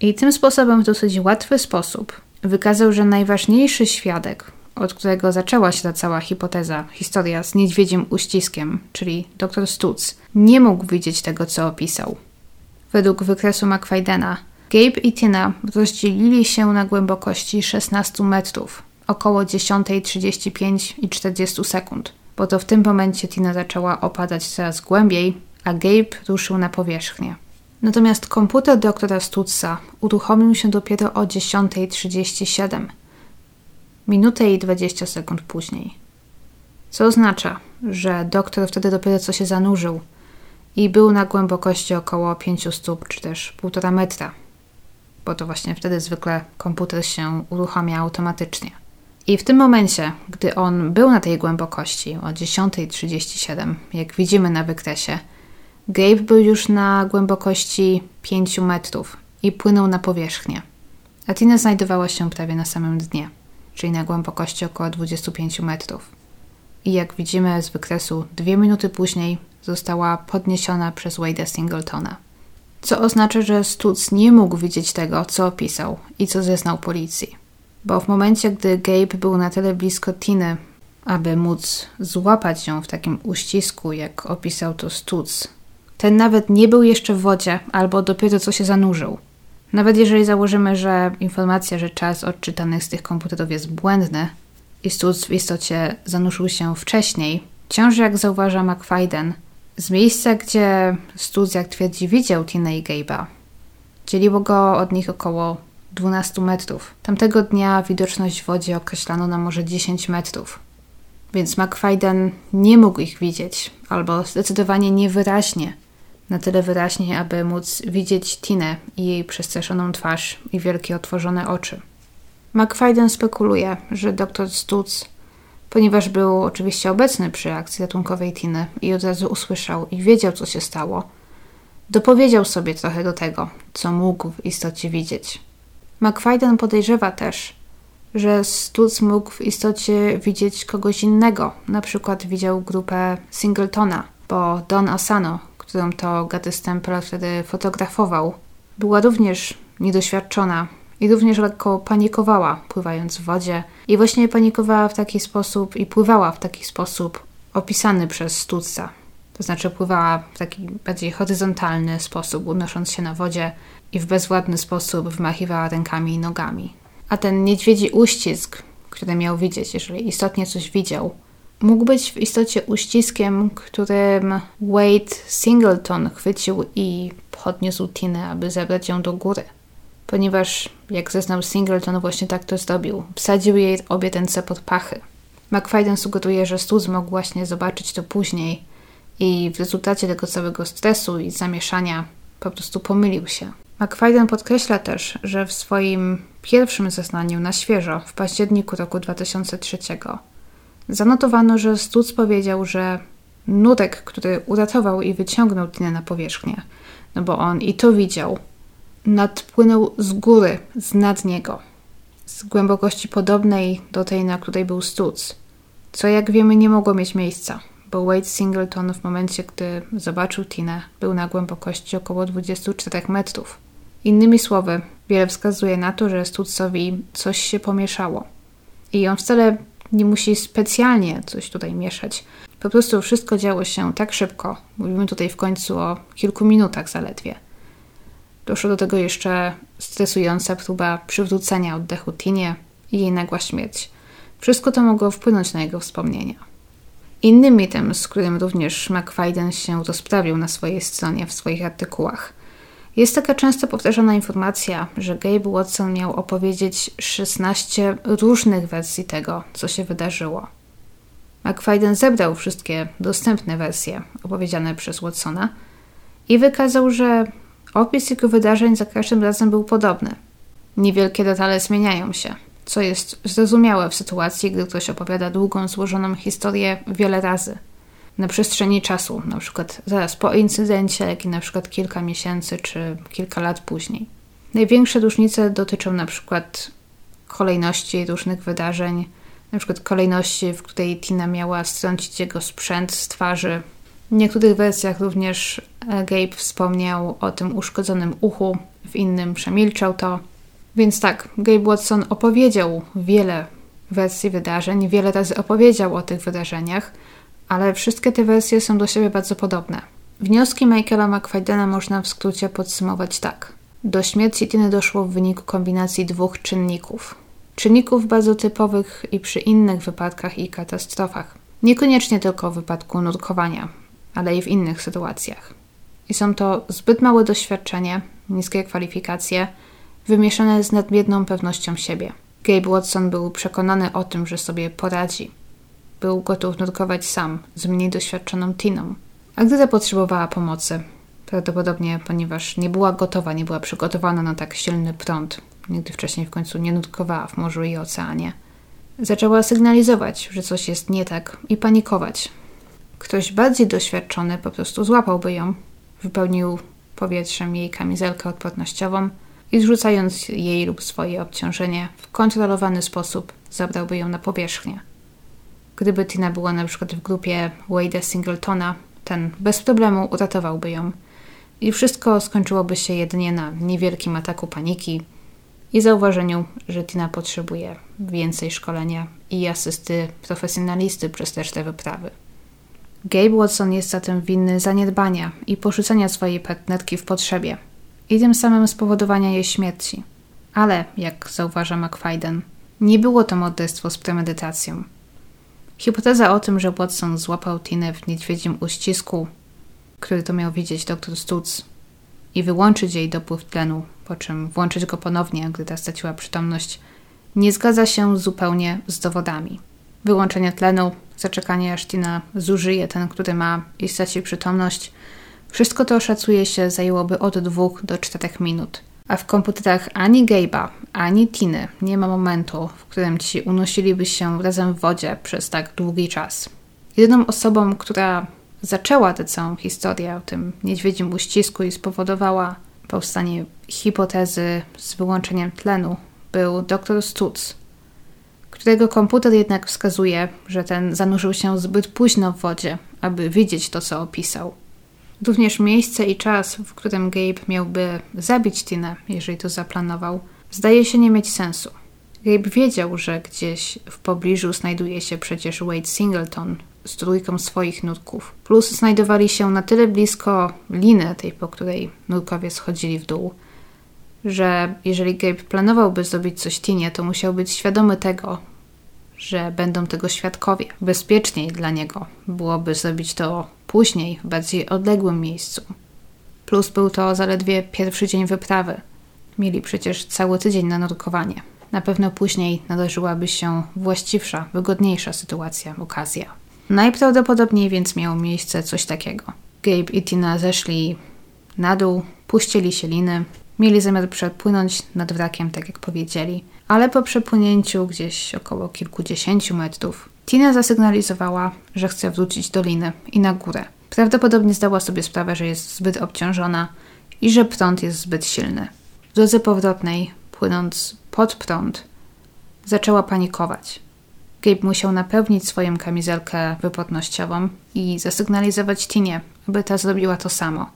I tym sposobem w dosyć łatwy sposób wykazał, że najważniejszy świadek od którego zaczęła się ta cała hipoteza, historia z niedźwiedziem uściskiem, czyli dr Stutz, nie mógł widzieć tego, co opisał. Według wykresu McFaydena, Gabe i Tina rozdzielili się na głębokości 16 metrów, około 10.35 i 40 sekund, bo to w tym momencie Tina zaczęła opadać coraz głębiej, a Gabe ruszył na powierzchnię. Natomiast komputer doktora Stutza uruchomił się dopiero o 10.37, minutę i 20 sekund później. Co oznacza, że doktor wtedy dopiero co się zanurzył i był na głębokości około 5 stóp czy też 1,5 metra, bo to właśnie wtedy zwykle komputer się uruchamia automatycznie. I w tym momencie, gdy on był na tej głębokości o 10.37, jak widzimy na wykresie, Gabe był już na głębokości 5 metrów i płynął na powierzchnię. A Tina znajdowała się prawie na samym dnie, czyli na głębokości około 25 metrów. I jak widzimy z wykresu, dwie minuty później została podniesiona przez Wade'a Singletona. Co oznacza, że Stutz nie mógł widzieć tego, co opisał i co zeznał policji. Bo w momencie, gdy Gabe był na tyle blisko Tiny, aby móc złapać ją w takim uścisku, jak opisał to Stutz, ten nawet nie był jeszcze w wodzie albo dopiero co się zanurzył. Nawet jeżeli założymy, że informacja, że czas odczytany z tych komputerów jest błędny i Stutz w istocie zanurzył się wcześniej, wciąż jak zauważa McFadden, z miejsca, gdzie Stutz, jak twierdzi, widział Tina i Gabe'a, dzieliło go od nich około 12 metrów. Tamtego dnia widoczność w wodzie określano na może 10 metrów. Więc McFadden nie mógł ich widzieć, albo zdecydowanie niewyraźnie na tyle wyraźnie, aby móc widzieć Tinę i jej przestraszoną twarz i wielkie otworzone oczy. McFadden spekuluje, że dr Stutz, ponieważ był oczywiście obecny przy akcji ratunkowej Tiny i od razu usłyszał i wiedział, co się stało, dopowiedział sobie trochę do tego, co mógł w istocie widzieć. McFadden podejrzewa też, że Stutz mógł w istocie widzieć kogoś innego, na przykład widział grupę Singletona, bo Don Asano, którą to Gaty Stempel wtedy fotografował, była również niedoświadczona i również lekko panikowała, pływając w wodzie. I właśnie panikowała w taki sposób i pływała w taki sposób opisany przez Stutza. To znaczy pływała w taki bardziej horyzontalny sposób, unosząc się na wodzie i w bezładny sposób wmachiwała rękami i nogami. A ten niedźwiedzi uścisk, który miał widzieć, jeżeli istotnie coś widział, mógł być w istocie uściskiem, którym Wade Singleton chwycił i podniósł Tinę, aby zebrać ją do góry. Ponieważ, jak zeznał Singleton, właśnie tak to zrobił. Wsadził jej obie ręce pod pachy. McFadden sugeruje, że Stuz mógł właśnie zobaczyć to później i w rezultacie tego całego stresu i zamieszania po prostu pomylił się. McFadden podkreśla też, że w swoim pierwszym zeznaniu na świeżo w październiku roku 2003 Zanotowano, że Stutz powiedział, że Nurek, który uratował i wyciągnął Tinę na powierzchnię, no bo on i to widział, nadpłynął z góry, z nad niego, z głębokości podobnej do tej, na której był Stutz, co jak wiemy nie mogło mieć miejsca, bo Wade Singleton w momencie, gdy zobaczył Tinę, był na głębokości około 24 metrów. Innymi słowy, wiele wskazuje na to, że Stutzowi coś się pomieszało. I on wcale nie musi specjalnie coś tutaj mieszać. Po prostu wszystko działo się tak szybko. Mówimy tutaj w końcu o kilku minutach zaledwie. Doszło do tego jeszcze stresująca próba przywrócenia oddechu Tinie i jej nagła śmierć. Wszystko to mogło wpłynąć na jego wspomnienia. Innym mitem, z którym również McFadden się rozprawił na swojej stronie w swoich artykułach, jest taka często powtarzana informacja, że Gabe Watson miał opowiedzieć 16 różnych wersji tego, co się wydarzyło. McFadden zebrał wszystkie dostępne wersje opowiedziane przez Watsona i wykazał, że opis jego wydarzeń za każdym razem był podobny. Niewielkie detale zmieniają się, co jest zrozumiałe w sytuacji, gdy ktoś opowiada długą, złożoną historię wiele razy na przestrzeni czasu, na przykład zaraz po incydencie, jak i na przykład kilka miesięcy czy kilka lat później. Największe różnice dotyczą na przykład kolejności różnych wydarzeń, na przykład kolejności, w której Tina miała strącić jego sprzęt z twarzy. W niektórych wersjach również e, Gabe wspomniał o tym uszkodzonym uchu, w innym przemilczał to. Więc tak, Gabe Watson opowiedział wiele wersji wydarzeń, wiele razy opowiedział o tych wydarzeniach, ale wszystkie te wersje są do siebie bardzo podobne. Wnioski Michaela McFaddena można w skrócie podsumować tak. Do śmierci Tiny doszło w wyniku kombinacji dwóch czynników. Czynników bardzo typowych i przy innych wypadkach i katastrofach. Niekoniecznie tylko w wypadku nurkowania, ale i w innych sytuacjach. I są to zbyt małe doświadczenie, niskie kwalifikacje, wymieszane z nadmierną pewnością siebie. Gabe Watson był przekonany o tym, że sobie poradzi, był gotów nurkować sam z mniej doświadczoną Tiną. A gdy zapotrzebowała pomocy, prawdopodobnie ponieważ nie była gotowa, nie była przygotowana na tak silny prąd, nigdy wcześniej w końcu nie nutkowała w morzu i oceanie, Zaczęła sygnalizować, że coś jest nie tak i panikować. Ktoś bardziej doświadczony po prostu złapałby ją, wypełnił powietrzem jej kamizelkę odpornościową i zrzucając jej lub swoje obciążenie w kontrolowany sposób zabrałby ją na powierzchnię. Gdyby Tina była na przykład w grupie Wade'a Singletona, ten bez problemu uratowałby ją i wszystko skończyłoby się jedynie na niewielkim ataku paniki i zauważeniu, że Tina potrzebuje więcej szkolenia i asysty profesjonalisty przez resztę wyprawy. Gabe Watson jest zatem winny zaniedbania i porzucenia swojej partnerki w potrzebie i tym samym spowodowania jej śmierci. Ale, jak zauważa McFadden, nie było to morderstwo z premedytacją. Hipoteza o tym, że Watson złapał Tinę w niedźwiedzim uścisku, który to miał widzieć dr Stutz, i wyłączyć jej dopływ tlenu, po czym włączyć go ponownie, gdy ta straciła przytomność, nie zgadza się zupełnie z dowodami. Wyłączenie tlenu, zaczekanie aż Tina zużyje ten, który ma i straci przytomność, wszystko to szacuje się zajęłoby od dwóch do czterech minut. A w komputerach ani Gabe'a, ani Tiny nie ma momentu, w którym ci unosiliby się razem w wodzie przez tak długi czas. Jedyną osobą, która zaczęła tę całą historię o tym niedźwiedzim uścisku i spowodowała powstanie hipotezy z wyłączeniem tlenu, był dr Stutz, którego komputer jednak wskazuje, że ten zanurzył się zbyt późno w wodzie, aby widzieć to, co opisał. Również miejsce i czas, w którym Gabe miałby zabić Tinę, jeżeli to zaplanował, zdaje się nie mieć sensu. Gabe wiedział, że gdzieś w pobliżu znajduje się przecież Wade Singleton z trójką swoich nurków. Plus znajdowali się na tyle blisko liny, tej po której nurkowie schodzili w dół, że jeżeli Gabe planowałby zrobić coś Tinie, to musiał być świadomy tego, że będą tego świadkowie. Bezpieczniej dla niego byłoby zrobić to później, w bardziej odległym miejscu. Plus był to zaledwie pierwszy dzień wyprawy. Mieli przecież cały tydzień na nurkowanie. Na pewno później nadarzyłaby się właściwsza, wygodniejsza sytuacja, okazja. Najprawdopodobniej więc miało miejsce coś takiego. Gabe i Tina zeszli na dół, puścili się liny, mieli zamiar przepłynąć nad wrakiem, tak jak powiedzieli, ale po przepłynięciu gdzieś około kilkudziesięciu metrów, Tina zasygnalizowała, że chce wrócić do liny i na górę. Prawdopodobnie zdała sobie sprawę, że jest zbyt obciążona i że prąd jest zbyt silny. W drodze powrotnej, płynąc pod prąd, zaczęła panikować. Gabe musiał napełnić swoją kamizelkę wypłatnościową i zasygnalizować Tinie, aby ta zrobiła to samo.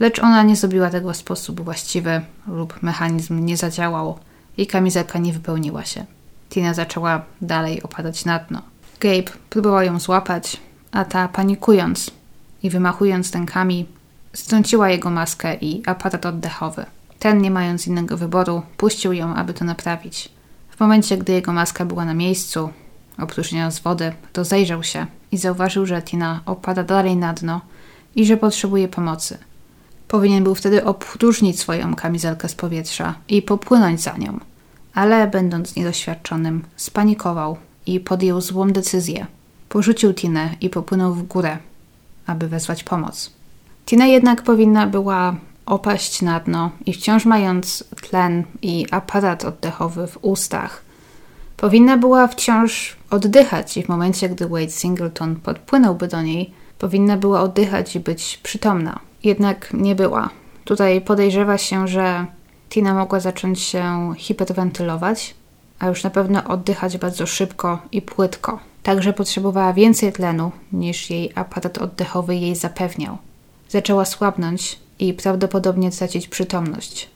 Lecz ona nie zrobiła tego w sposób właściwy lub mechanizm nie zadziałał i kamizelka nie wypełniła się. Tina zaczęła dalej opadać na dno. Gabe próbował ją złapać, a ta panikując i wymachując rękami, strąciła jego maskę i aparat oddechowy. Ten, nie mając innego wyboru, puścił ją, aby to naprawić. W momencie, gdy jego maska była na miejscu, opróżniona z wody, to zajrzał się i zauważył, że Tina opada dalej na dno i że potrzebuje pomocy. Powinien był wtedy opróżnić swoją kamizelkę z powietrza i popłynąć za nią, ale będąc niedoświadczonym, spanikował i podjął złą decyzję. Porzucił Tinę i popłynął w górę, aby wezwać pomoc. Tina jednak powinna była opaść na dno i wciąż mając tlen i aparat oddechowy w ustach, powinna była wciąż oddychać i w momencie, gdy Wade Singleton podpłynąłby do niej, powinna była oddychać i być przytomna. Jednak nie była. Tutaj podejrzewa się, że Tina mogła zacząć się hiperwentylować, a już na pewno oddychać bardzo szybko i płytko. Także potrzebowała więcej tlenu niż jej aparat oddechowy jej zapewniał. Zaczęła słabnąć i prawdopodobnie tracić przytomność.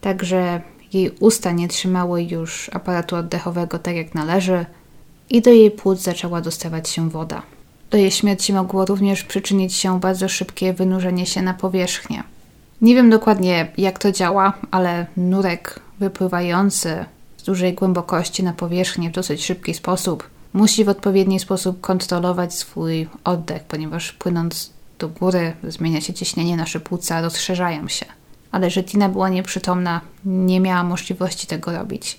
Także jej usta nie trzymały już aparatu oddechowego tak jak należy i do jej płuc zaczęła dostawać się woda. Do jej śmierci mogło również przyczynić się bardzo szybkie wynurzenie się na powierzchnię. Nie wiem dokładnie jak to działa, ale nurek wypływający z dużej głębokości na powierzchnię w dosyć szybki sposób musi w odpowiedni sposób kontrolować swój oddech, ponieważ płynąc do góry zmienia się ciśnienie, nasze płuca rozszerzają się. Ale że Tina była nieprzytomna, nie miała możliwości tego robić.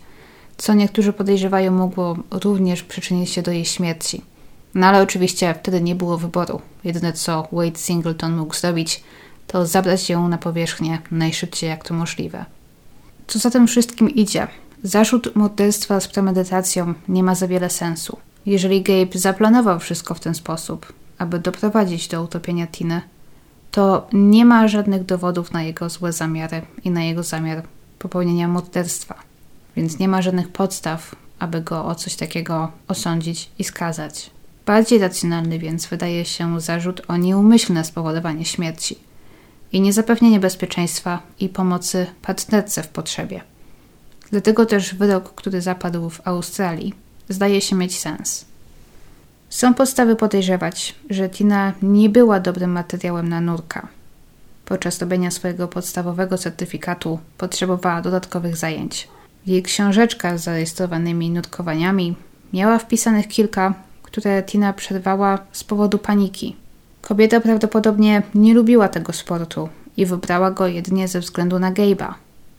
Co niektórzy podejrzewają, mogło również przyczynić się do jej śmierci. No ale oczywiście wtedy nie było wyboru. Jedyne co Wade Singleton mógł zrobić, to zabrać ją na powierzchnię najszybciej jak to możliwe. Co za tym wszystkim idzie? zarzut morderstwa z premedytacją nie ma za wiele sensu. Jeżeli Gabe zaplanował wszystko w ten sposób, aby doprowadzić do utopienia Tiny, to nie ma żadnych dowodów na jego złe zamiary i na jego zamiar popełnienia morderstwa. Więc nie ma żadnych podstaw, aby go o coś takiego osądzić i skazać. Bardziej racjonalny więc wydaje się zarzut o nieumyślne spowodowanie śmierci i niezapewnienie bezpieczeństwa i pomocy partnerce w potrzebie. Dlatego też wyrok, który zapadł w Australii, zdaje się mieć sens. Są podstawy podejrzewać, że Tina nie była dobrym materiałem na nurka. Podczas robienia swojego podstawowego certyfikatu potrzebowała dodatkowych zajęć. Jej książeczka z zarejestrowanymi nurkowaniami miała wpisanych kilka, które Tina przerwała z powodu paniki. Kobieta prawdopodobnie nie lubiła tego sportu i wybrała go jedynie ze względu na Gabe'a,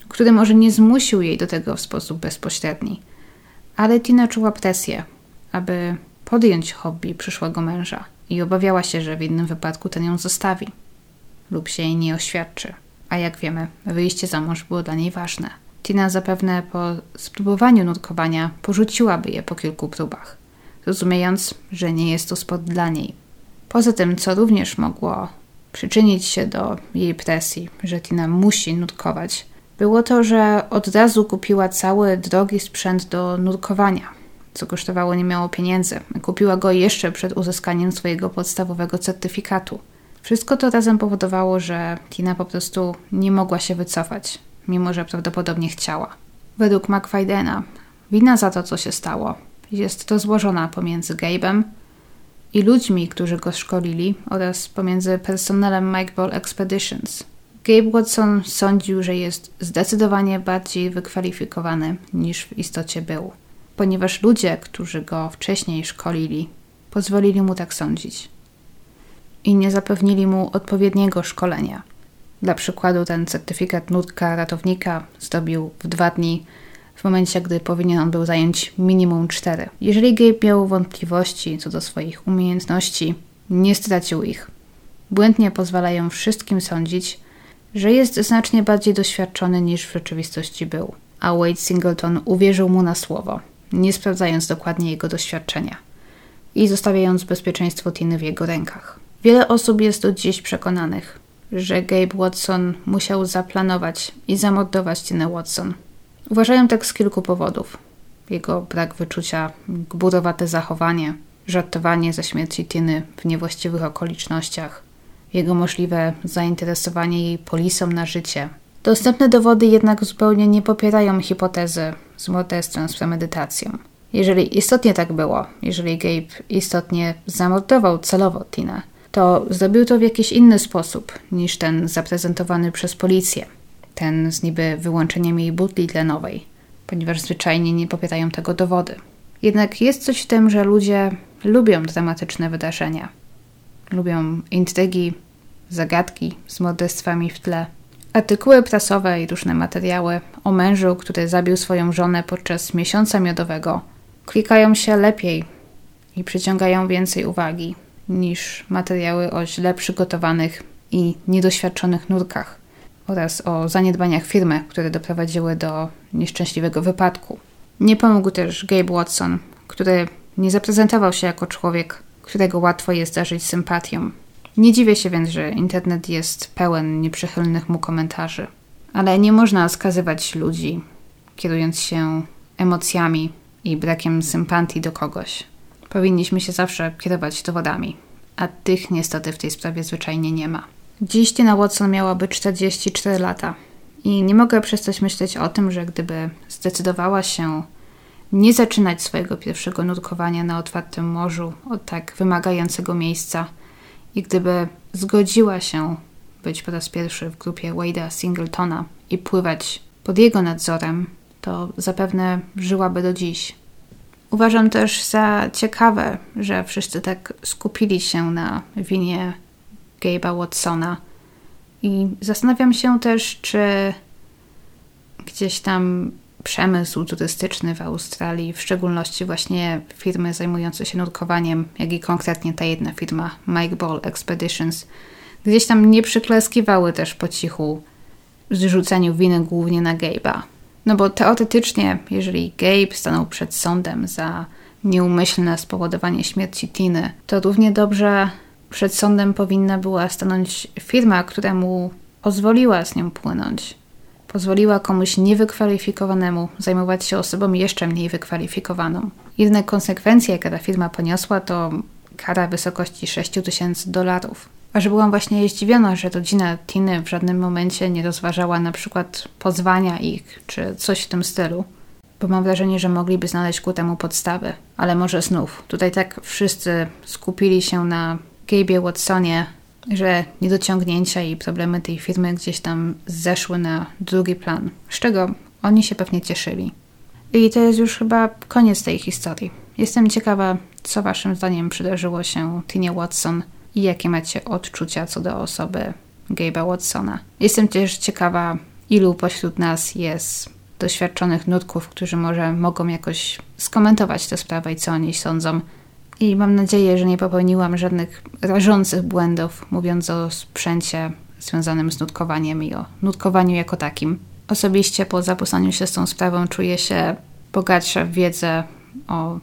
który może nie zmusił jej do tego w sposób bezpośredni. Ale Tina czuła presję, aby podjąć hobby przyszłego męża i obawiała się, że w innym wypadku ten ją zostawi lub się jej nie oświadczy. A jak wiemy, wyjście za mąż było dla niej ważne. Tina zapewne po spróbowaniu nurkowania porzuciłaby je po kilku próbach, rozumiejąc, że nie jest to sport dla niej. Poza tym, co również mogło przyczynić się do jej presji, że Tina musi nurkować, było to, że od razu kupiła cały drogi sprzęt do nurkowania, co kosztowało nie miało pieniędzy. Kupiła go jeszcze przed uzyskaniem swojego podstawowego certyfikatu. Wszystko to razem powodowało, że Tina po prostu nie mogła się wycofać, mimo że prawdopodobnie chciała. Według McFaydena wina za to, co się stało, jest rozłożona pomiędzy Gabe'em i ludźmi, którzy go szkolili oraz pomiędzy personelem Mike Ball Expeditions. Gabe Watson sądził, że jest zdecydowanie bardziej wykwalifikowany niż w istocie był, ponieważ ludzie, którzy go wcześniej szkolili, pozwolili mu tak sądzić i nie zapewnili mu odpowiedniego szkolenia. Dla przykładu ten certyfikat nutka ratownika zdobił w dwa dni, w momencie, gdy powinien on był zająć minimum cztery. Jeżeli Gabe miał wątpliwości co do swoich umiejętności, nie stracił ich. Błędnie pozwalają wszystkim sądzić, że jest znacznie bardziej doświadczony niż w rzeczywistości był. A Wade Singleton uwierzył mu na słowo, nie sprawdzając dokładnie jego doświadczenia i zostawiając bezpieczeństwo Tiny w jego rękach. Wiele osób jest do dziś przekonanych, że Gabe Watson musiał zaplanować i zamordować Tinę Watson. Uważają tak z kilku powodów. Jego brak wyczucia, gburowate zachowanie, żartowanie ze śmierci Tiny w niewłaściwych okolicznościach, jego możliwe zainteresowanie jej polisą na życie. Dostępne dowody jednak zupełnie nie popierają hipotezy z morderstwem z premedytacją. Jeżeli istotnie tak było, jeżeli Gabe istotnie zamordował celowo Tinę, to zrobił to w jakiś inny sposób niż ten zaprezentowany przez policję, ten z niby wyłączeniem jej butli tlenowej, ponieważ zwyczajnie nie popierają tego dowody. Jednak jest coś w tym, że ludzie lubią dramatyczne wydarzenia. Lubią intrygi, zagadki z morderstwami w tle. Artykuły prasowe i różne materiały o mężu, który zabił swoją żonę podczas miesiąca miodowego, klikają się lepiej i przyciągają więcej uwagi niż materiały o źle przygotowanych i niedoświadczonych nurkach oraz o zaniedbaniach firmy, które doprowadziły do nieszczęśliwego wypadku. Nie pomógł też Gabe Watson, który nie zaprezentował się jako człowiek, którego łatwo jest darzyć sympatią. Nie dziwię się więc, że internet jest pełen nieprzychylnych mu komentarzy. Ale nie można skazywać ludzi, kierując się emocjami i brakiem sympatii do kogoś. Powinniśmy się zawsze kierować dowodami, a tych niestety w tej sprawie zwyczajnie nie ma. Dziś Tina Watson miałaby 44 lata i nie mogę przestać myśleć o tym, że gdyby zdecydowała się nie zaczynać swojego pierwszego nurkowania na otwartym morzu od tak wymagającego miejsca i gdyby zgodziła się być po raz pierwszy w grupie Wade'a Singletona i pływać pod jego nadzorem, to zapewne żyłaby do dziś. Uważam też za ciekawe, że wszyscy tak skupili się na winie Gabe'a Watsona. I zastanawiam się też, czy gdzieś tam przemysł turystyczny w Australii, w szczególności właśnie firmy zajmujące się nurkowaniem, jak i konkretnie ta jedna firma, Mike Ball Expeditions, gdzieś tam nie przyklaskiwały też po cichu zrzuceniu winy głównie na Gabe'a. No bo teoretycznie, jeżeli Gabe stanął przed sądem za nieumyślne spowodowanie śmierci Tiny, to równie dobrze przed sądem powinna była stanąć firma, która mu pozwoliła z nią płynąć. Pozwoliła komuś niewykwalifikowanemu zajmować się osobą jeszcze mniej wykwalifikowaną. Jedyne konsekwencje, jakie ta firma poniosła, to kara w wysokości 6 tysięcy dolarów. A że byłam właśnie zdziwiona, że rodzina Tiny w żadnym momencie nie rozważała na przykład pozwania ich, czy coś w tym stylu. Bo mam wrażenie, że mogliby znaleźć ku temu podstawy. Ale może znów, tutaj tak wszyscy skupili się na Gabe'ie Watsonie, że niedociągnięcia i problemy tej firmy gdzieś tam zeszły na drugi plan, z czego oni się pewnie cieszyli. I to jest już chyba koniec tej historii. Jestem ciekawa, co Waszym zdaniem przydarzyło się Tinie Watson i jakie macie odczucia co do osoby Gabe'a Watsona. Jestem też ciekawa, ilu pośród nas jest doświadczonych nutków, którzy może mogą jakoś skomentować tę sprawę i co o niej sądzą. I mam nadzieję, że nie popełniłam żadnych rażących błędów, mówiąc o sprzęcie związanym z nutkowaniem i o nutkowaniu jako takim. Osobiście po zapoznaniu się z tą sprawą czuję się bogatsza w wiedzę o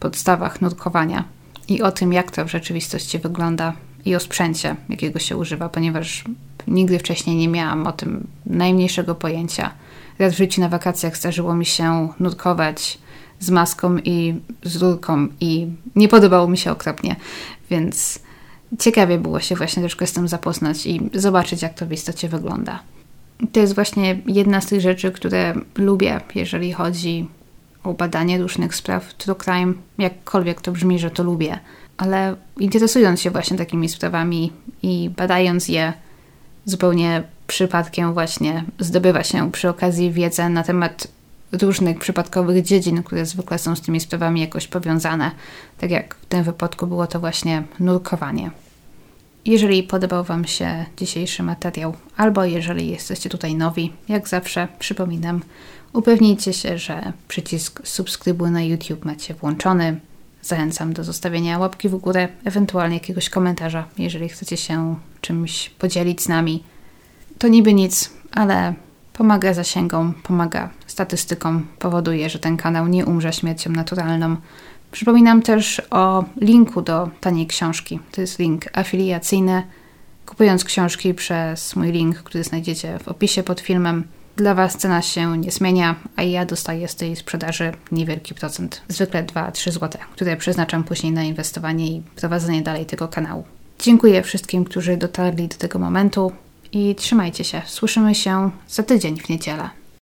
podstawach nurkowania i o tym, jak to w rzeczywistości wygląda i o sprzęcie, jakiego się używa, ponieważ nigdy wcześniej nie miałam o tym najmniejszego pojęcia. Raz w życiu na wakacjach zdarzyło mi się nurkować z maską i z rurką i nie podobało mi się okropnie, więc ciekawie było się właśnie troszkę z tym zapoznać i zobaczyć, jak to w istocie wygląda. To jest właśnie jedna z tych rzeczy, które lubię, jeżeli chodzi o badanie różnych spraw true crime, jakkolwiek to brzmi, że to lubię, ale interesując się właśnie takimi sprawami i badając je zupełnie przypadkiem właśnie zdobywa się przy okazji wiedzę na temat różnych przypadkowych dziedzin, które zwykle są z tymi sprawami jakoś powiązane, tak jak w tym wypadku było to właśnie nurkowanie. Jeżeli podobał Wam się dzisiejszy materiał, albo jeżeli jesteście tutaj nowi, jak zawsze przypominam, Upewnijcie się, że przycisk subskrybuj na YouTube macie włączony. Zachęcam do zostawienia łapki w górę, ewentualnie jakiegoś komentarza, jeżeli chcecie się czymś podzielić z nami. To niby nic, ale pomaga zasięgom, pomaga statystykom, powoduje, że ten kanał nie umrze śmiercią naturalną. Przypominam też o linku do taniej książki. To jest link afiliacyjny. Kupując książki przez mój link, który znajdziecie w opisie pod filmem, dla Was cena się nie zmienia, a ja dostaję z tej sprzedaży niewielki procent, zwykle 2-3 zł, które przeznaczam później na inwestowanie i prowadzenie dalej tego kanału. Dziękuję wszystkim, którzy dotarli do tego momentu i trzymajcie się. Słyszymy się za tydzień w niedzielę.